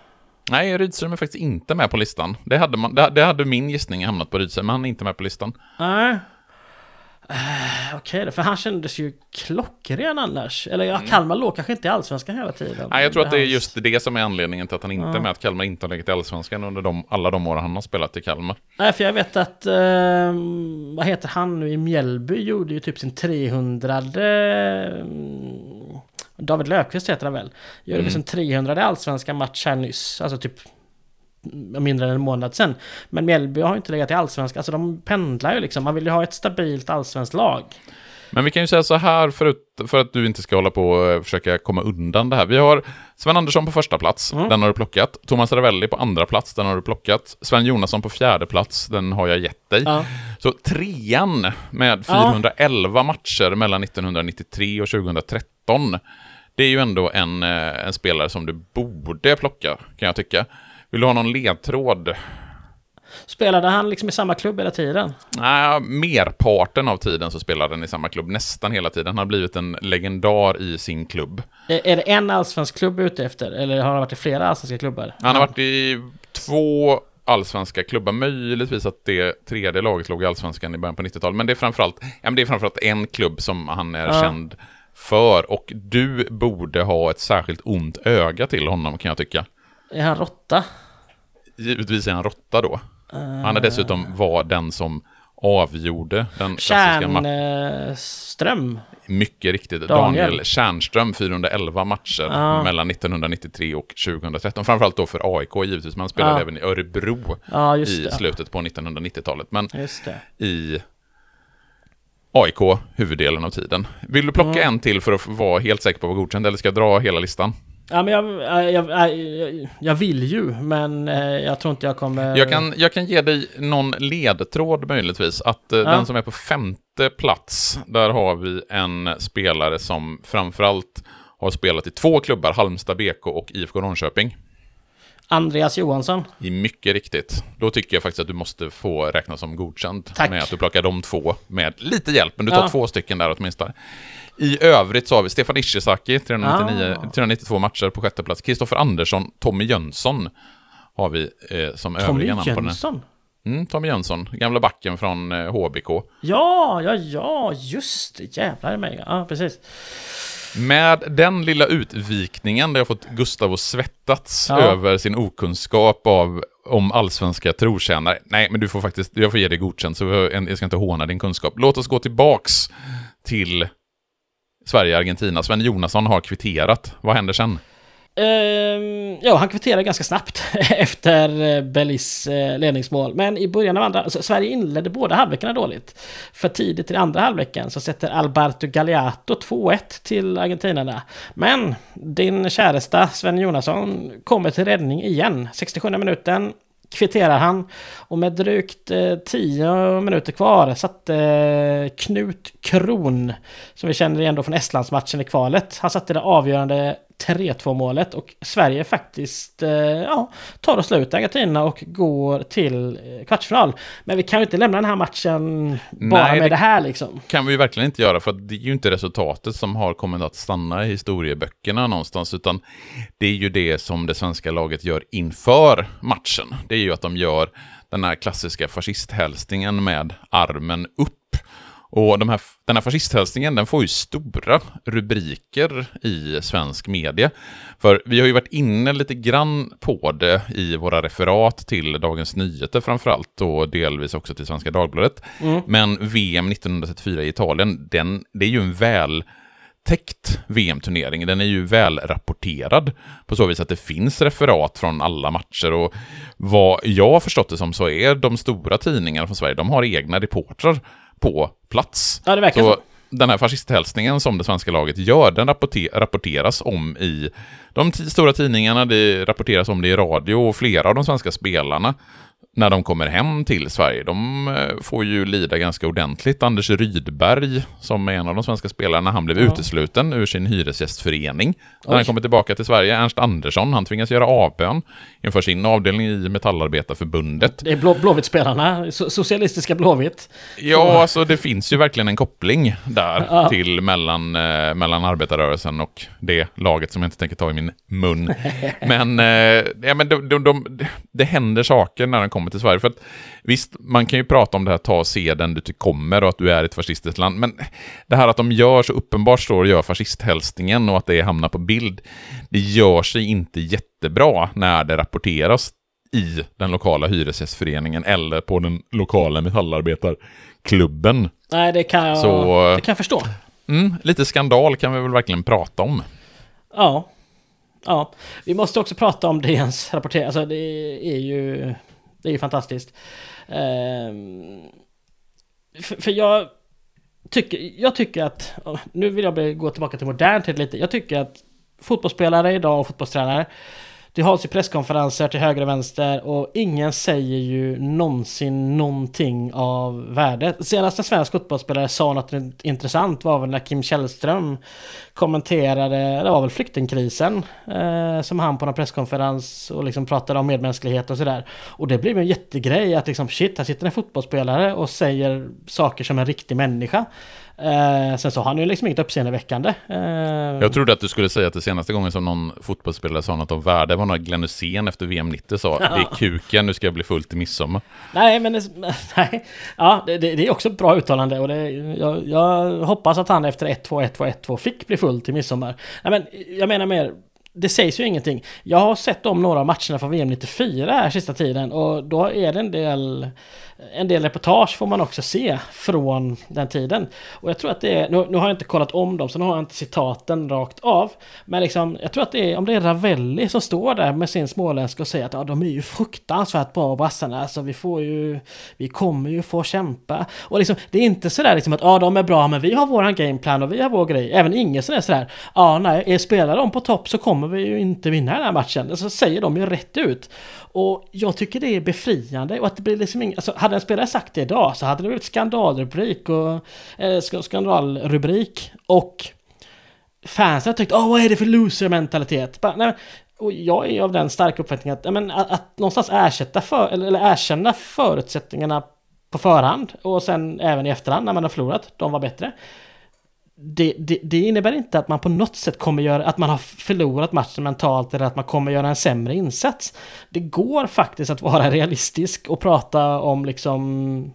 Nej, Rydström är faktiskt inte med på listan. Det hade, man, det, det hade min gissning hamnat på Rydström, men han är inte med på listan.
Nej. Eh, Okej då, för han kändes ju klockren annars. Eller ja, Kalmar låg kanske inte i Allsvenskan hela tiden.
Mm. Nej, jag tror att det är just det som är anledningen till att han inte är med, att Kalmar inte har legat i Allsvenskan under de, alla de år han har spelat i Kalmar.
Nej, för jag vet att... ehm, vad heter han nu i Mjällby? Gjorde ju typ sin 300 mm, David Löfqvist heter han väl? Gjorde
Mm.
sin 300 allsvenska match här nyss. Alltså typ mm, mindre än en månad sedan. Men Mjällby har ju inte legat i allsvenskan. Alltså de pendlar ju liksom. Man vill ju ha ett stabilt allsvenskt lag.
Men vi kan ju säga så här, förut, för att du inte ska hålla på och försöka komma undan det här. Vi har Sven Andersson på första plats,
Mm.
den har du plockat. Thomas Ravelli på andra plats, den har du plockat. Sven Jonasson på fjärde plats, den har jag gett dig.
Ja.
Så trean med
Ja.
411 matcher mellan 1993 och 2013. Det är ju ändå en, eh, en spelare som du borde plocka, kan jag tycka. Vill du ha någon ledtråd?
Spelade han liksom i samma klubb hela tiden?
Nej, merparten av tiden så spelar den i samma klubb, nästan hela tiden. Han har blivit en legendar i sin klubb.
Är, är det en allsvensk klubb ute efter? Eller har han varit i flera allsvenska klubbar?
Han har varit i två allsvenska klubbar, möjligtvis att det tredje laget låg i allsvenskan i början på 90-talet, men det är framförallt, ja, det är framförallt en klubb som han är
Ja.
känd för, och du borde ha ett särskilt ont öga till honom kan jag tycka.
Är han råtta?
Givetvis är han råtta då. Han är dessutom var den som avgjorde den klassiska matchen.
Kärnström?
Mycket riktigt.
Daniel.
Daniel, Tjärnström, 411 matcher
Ja.
mellan 1993 och 2013. Framförallt då för AIK givetvis, men han spelade
Ja.
även i Örebro
just
i slutet på 1990-talet. Men i AIK huvuddelen av tiden. Vill du plocka
Mm.
en till för att vara helt säker på att vara godkänd, eller ska jag dra hela listan?
Ja, men jag, jag, jag, jag, jag vill ju, men eh, jag tror inte jag kommer...
Jag kan, jag kan ge dig någon ledtråd möjligtvis. Att eh, den som är på femte plats, där har vi en spelare som framförallt har spelat i två klubbar, Halmstad BK och IFK Norrköping.
Andreas Johansson.
I mycket riktigt. Då tycker jag faktiskt att du måste få räkna som godkänd.
Tack.
Med att du plockar de två med lite hjälp, men du tar
Ja.
två stycken där åtminstone. I övrigt så har vi Stefan Ishizaki, 399,
Ah.
392 matcher på sjätte plats. Kristoffer Andersson, Tommy Jönsson har vi eh, som
Tommy
övriga namn på den.
Jönsson.
Mm, Tommy Jönsson, gamla backen från eh, HBK.
Ja, ja, ja, just det. Jävlar mig. Ja, precis.
Med den lilla utvikningen där jag fått Gustav att svettats
Ja.
över sin okunskap av om allsvenska trotjänare. Nej, men du får faktiskt, jag får ge dig godkänt, så jag ska inte håna din kunskap. Låt oss gå tillbaks till Sverige-Argentina. Sven Jonasson har kvitterat. Vad händer sen?
Ehm, ja, han kvitterade ganska snabbt efter eh, Bellis eh, ledningsmål. Men i början av andra... Alltså, Sverige inledde båda halvlekarna dåligt. För tidigt i andra halvleken så sätter Alberto Galliato 2-1 till argentinarna. Men din käresta Sven Jonasson kommer till räddning igen. 67 minuten kvitterar han. Och med drygt eh, 10 minuter kvar satte eh, Knut Kron, som vi känner igen då från Estlandsmatchen i kvalet, han satte det avgörande 3-2 målet och Sverige faktiskt eh, ja, tar och slår ut Argentina och går till eh, kvartsfinal. Men vi kan ju inte lämna den här matchen bara
Nej,
med
det-
det här liksom.
kan vi ju verkligen inte göra, för det är ju inte resultatet som har kommit att stanna i historieböckerna någonstans, utan det är ju det som det svenska laget gör inför matchen. Det är ju att de gör den här klassiska fascisthälsningen med armen upp. Och de här, den här fascisthälsningen, den får ju stora rubriker i svensk media. För vi har ju varit inne lite grann på det i våra referat till Dagens Nyheter framförallt och delvis också till Svenska Dagbladet. Men VM 1934 i Italien, den, det är ju en väl täckt VM-turnering. Den är ju väl rapporterad på så vis att det finns referat från alla matcher och vad jag har förstått det som så är de stora tidningarna från Sverige, de har egna reportrar på plats.
Ja, det verkar
så.
så.
den här fascisthälsningen som det svenska laget gör, den rapporter rapporteras om i de stora tidningarna, det rapporteras om det i radio och flera av de svenska spelarna när de kommer hem till Sverige. De eh, får ju lida ganska ordentligt. Anders Rydberg, som är en av de svenska spelarna, han blev ja. utesluten ur sin hyresgästförening när Oj. han kommer tillbaka till Sverige. Ernst Andersson, han tvingas göra avbön inför sin avdelning i Metallarbetarförbundet.
Det är blå, Blåvitt-spelarna, socialistiska Blåvitt.
Ja, alltså det finns ju verkligen en koppling där ja. till mellan, eh, mellan arbetarrörelsen och det laget som jag inte tänker ta i min mun. men eh, ja, men de, de, de, det händer saker när de kommer kommer till Sverige. För att, visst, man kan ju prata om det här ta seden du kommer och att du är ett fascistiskt land, men det här att de gör så uppenbart står och gör fascisthälsningen och att det hamnar på bild, det gör sig inte jättebra när det rapporteras i den lokala hyresgästföreningen eller på den lokala metallarbetarklubben.
Nej, det kan jag, så, det kan jag förstå.
Mm, lite skandal kan vi väl verkligen prata om.
Ja. Ja, vi måste också prata om DNs rapportering. Alltså det är ju det är ju fantastiskt. Ehm, för, för, jag tycker, jag tycker att, nu vill jag gå tillbaka till modern tid lite. Jag tycker att fotbollsspelare idag och fotbollstränare det hålls ju presskonferenser till höger och vänster och ingen säger ju någonsin någonting av värde. Senast en svensk fotbollsspelare sa något intressant var väl när Kim Källström kommenterade, det var väl flyktingkrisen eh, som han på någon presskonferens och liksom pratade om medmänsklighet och sådär. Och det blev en jättegrej att liksom shit, här sitter en fotbollsspelare och säger saker som en riktig människa. Eh, sen så har han ju liksom inget uppseendeväckande. Eh,
jag trodde att du skulle säga att det senaste gången som någon fotbollsspelare sa något om värde var när Glenn Hysén efter VM 90 sa det är kuken, nu ska jag bli fullt i midsommar.
Nej, men nej. Ja, det, det, är också ett bra uttalande och det, jag, jag hoppas att han efter 1-2, 1-2, 1-2 fick bli full till midsommar. Nej, men jag menar mer det sägs ju ingenting. Jag har sett om några matcherna från VM 94 här sista tiden och då är det en del en del reportage får man också se från den tiden. Och jag tror att det är, nu, nu har jag inte kollat om dem så nu har jag inte citaten rakt av. Men liksom, jag tror att det är, om det är Ravelli som står där med sin småländska och säger att ja, de är ju fruktansvärt bra brassarna. Alltså vi får ju, vi kommer ju få kämpa. Och liksom, det är inte sådär liksom att ja, de är bra men vi har våran gameplan och vi har vår grej. Även Ingesson är sådär, ja nej, är spelar de på topp så kommer vi ju inte vinna den här matchen. Så säger de ju rätt ut. Och jag tycker det är befriande och att det blir liksom inget, alltså hade en spelare sagt det idag så hade det blivit skandalrubrik och eh, skandalrubrik och fansen hade tyckt åh vad är det för loser-mentalitet? Och jag är av den starka uppfattningen att, men, att, att någonstans ersätta för, eller, eller erkänna förutsättningarna på förhand och sen även i efterhand när man har förlorat, de var bättre det, det, det, innebär inte att man på något sätt kommer göra, att man har förlorat matchen mentalt eller att man kommer göra en sämre insats. Det går faktiskt att vara realistisk och prata om liksom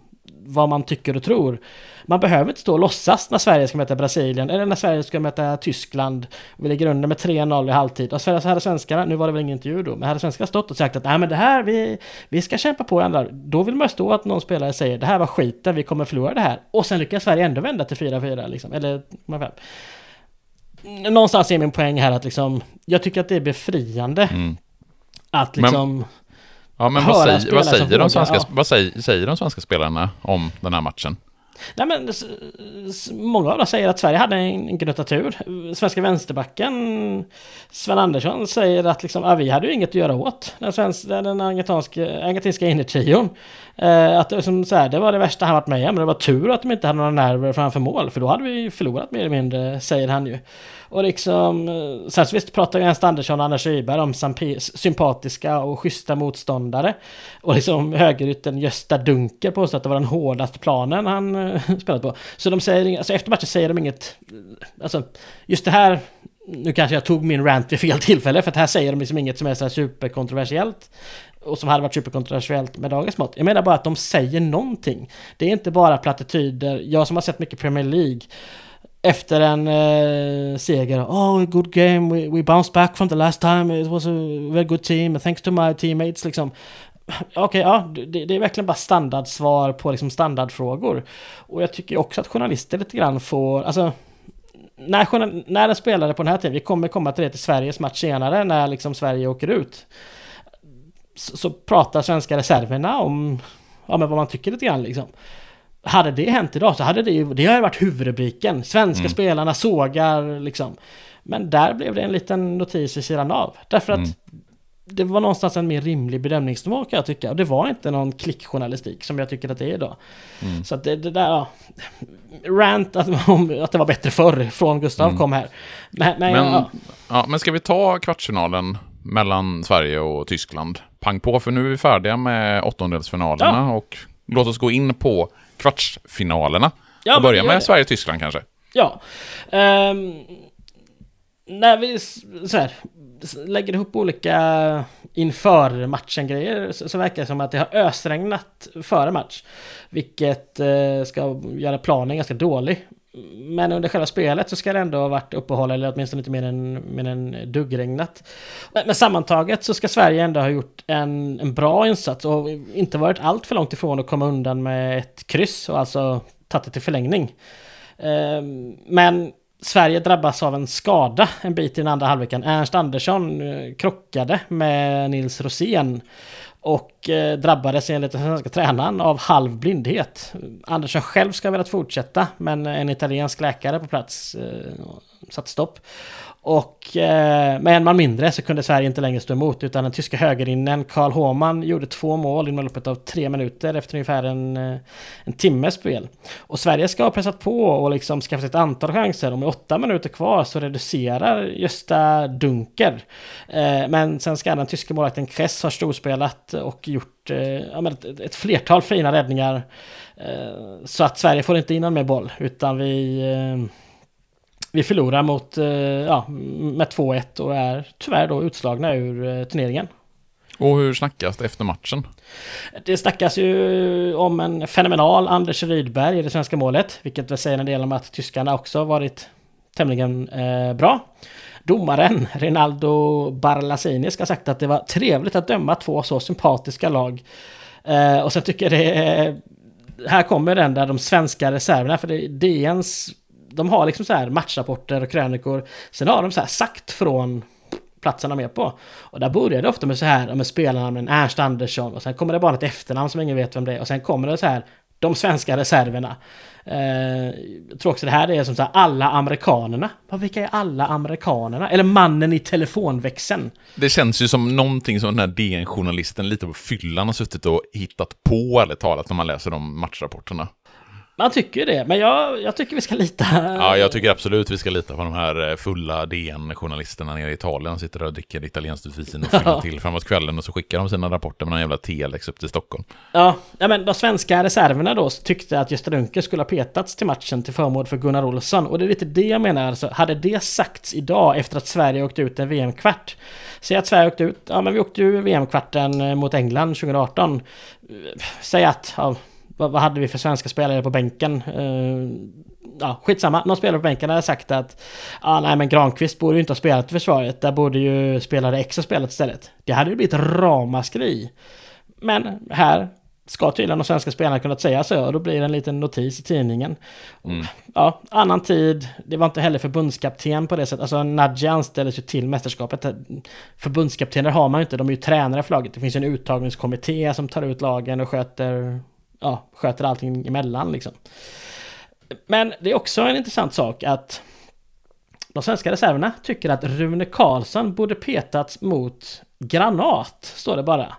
vad man tycker och tror. Man behöver inte stå och låtsas när Sverige ska möta Brasilien eller när Sverige ska möta Tyskland. Vi ligger under med 3-0 i halvtid. Och så hade svenskarna, nu var det väl ingen intervju då, men hade svenskarna stått och sagt att nej men det här, vi, vi ska kämpa på andra. Då vill man stå att någon spelare säger det här var skiten, vi kommer förlora det här. Och sen lyckas Sverige ändå vända till 4-4 liksom, eller 5 Någonstans är min poäng här att liksom, jag tycker att det är befriande. Mm. Att liksom... Men...
Ja, men vad säger, vad, säger de svenska, ja. vad säger, säger de svenska spelarna om den här matchen?
Nej men många av dem säger att Sverige hade en gnutta tur. Svenska vänsterbacken Sven Andersson säger att liksom, ja, vi hade ju inget att göra åt den, svenska, den argentinska innertrion. Eh, att liksom, så här, det var det värsta han varit med om. Det var tur att de inte hade några nerver framför mål. För då hade vi förlorat mer eller mindre, säger han ju. Och liksom, eh, sen så visst pratar ju Ernst Andersson och Anders Rydberg om sympatiska och schyssta motståndare. Och liksom högerytten Gösta Dunker påstår att det var den hårdaste planen han eh, spelat på. Så de säger, alltså efter matchen säger de inget, eh, alltså just det här nu kanske jag tog min rant vid fel tillfälle för att här säger de liksom inget som är så här superkontroversiellt och som hade varit superkontroversiellt med dagens mått. Jag menar bara att de säger någonting. Det är inte bara plattityder. Jag som har sett mycket Premier League efter en uh, seger. Oh, good game. We, we bounced back from the last time. It was a very good team. Thanks to my teammates. Liksom. Okej, okay, ja, det, det, är verkligen bara standardsvar på liksom standardfrågor. Och jag tycker också att journalister lite grann får, alltså när, när en spelare på den här tiden, vi kommer komma till det till Sveriges match senare när liksom Sverige åker ut. Så, så pratar svenska reserverna om ja, men vad man tycker lite grann liksom hade det hänt idag så hade det ju, det har varit huvudrubriken. Svenska
Mm.
spelarna sågar liksom. Men där blev det en liten notis i sidan av. Därför att
Mm.
det var någonstans en mer rimlig bedömningsnivå kan jag tycka. Och det var inte någon klickjournalistik som jag tycker att det är idag.
Mm.
Så att det, det där, ja. Rant att, om, att det var bättre förr från Gustav
Mm.
kom här. Men, men,
Men,
ja.
ja, men ska vi ta kvartsfinalen mellan Sverige och Tyskland? Pang på, för nu är vi färdiga med åttondelsfinalerna och låt oss gå in på kvartsfinalerna.
Ja,
och börja med
det.
Sverige-Tyskland kanske.
Ja. Ehm, när vi så här, lägger ihop olika inför matchen-grejer så, så verkar det som att det har ösregnat före match. Vilket eh, ska göra planen ganska dålig. Men under själva spelet så ska det ändå ha varit uppehåll eller åtminstone inte mer än, mer än duggregnat. Men, men sammantaget så ska Sverige ändå ha gjort en, en bra insats och inte varit allt för långt ifrån att komma undan med ett kryss och alltså tagit det till förlängning. Ehm, Men Sverige drabbas av en skada en bit i den andra halvleken. Ernst Andersson eh, krockade med Nils Rosén och eh, drabbades enligt den svenska tränaren av halv blindhet. Andersson själv ska ha velat fortsätta men en italiensk läkare på plats eh, satte stopp. Och eh, med en man mindre så kunde Sverige inte längre stå emot utan den tyska högerinnen Karl Håman gjorde två mål inom loppet av tre minuter efter ungefär en, eh, en timmes spel. Och Sverige ska ha pressat på och liksom skaffat ett antal chanser och med åtta minuter kvar så reducerar Gösta Dunker. Eh, men sen ska den tyska målvakten Kress ha storspelat och gjort eh, ja, ett, ett flertal fina räddningar. Eh, så att Sverige får inte in någon mer boll utan vi eh, vi förlorar mot, eh, ja, med 2-1 och är tyvärr då utslagna ur eh, turneringen.
Och hur snackas det efter matchen?
Det snackas ju om en fenomenal Anders Rydberg i det svenska målet, vilket väl säger en del om att tyskarna också varit tämligen eh, bra. Domaren Rinaldo Barlasini ska ha sagt att det var trevligt att döma två så sympatiska lag. Eh, och så tycker jag det är, här kommer den där de svenska reserverna, för det är DNs, de har liksom så här matchrapporter och krönikor. Sen har de så här sagt från platsen de är på. Och där börjar det ofta med så här, med spelarna med Ernst Andersson och sen kommer det bara ett efternamn som ingen vet vem det är och sen kommer det så här, de svenska reserverna. Eh, jag tror också det här är som så här, alla amerikanerna. Vad, vilka är alla amerikanerna? Eller mannen i telefonväxeln.
Det känns ju som någonting som den här DN-journalisten lite på fyllan har suttit och hittat på, eller talat, när man läser de matchrapporterna.
Man tycker det, men jag, jag tycker vi ska lita.
Ja, jag tycker absolut vi ska lita på de här eh, fulla DN-journalisterna nere i Italien. Sitter där och dricker italienskt vin och fyller till framåt kvällen och så skickar de sina rapporter med någon jävla telex upp till Stockholm.
Ja, ja, men de svenska reserverna då tyckte att Gösta Dunker skulle ha petats till matchen till förmån för Gunnar Olsson. Och det är lite det jag menar, alltså, hade det sagts idag efter att Sverige åkte ut en VM-kvart. Säg att Sverige åkte ut, ja men vi åkte ju VM-kvarten eh, mot England 2018. Eh, Säg att, ja, vad, vad hade vi för svenska spelare på bänken? Uh, ja, skitsamma. Någon spelare på bänken hade sagt att ah, nej men Granqvist borde ju inte ha spelat i försvaret. Där borde ju spelare X ha spelat istället. Det hade ju blivit ramaskri. Men här ska tydligen de svenska spelarna kunnat säga så och då blir det en liten notis i tidningen.
Mm.
Ja, annan tid. Det var inte heller förbundskapten på det sättet. Alltså Nadja anställdes ju till mästerskapet. Förbundskaptener har man ju inte, de är ju tränare för laget. Det finns en uttagningskommitté som tar ut lagen och sköter, ja, sköter allting emellan liksom. Men det är också en intressant sak att de svenska reserverna tycker att Rune Karlsson borde petats mot Granat, står det bara.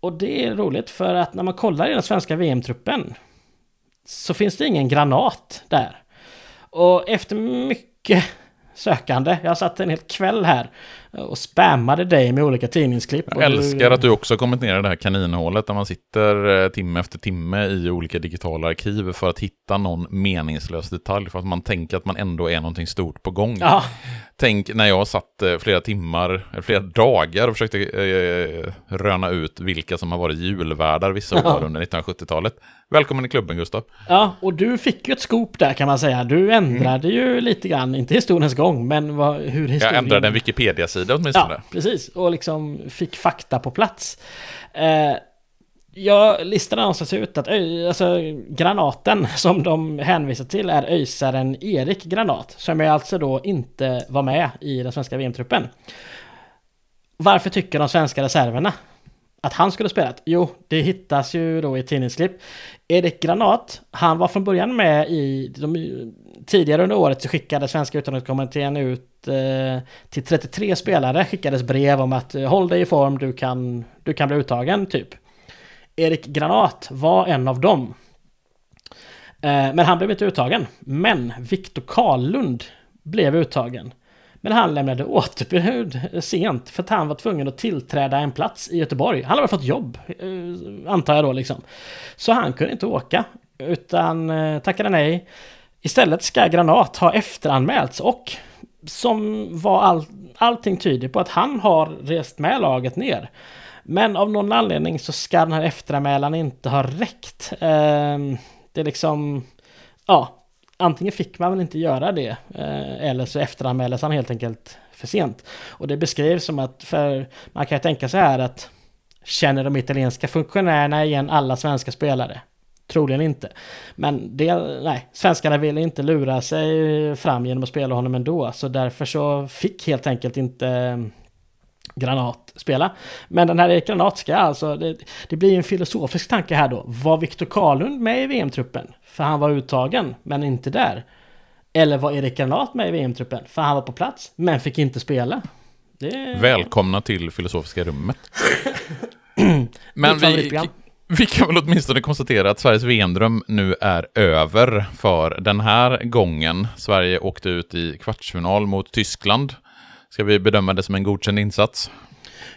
Och det är roligt för att när man kollar i den svenska VM-truppen så finns det ingen Granat där. Och efter mycket sökande, jag satt en hel kväll här och spammade dig med olika tidningsklipp.
Jag älskar att du också kommenterar det här kaninhålet där man sitter eh, timme efter timme i olika digitala arkiv för att hitta någon meningslös detalj för att man tänker att man ändå är någonting stort på gång.
Ja,
Tänk när jag satt eh, flera timmar, eller flera dagar och försökte eh, röna ut vilka som har varit julvärdar vissa år under 1970-talet. Välkommen i klubben Gustav.
ja, och du fick ju ett scoop där kan man säga. Du ändrade ju lite grann, inte historiens gång, men vad, hur historien...
Jag ändrade en Wikipedia-sida åtminstone.
Ja, precis. Och liksom fick fakta på plats. Eh, jag listade någonstans ut att alltså, granaten som de hänvisar till är öjsaren Erik Granat. Som jag alltså då inte var med i den svenska VM-truppen. Varför tycker de svenska reserverna att han skulle spelat? Jo, det hittas ju då i tidningsklipp. Erik Granat, han var från början med i... De, tidigare under året så skickade svenska uttagningskommittén ut Eh, till 33 spelare, skickades brev om att eh, håll dig i form, du kan, du kan bli uttagen, typ. Erik Granat var en av dem. Eh, men han blev inte uttagen. Men Viktor Karlund blev uttagen. Men han lämnade återbud sent för att han var tvungen att tillträda en plats i Göteborg. Han hade fått jobb, antar jag då liksom. Så han kunde inte åka, utan tackade nej. Istället ska Granat ha efteranmälts och som var all, allting tyder på att han har rest med laget ner. Men av någon anledning så ska den här efteranmälan inte ha räckt. Eh, det är liksom, ja, antingen fick man väl inte göra det eh, eller så efteranmäldes han helt enkelt för sent. Och det beskrivs som att, för man kan ju tänka så här att känner de italienska funktionärerna igen alla svenska spelare? Troligen inte. Men det, nej, svenskarna ville inte lura sig fram genom att spela honom ändå. Så därför så fick helt enkelt inte Granat spela. Men den här Erik Granat ska alltså, det, det blir en filosofisk tanke här då. Var Viktor Karlund med i VM-truppen? För han var uttagen, men inte där. Eller var Erik Granat med i VM-truppen? För han var på plats, men fick inte spela.
Det... Välkomna till Filosofiska rummet. men vi, vi kan väl åtminstone konstatera att Sveriges VM-dröm nu är över för den här gången. Sverige åkte ut i kvartsfinal mot Tyskland. Ska vi bedöma det som en godkänd insats?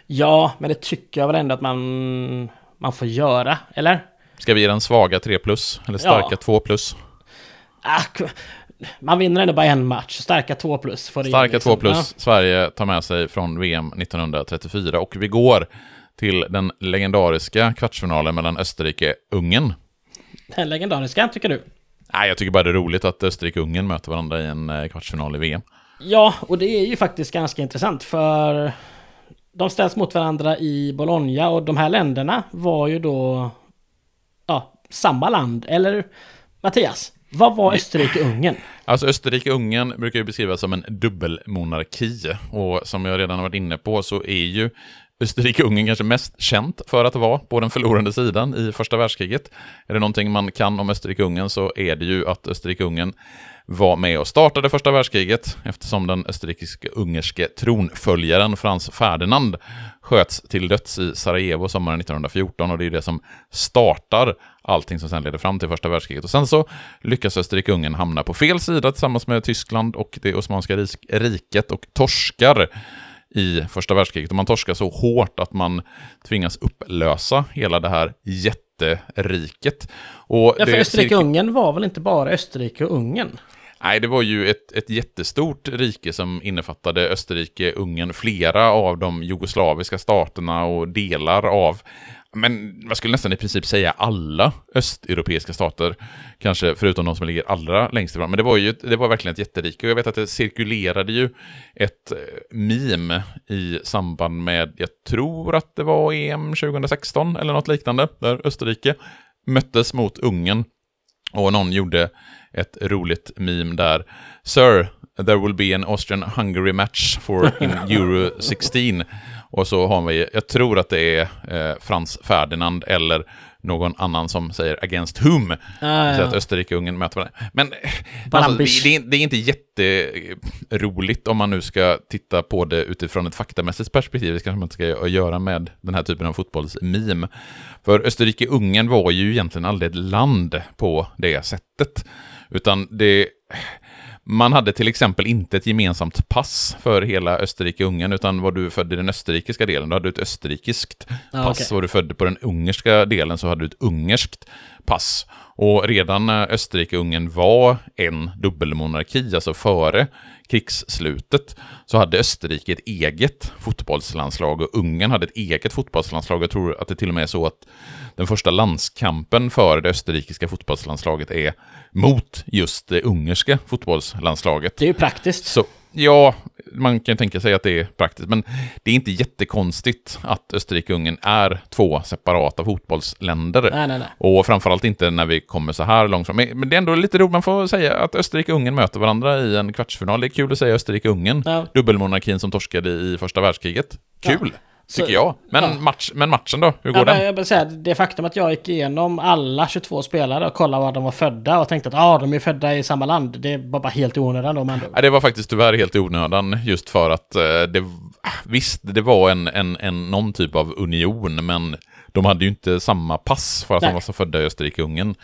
Ja, men det tycker jag väl ändå att man, man får göra, eller?
Ska vi ge den svaga 3 plus? Eller starka ja. 2 plus?
Ah, man vinner ändå bara en match. Starka 2 plus får
Starka liksom. 2 plus. Ja. Sverige tar med sig från VM 1934 och vi går till den legendariska kvartsfinalen mellan Österrike och Ungern.
Den legendariska, tycker du?
Nej, jag tycker bara det är roligt att Österrike och Ungern möter varandra i en eh, kvartsfinal i VM.
Ja, och det är ju faktiskt ganska intressant för de ställs mot varandra i Bologna och de här länderna var ju då ja, samma land. Eller Mattias, vad var Österrike-Ungern?
Alltså Österrike-Ungern brukar ju beskrivas som en dubbelmonarki. Och som jag redan har varit inne på så är ju Österrike-Ungern kanske mest känt för att vara på den förlorande sidan i första världskriget. Är det någonting man kan om Österrike-Ungern så är det ju att Österrike-Ungern var med och startade första världskriget eftersom den österrikiske-ungerske tronföljaren Frans Ferdinand sköts till döds i Sarajevo sommaren 1914 och det är det som startar allting som sen leder fram till första världskriget. Och sen så lyckas Österrike-Ungern hamna på fel sida tillsammans med Tyskland och det Osmanska riket och torskar i första världskriget. Och man torskar så hårt att man tvingas upplösa hela det här jätteriket.
Och ja, för Österrike-Ungern var väl inte bara Österrike och Ungern?
Nej, det var ju ett, ett jättestort rike som innefattade Österrike, Ungern, flera av de jugoslaviska staterna och delar av, men man skulle nästan i princip säga alla östeuropeiska stater, kanske förutom de som ligger allra längst ifrån. Men det var ju det var verkligen ett jätterike och jag vet att det cirkulerade ju ett eh, meme i samband med, jag tror att det var EM 2016 eller något liknande, där Österrike möttes mot Ungern. Och någon gjorde ett roligt meme där. Sir, there will be an Austrian-Hungary match for in Euro 16. Och så har vi, jag tror att det är eh, Frans Ferdinand eller någon annan som säger against whom. Ah, så ja. att Österrike och Ungern möter varandra. Men alltså, det, det, är inte jätteroligt om man nu ska titta på det utifrån ett faktamässigt perspektiv. Det kanske man inte ska göra med den här typen av fotbollsmeme. För Österrike-Ungern var ju egentligen aldrig ett land på det sättet. Utan det... Man hade till exempel inte ett gemensamt pass för hela Österrike-Ungern, utan var du född i den österrikiska delen, då hade du ett österrikiskt ah, pass. Okay. Var du född på den ungerska delen så hade du ett ungerskt pass. Och redan när Österrike-Ungern var en dubbelmonarki, alltså före krigsslutet, så hade Österrike ett eget fotbollslandslag och Ungern hade ett eget fotbollslandslag. Jag tror att det till och med är så att den första landskampen för det österrikiska fotbollslandslaget är mot just det ungerska fotbollslandslaget.
Det är ju praktiskt.
Så, ja, man kan tänka sig att det är praktiskt, men det är inte jättekonstigt att Österrike-Ungern är två separata fotbollsländer.
Nej, nej, nej.
Och framförallt inte när vi kommer så här långt fram. Men det är ändå lite roligt, man får säga att Österrike-Ungern möter varandra i en kvartsfinal. Det är kul att säga Österrike-Ungern. Ja. Dubbelmonarkin som torskade i första världskriget. Kul! Ja.
Så-
tycker jag. Men,
ja.
match, men matchen då? Hur går
Ja,
den?
jag vill säga, det faktum att jag gick igenom alla 22 spelare och kollade var de var födda och tänkte att ah, de är födda i samma land. Det var bara helt i onödan då
Ja, det var faktiskt tyvärr helt i onödan just för att eh, det... Visst, det var en, en, en, någon typ av union, men de hade ju inte samma pass för att
Nej.
de var så födda i Österrike-Ungern.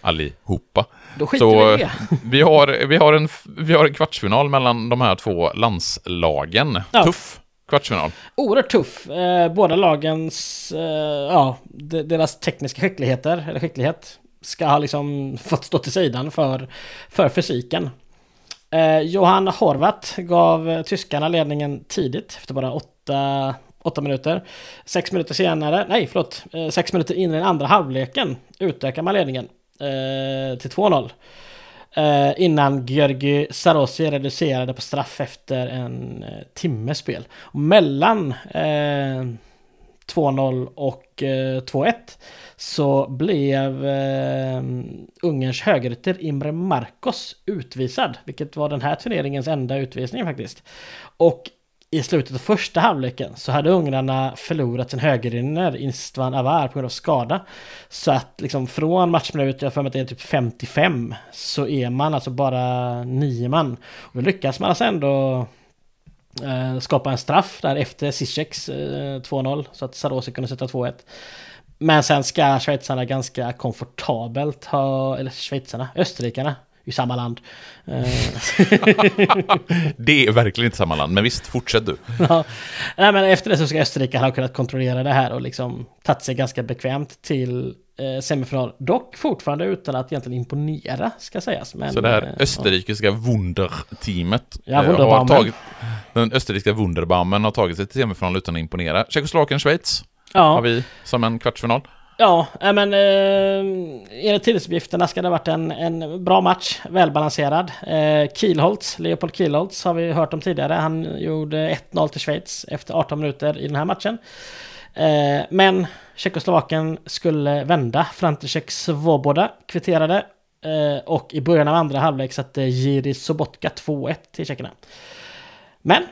Allihopa.
Då skiter
Så
vi i det.
vi har, vi, har en, vi har en kvartsfinal mellan de här två landslagen.
Ja.
Tuff kvartsfinal.
Oerhört tuff. Eh, båda lagens, eh, ja, deras tekniska skickligheter, eller skicklighet, ska ha liksom fått stå till sidan för, för fysiken. Eh, Johan Horvath gav tyskarna ledningen tidigt, efter bara åtta, åtta minuter. Sex minuter senare, nej förlåt, eh, sex minuter in i den andra halvleken utökar man ledningen eh, till 2-0. Eh, innan Georgi Sarosi reducerade på straff efter en eh, timmes spel. Och mellan eh, 2-0 och eh, 2-1 så blev eh, Ungerns högerytter Imre Marcos utvisad, vilket var den här turneringens enda utvisning faktiskt. Och i slutet av första halvleken så hade ungrarna förlorat sin högerinner Istvan Avar på grund av skada. Så att liksom från matchminut, jag har för mig att det är typ 55, så är man alltså bara nio man. Och då lyckas man alltså ändå eh, skapa en straff där efter Zizeks eh, 2-0 så att Sarosi kunde sätta 2-1. Men sen ska schweizarna ganska komfortabelt ha, eller schweizarna, österrikarna, i samma land.
Det är verkligen inte samma land, men visst, fortsätt du.
Ja. Nej, men efter det så ska Österrike ha kunnat kontrollera det här och liksom tagit sig ganska bekvämt till eh, semifinal. Dock fortfarande utan att egentligen imponera, ska sägas. Men,
Så det här
eh,
österrikiska Wunderteamet
Ja,
eh, har tagit... Den österrikiska Wunderbaumen har tagit sig till semifinal utan att imponera. Tjeckoslovakien-Schweiz
Ja,
har vi som en kvartsfinal
ja eh, men eh, enligt tidningsuppgifterna ska det ha varit en, en bra match, välbalanserad. Eh, Kielholtz, Leopold Kielholtz har vi hört om tidigare. Han gjorde 1-0 till Schweiz efter 18 minuter i den här matchen. Eh, men Tjeckoslovakien skulle vända. František Svoboda kvitterade. Eh, och i början av andra halvlek satte Jiri Sobotka 2-1 till tjeckerna. Men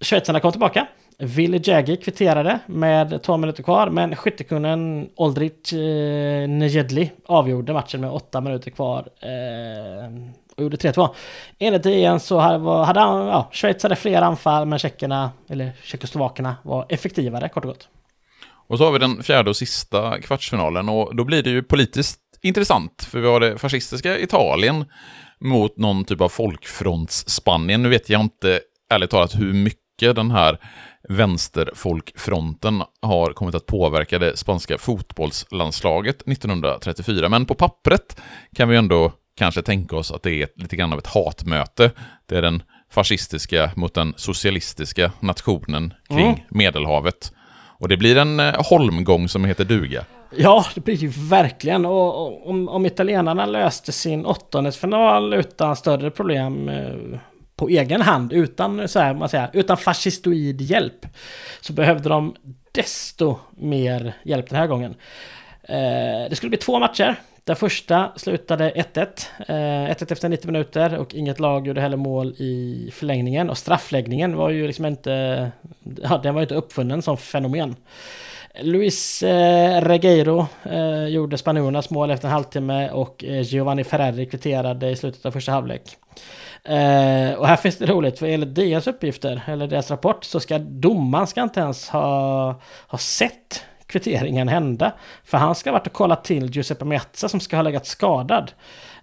schweizarna kom tillbaka. Willy Jaggi kvitterade med 12 minuter kvar, men skyttekungen Oldrich eh, Nejedli avgjorde matchen med 8 minuter kvar eh, och gjorde 3-2. Enligt DN så hade, hade ja, Schweiz hade fler anfall, men tjeckerna, eller tjeckoslovakerna, var effektivare kort och gott.
Och så har vi den fjärde och sista kvartsfinalen och då blir det ju politiskt intressant för vi har det fascistiska Italien mot någon typ av folkfronts-Spanien. Nu vet jag inte ärligt talat hur mycket den här vänsterfolkfronten har kommit att påverka det spanska fotbollslandslaget 1934. Men på pappret kan vi ändå kanske tänka oss att det är lite grann av ett hatmöte. Det är den fascistiska mot den socialistiska nationen kring
Mm.
Medelhavet. Och det blir en eh, holmgång som heter duga.
Ja, det blir ju verkligen. Och, och om, om italienarna löste sin åttondelsfinal utan större problem eh, på egen hand, utan, så här, man säger, utan fascistoid hjälp, så behövde de desto mer hjälp den här gången. Eh, det skulle bli två matcher. Den första slutade 1-1. Eh, 1-1 efter 90 minuter och inget lag gjorde heller mål i förlängningen. Och straffläggningen var ju liksom inte... Ja, den var ju inte uppfunnen som fenomen. Luis eh, Regueiro eh, gjorde spanjorernas mål efter en halvtimme och eh, Giovanni Ferrari kvitterade i slutet av första halvlek. Eh, och här finns det roligt, för enligt deras uppgifter, eller deras rapport, så ska domaren ska inte ens ha, ha sett kvitteringen hända. För han ska ha varit och kollat till Giuseppe Meazza som ska ha legat skadad.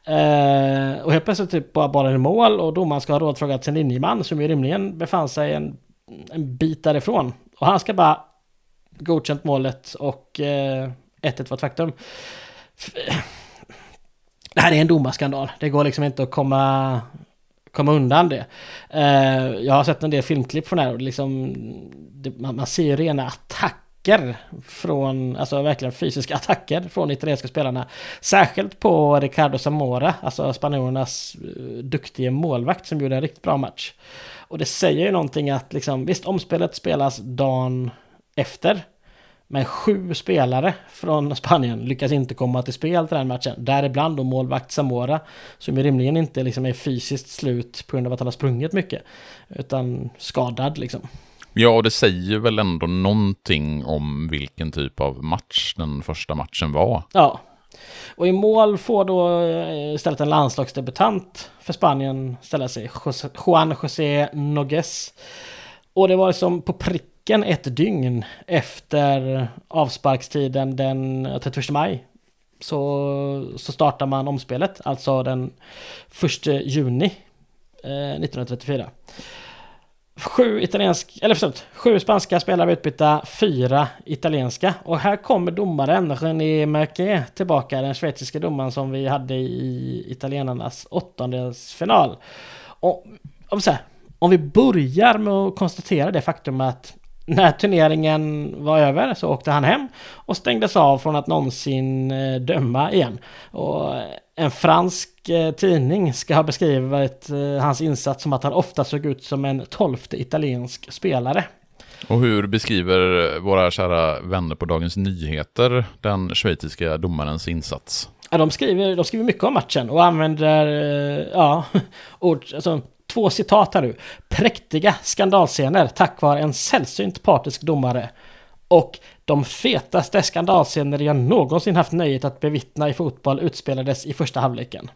Eh, och helt plötsligt typ bara bollen i mål och domaren ska ha rådfrågat sin linjeman som ju rimligen befann sig en, en bit därifrån. Och han ska bara godkänt målet och eh, 1-1 var ett faktum. F- Det här är en domarskandal. Det går liksom inte att komma, komma undan det. Eh, jag har sett en del filmklipp från det här och liksom, det, man, man ser ju rena attacker från, alltså verkligen fysiska attacker från italienska spelarna. Särskilt på Ricardo Zamora, alltså spanjorernas eh, duktiga målvakt som gjorde en riktigt bra match. Och det säger ju någonting att liksom, visst omspelet spelas dagen efter. Men sju spelare från Spanien lyckas inte komma till spel till den matchen. Däribland då målvakt Zamora. Som ju rimligen inte liksom är fysiskt slut på grund av att han har sprungit mycket. Utan skadad liksom.
Ja, och det säger väl ändå någonting om vilken typ av match den första matchen var.
Ja. Och i mål får då eh, istället en landslagsdebutant för Spanien ställa sig, Juan José Nogues. Och det var liksom på veckan ett dygn efter avsparkstiden den 31 maj. Så, så startar man omspelet, alltså den 1 juni eh, 1934. Sju italienska, eller förstått sju spanska spelare var utbytta, fyra italienska. Och här kommer domaren René Merquet tillbaka, den schweiziska domaren som vi hade i italienarnas åttondelsfinal. Och om, så här, om vi börjar med att konstatera det faktum att när turneringen var över så åkte han hem och stängdes av från att någonsin eh, döma igen. Och en fransk eh, tidning ska ha beskrivit eh, hans insats som att han ofta såg ut som en tolfte italiensk spelare.
Och hur beskriver våra kära vänner på Dagens Nyheter den schweiziska domarens insats?
Ja, de skriver, de skriver mycket om matchen och använder ja, ord, alltså, två citat här nu. Präktiga skandalscener tack vare en sällsynt partisk domare. Och de fetaste skandalscener jag någonsin haft nöjet att bevittna i fotboll utspelades i första halvleken.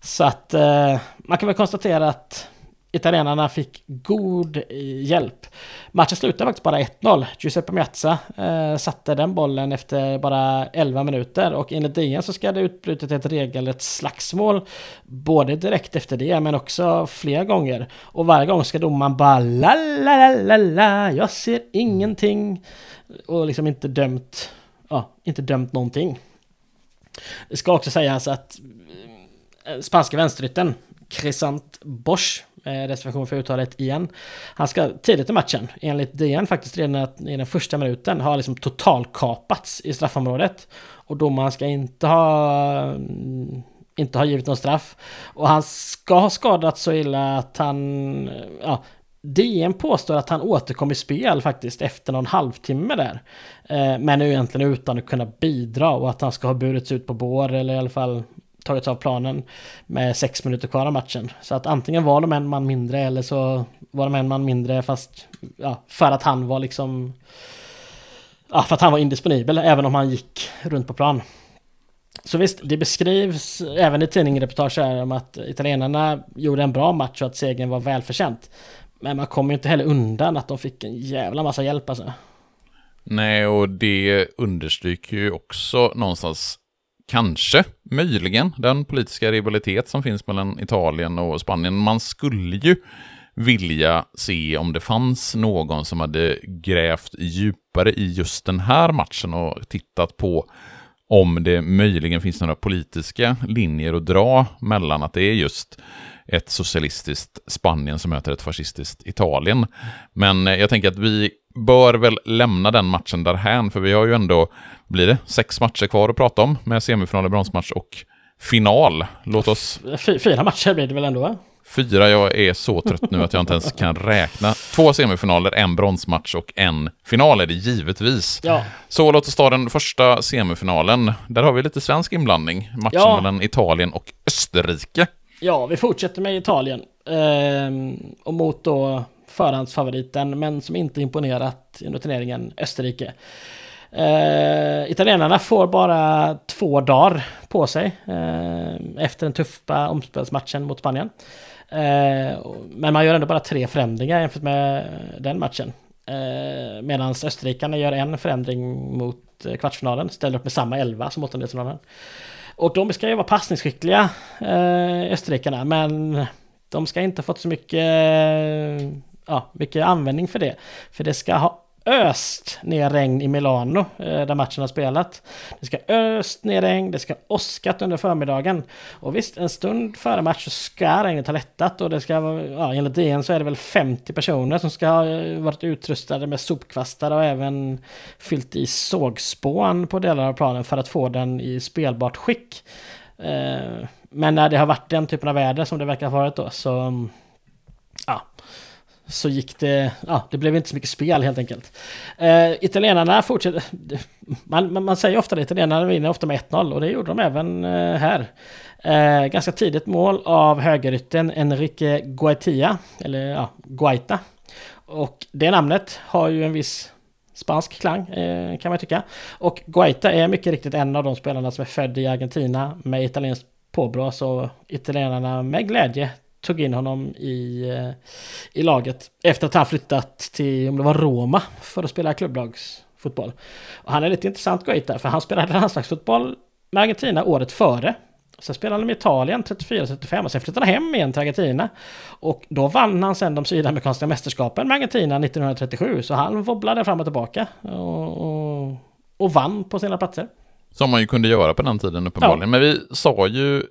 Så att eh, man kan väl konstatera att italienarna fick god hjälp. Matchen slutade faktiskt bara 1-0. Giuseppe Miazza eh, satte den bollen efter bara 11 minuter och enligt DN så ska det utbrutit ett regelrätt slagsmål både direkt efter det men också flera gånger. Och varje gång ska domaren bara la la la la la jag ser ingenting och liksom inte dömt, ja, inte dömt någonting. Det ska också sägas att eh, spanska vänsterytten Crescent Bosch Eh, reservation för uttalet igen. Han ska tidigt i matchen, enligt DN faktiskt redan i den första minuten, ha liksom totalkapats i straffområdet. Och domaren ska inte ha mm, inte ha givit någon straff. Och han ska ha skadats så illa att han... Ja, DN påstår att han återkom i spel faktiskt efter någon halvtimme där. Eh, men men egentligen utan att kunna bidra och att han ska ha burits ut på bår eller i alla fall tagits av planen med sex minuter kvar av matchen. Så att antingen var de en man mindre eller så var de en man mindre fast ja, för att han var liksom ja, för att han var indisponibel även om han gick runt på plan. Så visst, det beskrivs även i tidningsreportage här om att italienarna gjorde en bra match och att segern var välförtjänt. Men man kommer ju inte heller undan att de fick en jävla massa hjälp alltså.
Nej, och det understryker ju också någonstans kanske, möjligen, den politiska rivalitet som finns mellan Italien och Spanien. Man skulle ju vilja se om det fanns någon som hade grävt djupare i just den här matchen och tittat på om det möjligen finns några politiska linjer att dra mellan att det är just ett socialistiskt Spanien som möter ett fascistiskt Italien. Men eh, jag tänker att vi bör väl lämna den matchen därhän, för vi har ju ändå, blir det sex matcher kvar att prata om med semifinal, bronsmatch och final. Låt oss...
Fyra matcher blir det väl ändå? Va?
Fyra, jag är så trött nu att jag inte ens kan räkna. Två semifinaler, en bronsmatch och en final är det givetvis.
Ja.
Så låt oss ta den första semifinalen. Där har vi lite svensk inblandning. Matchen ja. mellan Italien och Österrike.
Ja, vi fortsätter med Italien. Ehm, och mot då förhandsfavoriten, men som inte imponerat under turneringen, Österrike. Eh, italienarna får bara två dagar på sig eh, efter den tuffa omspelsmatchen mot Spanien. Eh, men man gör ändå bara tre förändringar jämfört med den matchen. Eh, Medan österrikarna gör en förändring mot eh, kvartsfinalen, ställer upp med samma elva som åttondelsfinalen. Och de ska ju vara passningsskickliga, eh, österrikarna, men de ska inte ha fått så mycket ja, mycket användning för det. För det ska ha öst ner regn i Milano eh, där matchen har spelat. Det ska öst ner regn, det ska åskat under förmiddagen. Och visst, en stund före match så ska regnet ha lättat och det ska vara, ja enligt DN så är det väl 50 personer som ska ha eh, varit utrustade med sopkvastar och även fyllt i sågspån på delar av planen för att få den i spelbart skick. Eh, men när det har varit den typen av väder som det verkar ha varit då så mm, ja, så gick det, ja, det blev inte så mycket spel helt enkelt. Eh, italienarna fortsätter, man, man, man, säger ofta det, italienarna vinner ofta med 1-0 och det gjorde de även eh, här. Eh, ganska tidigt mål av högerytten Enrique Guaitia, eller ja, Guaita. Och det namnet har ju en viss spansk klang eh, kan man tycka. Och Guaita är mycket riktigt en av de spelarna som är född i Argentina med italienskt påbrå. Så italienarna med glädje tog in honom i, eh, i laget efter att han flyttat till, om det var Roma, för att spela klubblagsfotboll. Och han är lite intressant Guaita, för han spelade landslagsfotboll med Argentina året före. Sen spelade han med Italien 34-35 och sen flyttade han hem igen till Argentina. Och då vann han sen de sydamerikanska mästerskapen med Argentina 1937. Så han wobblade fram och tillbaka och, och, och vann på sina platser.
Som man ju kunde göra på den tiden uppenbarligen. Ja. Men vi sa ju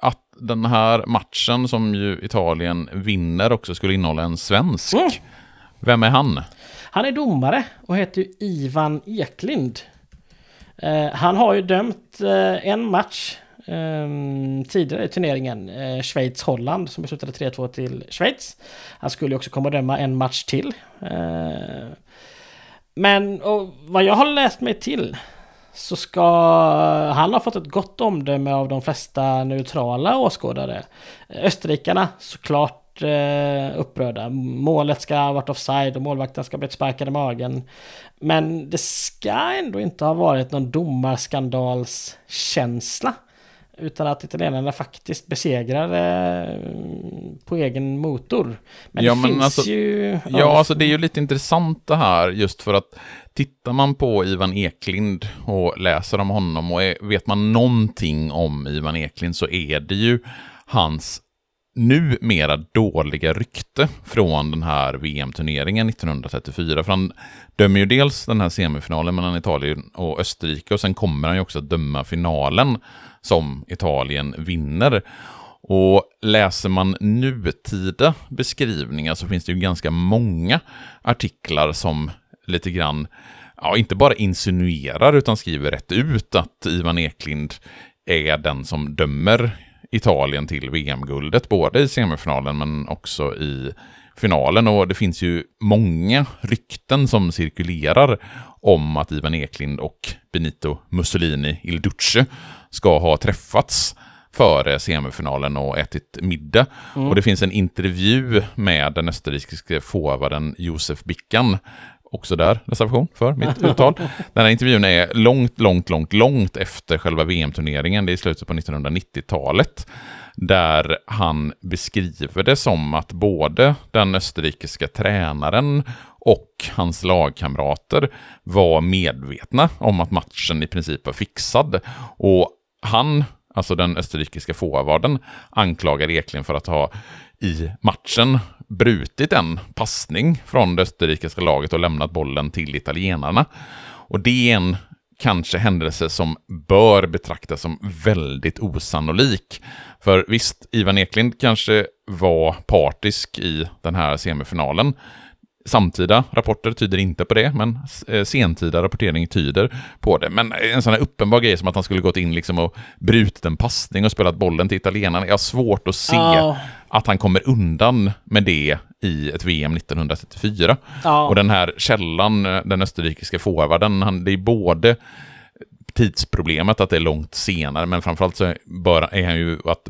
att den här matchen som ju Italien vinner också skulle innehålla en svensk. Mm. Vem är han?
Han är domare och heter Ivan Eklind. Eh, han har ju dömt eh, en match eh, tidigare i turneringen. Eh, Schweiz-Holland som beslutade 3-2 till Schweiz. Han skulle också komma att döma en match till. Eh, men vad jag har läst mig till så ska han ha fått ett gott omdöme av de flesta neutrala åskådare. Österrikarna såklart eh, upprörda. Målet ska ha varit offside och målvakten ska ha blivit sparkad i magen. Men det ska ändå inte ha varit någon domarskandalskänsla. Utan att italienarna faktiskt besegrar eh, på egen motor. Men ja, det men finns
alltså,
ju...
Ja, alltså det är ju lite intressant det här just för att tittar man på Ivan Eklind och läser om honom och är, vet man någonting om Ivan Eklind så är det ju hans numera dåliga rykte från den här VM-turneringen 1934. För han dömer ju dels den här semifinalen mellan Italien och Österrike och sen kommer han ju också döma finalen som Italien vinner. Och läser man nutida beskrivningar så finns det ju ganska många artiklar som lite grann, ja, inte bara insinuerar utan skriver rätt ut att Ivan Eklind är den som dömer Italien till VM-guldet, både i semifinalen men också i finalen. Och det finns ju många rykten som cirkulerar om att Ivan Eklind och Benito Mussolini Il Duce ska ha träffats före semifinalen och ätit middag. Mm. Och det finns en intervju med den österrikiske forwarden Josef Bickan Också där reservation för mitt uttal. Den här intervjun är långt, långt, långt, långt efter själva VM-turneringen. Det är i slutet på 1990-talet. Där han beskriver det som att både den österrikiska tränaren och hans lagkamrater var medvetna om att matchen i princip var fixad. Och han, alltså den österrikiska forwarden, anklagar Eklind för att ha i matchen brutit en passning från det österrikiska laget och lämnat bollen till italienarna. Och det är en kanske händelse som bör betraktas som väldigt osannolik. För visst, Ivan Eklind kanske var partisk i den här semifinalen. Samtida rapporter tyder inte på det, men eh, sentida rapportering tyder på det. Men en sån här uppenbar grej som att han skulle gått in liksom och brutit en passning och spelat bollen till italienarna, jag har svårt att se oh. att han kommer undan med det i ett VM 1934. Oh. Och den här källan, eh, den österrikiska forwarden, han, det är både tidsproblemet att det är långt senare, men framförallt så bör, är han ju att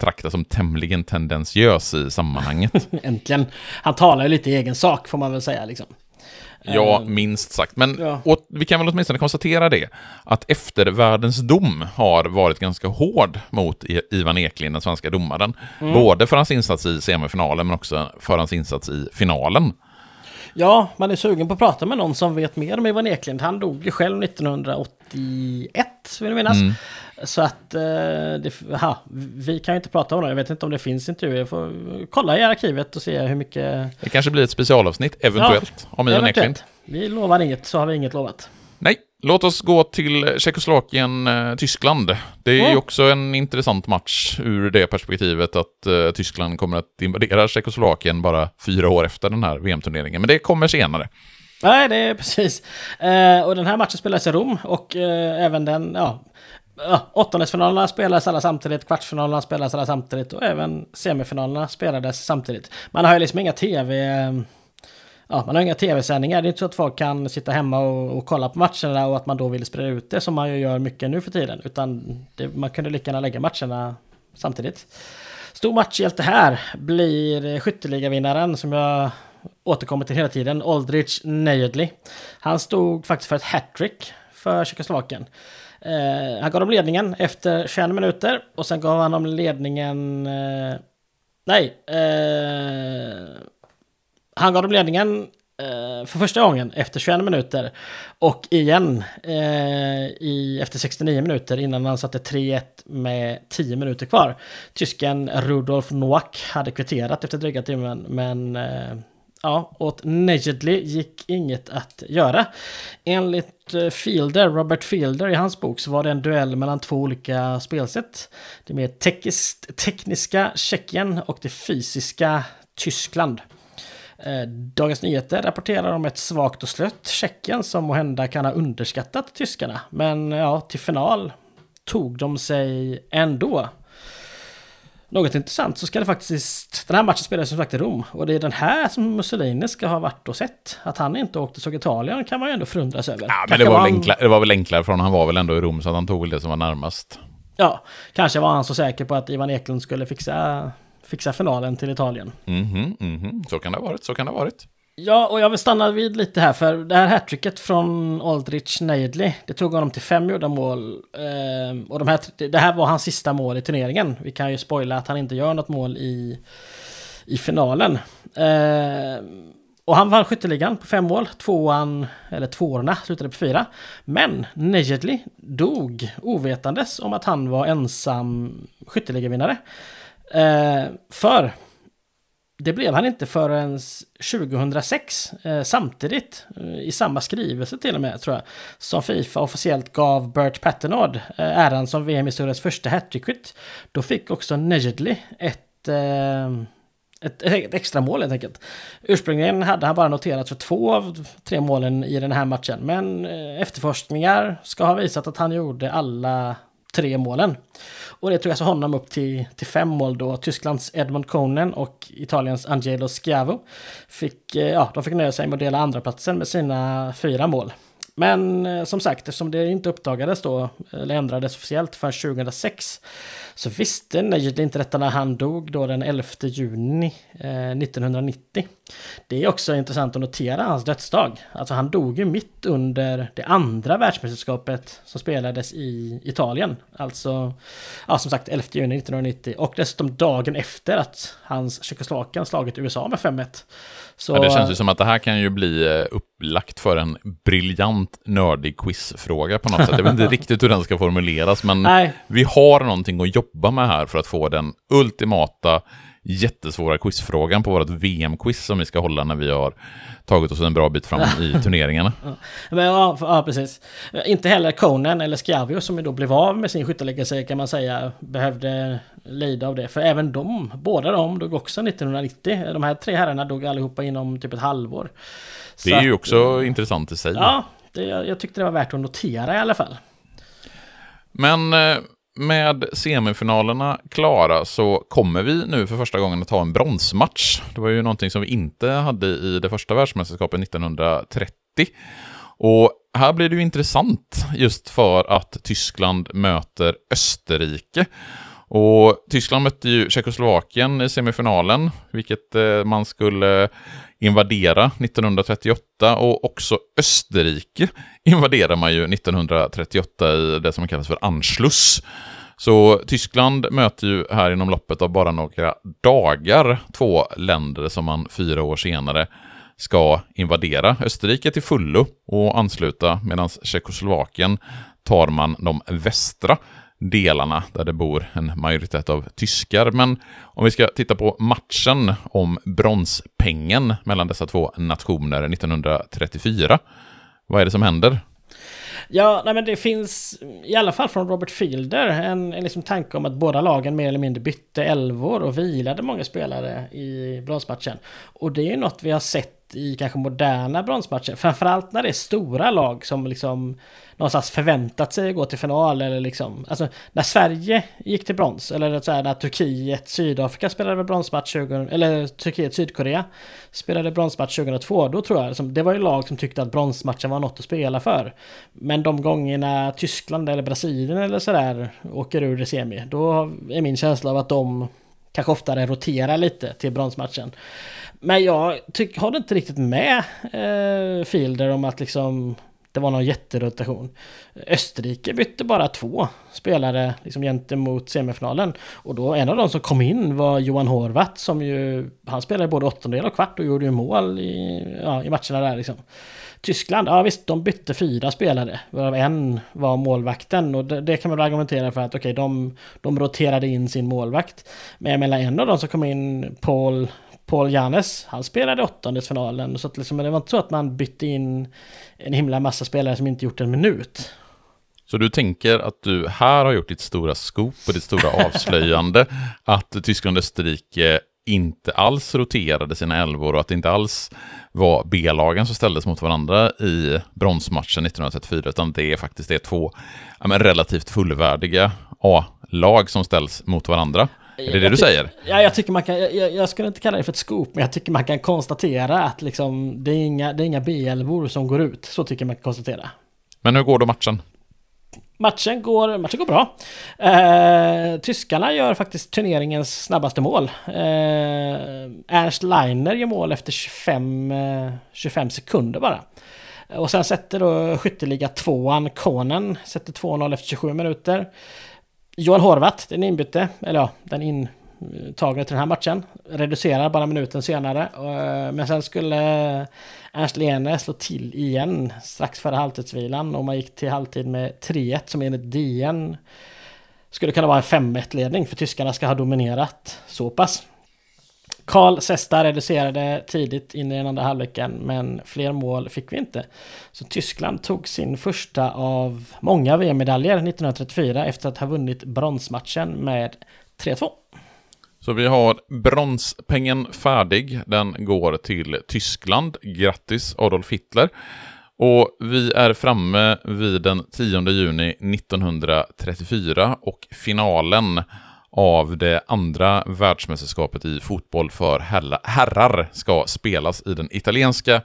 betraktas som tämligen tendentiös i sammanhanget.
Äntligen. Han talar ju lite i egen sak får man väl säga liksom.
Ja, ehm, minst sagt. Men ja. och, vi kan väl åtminstone konstatera det, att eftervärldens dom har varit ganska hård mot Ivan Eklind, den svenska domaren. Mm. Både för hans insats i semifinalen, men också för hans insats i finalen.
Ja, man är sugen på att prata med någon som vet mer om Ivan Eklind. Han dog ju själv 1981, vill jag minnas. Mm. Så att, eh, det, aha, vi kan ju inte prata om det. Jag vet inte om det finns intervjuer. Jag får kolla i arkivet och se hur mycket...
Det kanske blir ett specialavsnitt, eventuellt, ja, om Ivan Eklind.
Vi lovar inget, så har vi inget lovat.
Nej, låt oss gå till Tjeckoslovakien-Tyskland. Det är ju också en intressant match ur det perspektivet att uh, Tyskland kommer att invadera Tjeckoslovakien bara fyra år efter den här VM-turneringen. Men det kommer senare.
Nej, det är precis. Uh, och den här matchen spelas i Rom och uh, även den, ja, ja, åttondelsfinalerna spelades alla samtidigt, kvartsfinalerna spelades alla samtidigt och även semifinalerna spelades samtidigt. Man har ju liksom inga tv... Eh, ja, man har inga tv-sändningar. Det är inte så att folk kan sitta hemma och, och, kolla på matcherna och att man då vill sprida ut det som man ju gör mycket nu för tiden. Utan det, man kunde lika gärna lägga matcherna samtidigt. Stor matchhjälte här blir skytteligavinnaren som jag återkommer till hela tiden, Aldrich Nejedli. Han stod faktiskt för ett hattrick för Tjeckoslovakien. Eh, han gav dem ledningen efter 21 minuter och sen gav han dem ledningen... Eh, nej. Eh, han gav dem ledningen eh, för första gången efter 21 minuter. Och igen eh, i, efter 69 minuter innan han satte 3-1 med 10 minuter kvar. Tysken Rudolf Noack hade kvitterat efter dryga timmen men eh, Ja, åt Nejedly gick inget att göra. Enligt eh, Fielder, Robert Fielder i hans bok så var det en duell mellan två olika spelsätt. Det mer tekniska Tjeckien och det fysiska Tyskland. Eh, Dagens Nyheter rapporterar om ett svagt och slött Tjeckien som måhända kan ha underskattat tyskarna. Men ja, till final tog de sig ändå. Något intressant så ska det faktiskt... Den här matchen spelades som sagt i Rom. Och det är den här som Mussolini ska ha varit och sett. Att han inte åkte och såg Italien kan man ju ändå förundras över.
Ja, men det var, väl enklare, det var väl enklare för honom. Han var väl ändå i Rom så att han tog väl det som var närmast.
Ja, kanske var han så säker på att Ivan Eklund skulle fixa, fixa finalen till Italien.
Mhm, mm mhm. Så kan det ha varit, så kan det ha varit.
Ja, och jag vill stanna vid lite här för det här hattricket från Aldrich Neidley, det tog honom till fem gjorda mål. Eh, och de här, det här var hans sista mål i turneringen. Vi kan ju spoila att han inte gör något mål i, i finalen. Eh, och han vann skytteligan på fem mål. Tvåan, eller tvåorna, slutade på fyra. Men Nejedly dog ovetandes om att han var ensam skytteligavinnare. Eh, för det blev han inte förrän 2006, eh, samtidigt, eh, i samma skrivelse till och med, tror jag, som Fifa officiellt gav Bert Patternord eh, äran som VM-historiens första hattrickskytt. Då fick också Nejedly ett, eh, ett, ett extra mål helt enkelt. Ursprungligen hade han bara noterat för två av tre målen i den här matchen, men eh, efterforskningar ska ha visat att han gjorde alla tre målen. Och det tog alltså honom upp till, till fem mål då. Tysklands Edmund Conan och Italiens Angelo Schiavo fick, eh, ja, de fick nöja sig med att dela andra platsen med sina fyra mål. Men eh, som sagt, eftersom det inte uppdagades då, eller ändrades officiellt förrän 2006, så visste Nejd inte detta när han dog då den 11 juni eh, 1990. Det är också intressant att notera hans dödsdag. Alltså han dog ju mitt under det andra världsmästerskapet som spelades i Italien. Alltså, ja som sagt 11 juni 1990 och dessutom dagen efter att hans Tjeckoslovakien slagit USA med 5-1.
Så... Ja, det känns ju som att det här kan ju bli eh, upplagt för en briljant nördig quizfråga på något sätt. Jag vet inte riktigt hur den ska formuleras, men Nej. vi har någonting att jobba med här för att få den ultimata jättesvåra quizfrågan på vårt VM-quiz som vi ska hålla när vi har tagit oss en bra bit fram i turneringarna.
Men, ja, ja, precis. Inte heller Conan eller Schiavio som ju då blev av med sin skyttelegasi kan man säga behövde lida av det. För även de, båda de dog också 1990. De här tre herrarna dog allihopa inom typ ett halvår.
Det är att, ju också intressant i sig.
Ja, det, jag tyckte det var värt att notera i alla fall.
Men eh, med semifinalerna klara så kommer vi nu för första gången att ha en bronsmatch. Det var ju någonting som vi inte hade i det första världsmästerskapet 1930. Och här blir det ju intressant just för att Tyskland möter Österrike. Och Tyskland mötte ju Tjeckoslovakien i semifinalen, vilket eh, man skulle invadera 1938 och också Österrike invaderar man ju 1938 i det som kallas för Anschluss. Så Tyskland möter ju här inom loppet av bara några dagar två länder som man fyra år senare ska invadera. Österrike till fullo och ansluta medan Tjeckoslovakien tar man de västra delarna där det bor en majoritet av tyskar. Men om vi ska titta på matchen om bronspengen mellan dessa två nationer 1934. Vad är det som händer?
Ja, nej men det finns i alla fall från Robert Fielder en, en liksom tanke om att båda lagen mer eller mindre bytte elvor och vilade många spelare i bronsmatchen. Och det är ju något vi har sett i kanske moderna bronsmatcher. Framförallt när det är stora lag som liksom någonstans förväntat sig att gå till final eller liksom, alltså när Sverige gick till brons eller så här, när Turkiet, Sydafrika spelade bronsmatch 20, eller Turkiet, Sydkorea spelade bronsmatch 2002, då tror jag liksom, det var ju lag som tyckte att bronsmatchen var något att spela för. Men de gångerna Tyskland eller Brasilien eller sådär åker ur det semi, då är min känsla av att de kanske oftare roterar lite till bronsmatchen. Men jag tyck, har inte riktigt med eh, Fielder om att liksom det var någon jätterotation. Österrike bytte bara två spelare liksom gentemot semifinalen. Och då en av de som kom in var Johan Horvath som ju, han spelade både åttondel och kvart och gjorde ju mål i, ja, i matcherna där liksom. Tyskland, ja visst, de bytte fyra spelare. Varav en var målvakten och det, det kan man argumentera för att okej, okay, de, de roterade in sin målvakt. Men jag menar en av de som kom in, Paul Paul Janes, han spelade åttondelsfinalen. Så att liksom, det var inte så att man bytte in en himla massa spelare som inte gjort en minut.
Så du tänker att du här har gjort ditt stora scoop och ditt stora avslöjande att Tyskland och Österrike inte alls roterade sina elvor och att det inte alls var B-lagen som ställdes mot varandra i bronsmatchen 1934, utan det är faktiskt det två ja, relativt fullvärdiga A-lag som ställs mot varandra. Är det det du säger?
Ja, jag tycker man kan, jag, jag skulle inte kalla det för ett scoop, men jag tycker man kan konstatera att liksom, det är inga, det är inga B11 som går ut. Så tycker man kan konstatera.
Men hur går då matchen?
Matchen går, matchen går bra. Eh, tyskarna gör faktiskt turneringens snabbaste mål. Eh, Ernst Leiner gör mål efter 25, eh, 25 sekunder bara. Och sen sätter då skytteliga tvåan Konen, sätter 2-0 efter 27 minuter. Johan Horvath, den inbytte, eller ja, den intagne till den här matchen. Reducerar bara minuten senare. Eh, men sen skulle eh, Ernst Lene slå till igen strax före halvtidsvilan och man gick till halvtid med 3-1 som enligt DN skulle kunna vara en 5-1 ledning för tyskarna ska ha dominerat så pass. Karl Sesta reducerade tidigt in i den andra halvleken men fler mål fick vi inte. Så Tyskland tog sin första av många VM-medaljer 1934 efter att ha vunnit bronsmatchen med 3-2.
Så vi har bronspengen färdig. Den går till Tyskland. Grattis Adolf Hitler. Och vi är framme vid den 10 juni 1934 och finalen av det andra världsmästerskapet i fotboll för herrar ska spelas i den italienska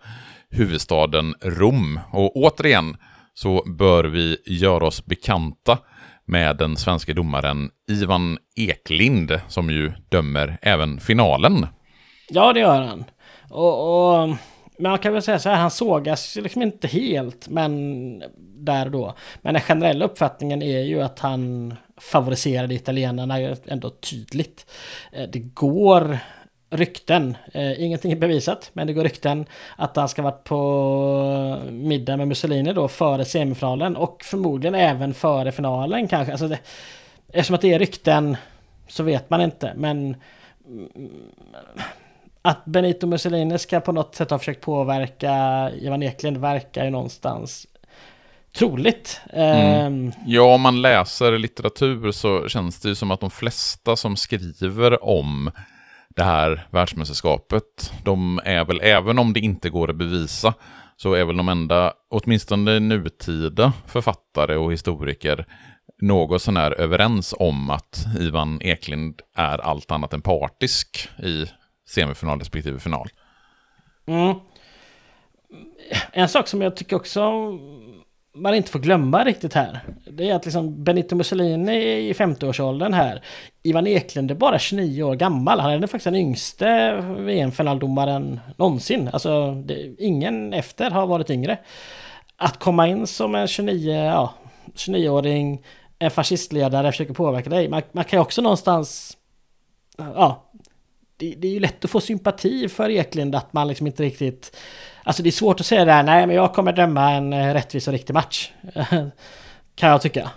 huvudstaden Rom. Och återigen så bör vi göra oss bekanta med den svenska domaren Ivan Eklind som ju dömer även finalen.
Ja, det gör han. Och, och man kan väl säga så här, han sågas liksom inte helt, men där då. Men den generella uppfattningen är ju att han favoriserade italienarna ändå tydligt. Eh, det går rykten, eh, ingenting är bevisat, men det går rykten att han ska varit på middag med Mussolini då före semifinalen och förmodligen även före finalen kanske. Alltså det, eftersom att det är rykten så vet man inte, men mm, att Benito Mussolini ska på något sätt ha försökt påverka Ivan Eklind verkar ju någonstans troligt. Mm.
Ehm, ja, om man läser litteratur så känns det ju som att de flesta som skriver om det här världsmästerskapet, de är väl, även om det inte går att bevisa, så är väl de enda, åtminstone nutida författare och historiker, något sån här överens om att Ivan Eklind är allt annat än partisk i semifinal respektive final.
Mm. En sak som jag tycker också man inte får glömma riktigt här. Det är att liksom Benito Mussolini är i 50-årsåldern här. Ivan Eklund är bara 29 år gammal. Han är faktiskt den yngste VM-finaldomaren någonsin. Alltså, det, ingen efter har varit yngre. Att komma in som en 29, ja, 29-åring, en fascistledare, försöker påverka dig. Man, man kan ju också någonstans... Ja, det, det, är ju lätt att få sympati för Eklind att man liksom inte riktigt Alltså det är svårt att säga det här, nej men jag kommer döma en eh, rättvis och riktig match. kan jag tycka.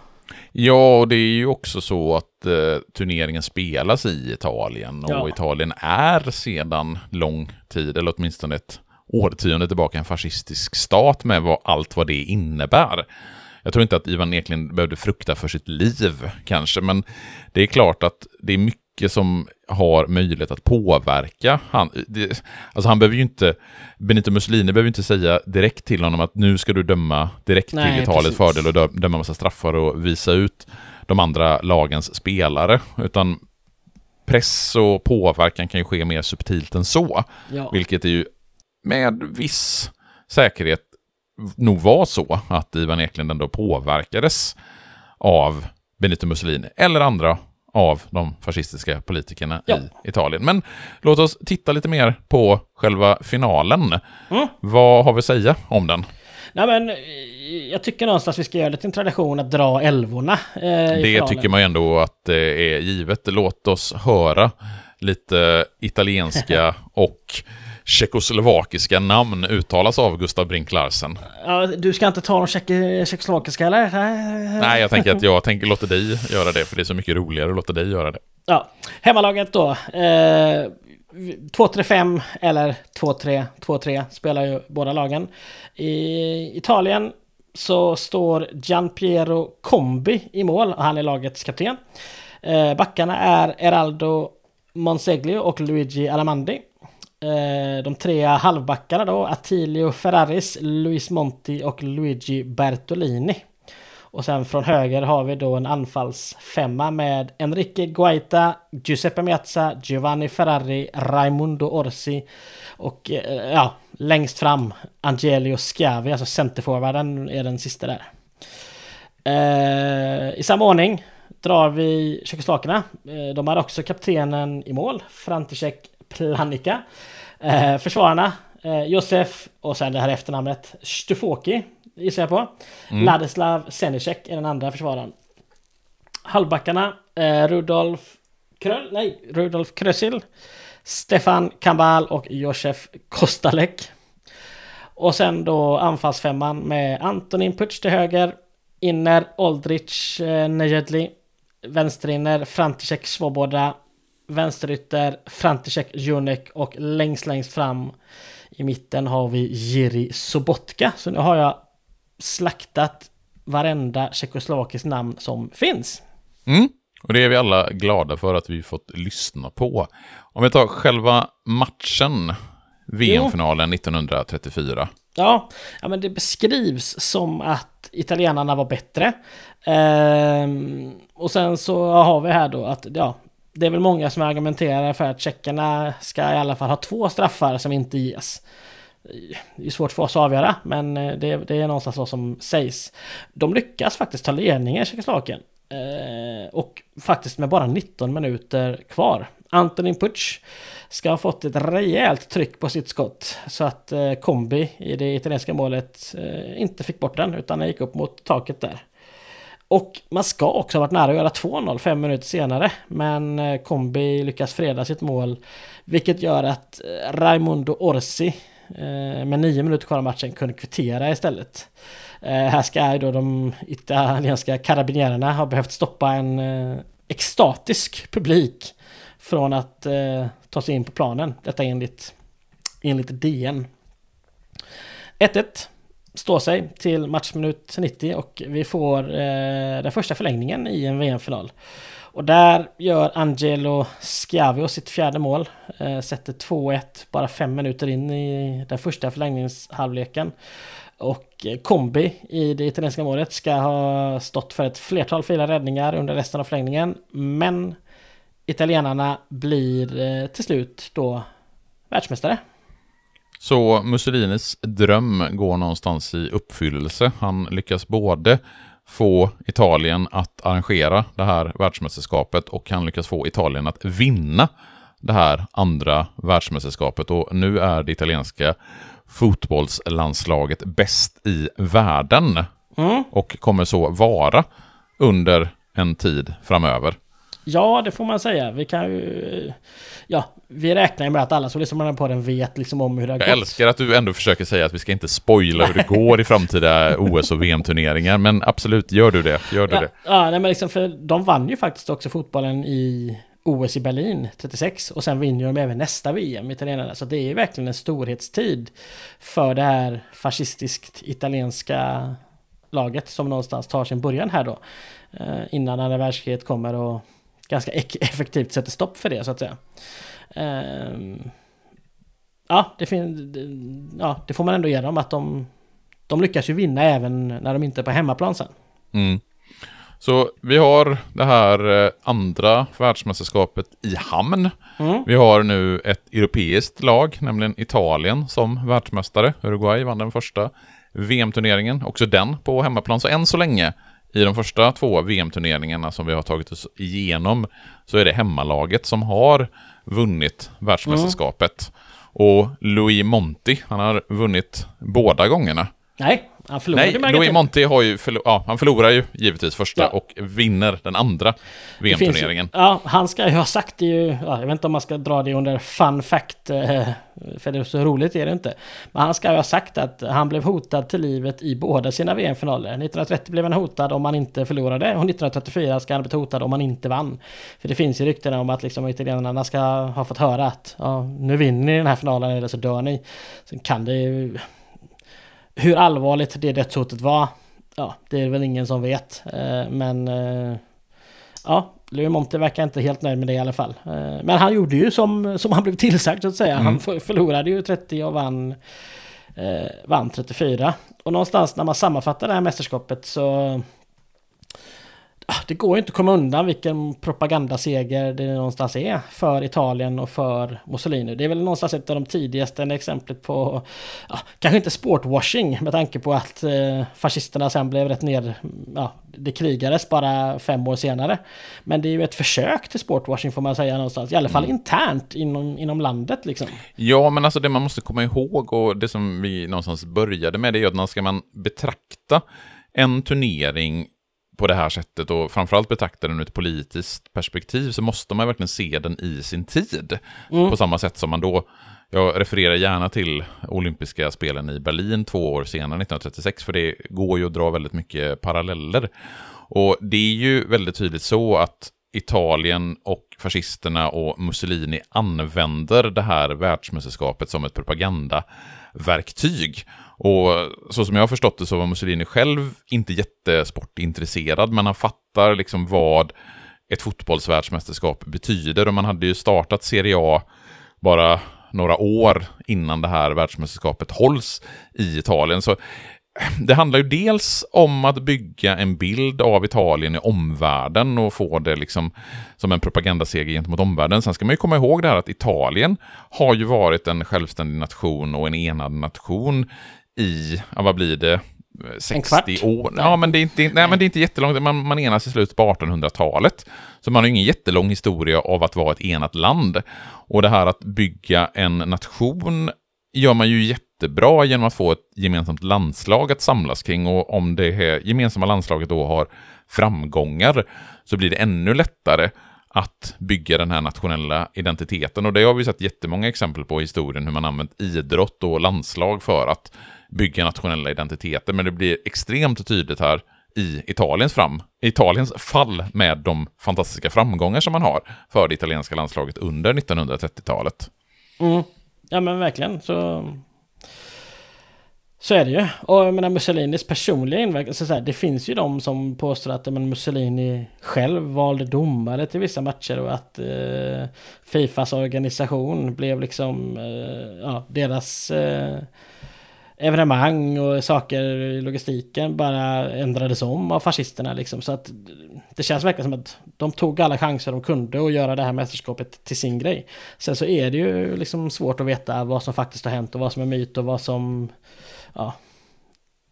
Ja, och det är ju också så att eh, turneringen spelas i Italien och ja. Italien är sedan lång tid, eller åtminstone ett årtionde tillbaka, en fascistisk stat med vad, allt vad det innebär. Jag tror inte att Ivan Eklind behövde frukta för sitt liv kanske, men det är klart att det är mycket mycket som har möjlighet att påverka. Han, det, alltså han behöver ju inte, Benito Mussolini behöver inte säga direkt till honom att nu ska du döma direkt Nej, till Italiens fördel och döma massa straffar och visa ut de andra lagens spelare. Utan press och påverkan kan ju ske mer subtilt än så. Ja. Vilket är ju med viss säkerhet nog var så att Ivan Eklund ändå påverkades av Benito Mussolini eller andra av de fascistiska politikerna
Ja.
i Italien. Men låt oss titta lite mer på själva finalen.
Mm.
Vad har vi att säga om den?
Nej men, eh, jag tycker någonstans vi ska göra det till en tradition att dra älvorna. Eh,
Det
finalen.
tycker man ju ändå att det är givet. Låt oss höra lite italienska och tjeckoslovakiska namn uttalas av Gustav Brink Larsen.
Ja, du ska inte ta de tjeck- tjeckoslovakiska eller?
Nej, jag tänker att jag tänker låta dig göra det, för det är så mycket roligare att låta dig göra det.
Ja, hemmalaget då. Eh, 2-3-5 eller 2-3, 2-3 spelar ju båda lagen. I Italien så står Gianpiero Combi i mål och han är lagets kapten. Eh, backarna är Eraldo Monseglio och Luigi Alamandi. Eh, de tre halvbackarna då, Attilio Ferraris, Luis Monti och Luigi Bertolini. Och sen från höger har vi då en anfallsfemma med Enrique Guaita, Giuseppe Miazza, Giovanni Ferrari, Raimundo Orsi och eh, ja, längst fram Angelio Scavi, alltså centerforwarden är den sista där. Eh, I samma ordning drar vi tjeckoslovakerna. De har också kaptenen i mål, František Planica. Eh, försvararna, eh, Josef och sen det här efternamnet, Stufoki gissar jag på. Ladislav Senicek är den andra försvararen. Halvbackarna, eh, Rudolf Kröll, nej, Rudolf Krösil, Stefan Kambal och Josef Kostalek. Och sen då anfallsfemman med Antonin Puc till höger, inner Oldrich eh, Nejedli, vänsterinner František Svoboda, vänsterytter František Junek och längst längst fram i mitten har vi Jiri Sobotka. Så nu har jag slaktat varenda tjeckoslovakisk namn som finns.
Mm. Och det är vi alla glada för att vi fått lyssna på. Om vi tar själva matchen, VM-finalen 1934.
Ja, ja, men det beskrivs som att italienarna var bättre. Ehm, och sen så har vi här då att, ja, det är väl många som argumenterar för att tjeckerna ska i alla fall ha två straffar som inte ges. Det är svårt för oss att avgöra, men eh, det, det är någonstans så som sägs. De lyckas faktiskt ta ledningen, Tjeckoslovakien. Eh, och faktiskt med bara 19 minuter kvar. Antonin Puc ska ha fått ett rejält tryck på sitt skott. Så att eh, Kombi i det italienska målet eh, inte fick bort den, utan den gick upp mot taket där. Och man ska också ha varit nära att göra 2-0 fem minuter senare. Men eh, Kombi lyckas freda sitt mål. Vilket gör att eh, Raimundo Orsi eh, med nio minuter kvar av matchen kunde kvittera istället. Här ska ju då de italienska karabinjärerna ha behövt stoppa en extatisk publik från att ta sig in på planen. Detta enligt, enligt DN. 1-1 står sig till matchminut 90 och vi får eh, den första förlängningen i en VM-final. Och där gör Angelo Schiavio sitt fjärde mål. Eh, sätter 2-1 bara fem minuter in i den första förlängningshalvleken. Och eh, Kombi i det italienska målet ska ha stått för ett flertal fina räddningar under resten av förlängningen. Men italienarna blir eh, till slut då världsmästare.
Så Mussolinis dröm går någonstans i uppfyllelse. Han lyckas både få Italien att arrangera det här världsmästerskapet och han lyckas få Italien att vinna det här andra världsmästerskapet. Och nu är det italienska fotbollslandslaget bäst i världen
Mm.
och kommer så vara under en tid framöver.
Ja, det får man säga. Vi kan ju... Ja, vi räknar med att alla som lyssnar på den vet liksom om hur det har
Jag
gått.
älskar att du ändå försöker säga att vi ska inte spoila hur det går i framtida OS och VM-turneringar, men absolut, gör du det. Gör du
Ja,
det.
ja nej, men liksom för de vann ju faktiskt också fotbollen i OS i Berlin 36 och sen vinner de även nästa VM italienarna. Så det är ju verkligen en storhetstid för det här fascistiskt italienska laget som någonstans tar sin början här då. Eh, innan andra världskriget kommer och ganska ek- effektivt sätter stopp för det så att säga. Ehm, ja, det ja, det får man ändå ge dem att de, de lyckas ju vinna även när de inte är på hemmaplan sen.
Mm. Så vi har det här eh, andra världsmästerskapet i hamn.
Mm.
Vi har nu ett europeiskt lag, nämligen Italien som världsmästare. Uruguay vann den första VM-turneringen, också den på hemmaplan. Så än så länge i de första två VM-turneringarna som vi har tagit oss igenom så är det hemmalaget som har vunnit världsmästerskapet. Och Louis Monti, han har vunnit båda gångerna.
Nej, han förlorade
Nej, Louis. Monti har ju förlo- ja, han förlorar ju givetvis första
Ja.
och vinner den andra VM-turneringen.
Ja, han ska ju ha sagt det ju, ja, jag vet inte om man ska dra det under fun fact, eh, för det är så roligt är det inte. Men han ska ju ha sagt att han blev hotad till livet i båda sina VM-finaler. 1930 blev han hotad om han inte förlorade och 1934 ska han bli hotad om han inte vann. För det finns ju rykten om att liksom italienarna ska ha fått höra att ja, nu vinner ni den här finalen eller så dör ni. Sen kan det ju... Hur allvarligt det dödshotet var, ja, det är väl ingen som vet. Eh, Men eh, Ja, Louis Monti verkar inte helt nöjd med det i alla fall. Eh, Men han gjorde ju som, som han blev tillsagd så att säga. Han f- förlorade ju 30 och vann, vann 34. Och någonstans när man sammanfattar det här mästerskapet så... ah, Det går ju inte att komma undan vilken propagandaseger det någonstans är för Italien och för Mussolini. Det är väl någonstans ett av de tidigaste exemplet på, ja, kanske inte sportwashing med tanke på att eh, fascisterna sen blev rätt ner, ja, det krigades bara fem år senare. Men det är ju ett försök till sportwashing får man säga någonstans, i alla fall internt inom, inom landet liksom.
Ja, men alltså det man måste komma ihåg och det som vi någonstans började med det är att när ska man betrakta en turnering på det här sättet och framförallt betrakta den ur ett politiskt perspektiv så måste man verkligen se den i sin tid. På samma sätt som man då, jag refererar gärna till olympiska spelen i Berlin två år senare, 1936, för det går ju att dra väldigt mycket paralleller. Och det är ju väldigt tydligt så att Italien och fascisterna och Mussolini använder det här världsmästerskapet som ett propagandaverktyg. Och så som jag har förstått det så var Mussolini själv inte jättesportintresserad, men han fattar liksom vad ett fotbollsvärldsmästerskap betyder. Och man hade ju startat Serie A bara några år innan det här världsmästerskapet hålls i Italien. Så det handlar ju dels om att bygga en bild av Italien i omvärlden och få det liksom som en propagandaseger gentemot omvärlden. Sen ska man ju komma ihåg det här att Italien har ju varit en självständig nation och en enad nation i, ja, vad blir det, 60
kvart?
år. Ja, men det är inte, nej, men det är inte jättelångt. Man, man enas i slutet på 1800-talet. Så man har ju ingen jättelång historia av att vara ett enat land. Och det här att bygga en nation gör man ju jättebra genom att få ett gemensamt landslag att samlas kring. Och om det här gemensamma landslaget då har framgångar så blir det ännu lättare att bygga den här nationella identiteten. Och det har vi sett jättemånga exempel på i historien, hur man använt idrott och landslag för att bygga nationella identiteter. Men det blir extremt tydligt här i Italiens, fram, Italiens fall med de fantastiska framgångar som man har för det italienska landslaget under 1930-talet.
Mm. Ja men verkligen så... Så är det ju. Och jag menar Mussolinis personliga inverkan, så så här, det finns ju de som påstår att men, Mussolini själv valde domare till vissa matcher och att eh, Fifas organisation blev liksom eh, ja, deras eh, evenemang och saker i logistiken bara ändrades om av fascisterna liksom. Så att det känns verkligen som att de tog alla chanser de kunde att göra det här mästerskapet till sin grej. Sen så är det ju liksom svårt att veta vad som faktiskt har hänt och vad som är myt och vad som... Ja,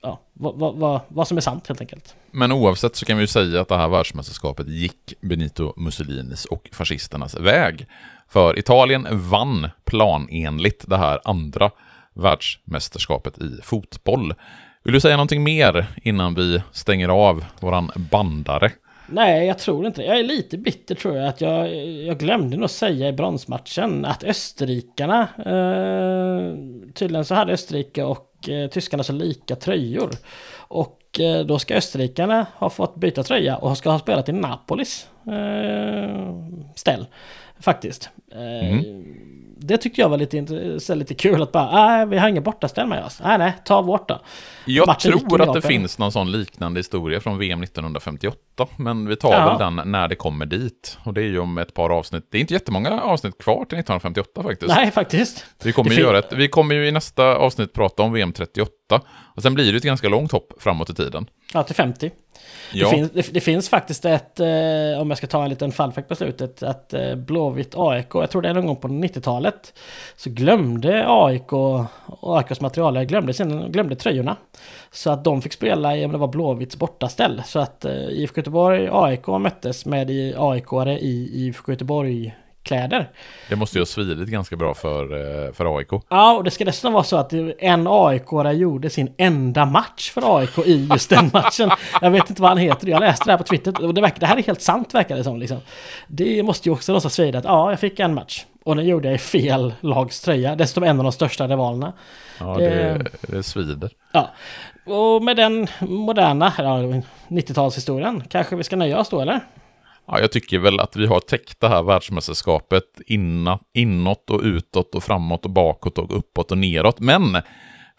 ja vad, vad, vad, vad som är sant helt enkelt.
Men oavsett så kan vi ju säga att det här världsmästerskapet gick Benito Mussolinis och fascisternas väg. För Italien vann planenligt det här andra världsmästerskapet i fotboll. Vill du säga någonting mer innan vi stänger av våran bandare?
Nej, jag tror inte det. Jag är lite bitter tror jag. att Jag, jag glömde nog säga i bronsmatchen att österrikarna... Eh, tydligen så hade Österrike och eh, tyskarna så lika tröjor. Och eh, då ska österrikarna ha fått byta tröja och ska ha spelat i Napolis eh, ställ. Faktiskt. Eh, Det tyckte jag var lite, så lite kul att bara, nej vi har inga bortaställ med oss. Nej, nej, ta vårt då.
Jag
Matchen
tror att det finns någon sån liknande historia från VM 1958, men vi tar
Ja.
väl den när det kommer dit. Och det är ju om ett par avsnitt. Det är inte jättemånga avsnitt kvar till 1958 faktiskt.
Nej, faktiskt.
Vi kommer, ju göra ett, vi kommer ju i nästa avsnitt prata om VM 38, och sen blir det ett ganska långt hopp framåt i tiden.
Ja, till 50.
Ja.
Det, finns, det, det finns faktiskt ett, eh, om jag ska ta en liten fallfact på slutet, att eh, Blåvitt AIK, jag tror det är någon gång på 90-talet, så glömde AIK och AIKs material, glömde, glömde tröjorna. Så att de fick spela i, om det var Blåvitts bortaställ. Så att eh, IFK Göteborg AIK möttes med i AIK-are i IFK Göteborg kläder.
Det måste ju ha svidit ganska bra för, eh, för AIK.
Ja, och det ska dessutom vara så att en aik gjorde sin enda match för AIK i just den matchen. Jag vet inte vad han heter, jag läste det här på Twitter och det, verkar, det här är helt sant verkar det som. Liksom. Det måste ju också någonstans svida att ja, jag fick en match. Och den gjorde jag i fel lags tröja, dessutom en av de största rivalerna.
Ja, det, det svider.
Ja, och med den moderna ja, 90-talshistorien kanske vi ska nöja oss då, eller?
Ja, jag tycker väl att vi har täckt det här världsmästerskapet inna, inåt och utåt och framåt och bakåt och uppåt och neråt. Men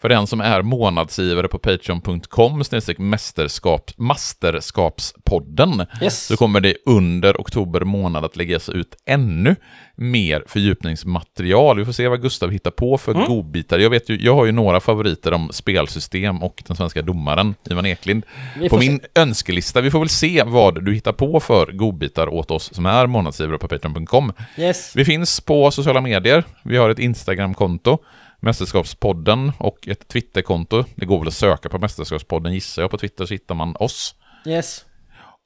för den som är månadsgivare på patreon.com mästerskap, masterskapspodden
yes.
så kommer det under oktober månad att läggas ut ännu mer fördjupningsmaterial. Vi får se vad Gustav hittar på för mm. godbitar. Jag, vet ju, jag har ju några favoriter om spelsystem och den svenska domaren Ivan Eklind på min se. önskelista. Vi får väl se vad du hittar på för godbitar åt oss som är månadsgivare på patreon.com.
Yes.
Vi finns på sociala medier. Vi har ett Instagramkonto Mästerskapspodden och ett Twitterkonto. Det går väl att söka på Mästerskapspodden gissar jag. På Twitter så hittar man oss.
Yes.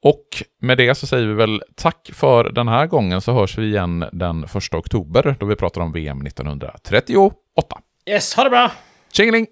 Och med det så säger vi väl tack för den här gången så hörs vi igen den 1 oktober då vi pratar om VM 1938.
Yes, ha det bra!
Tjingeling!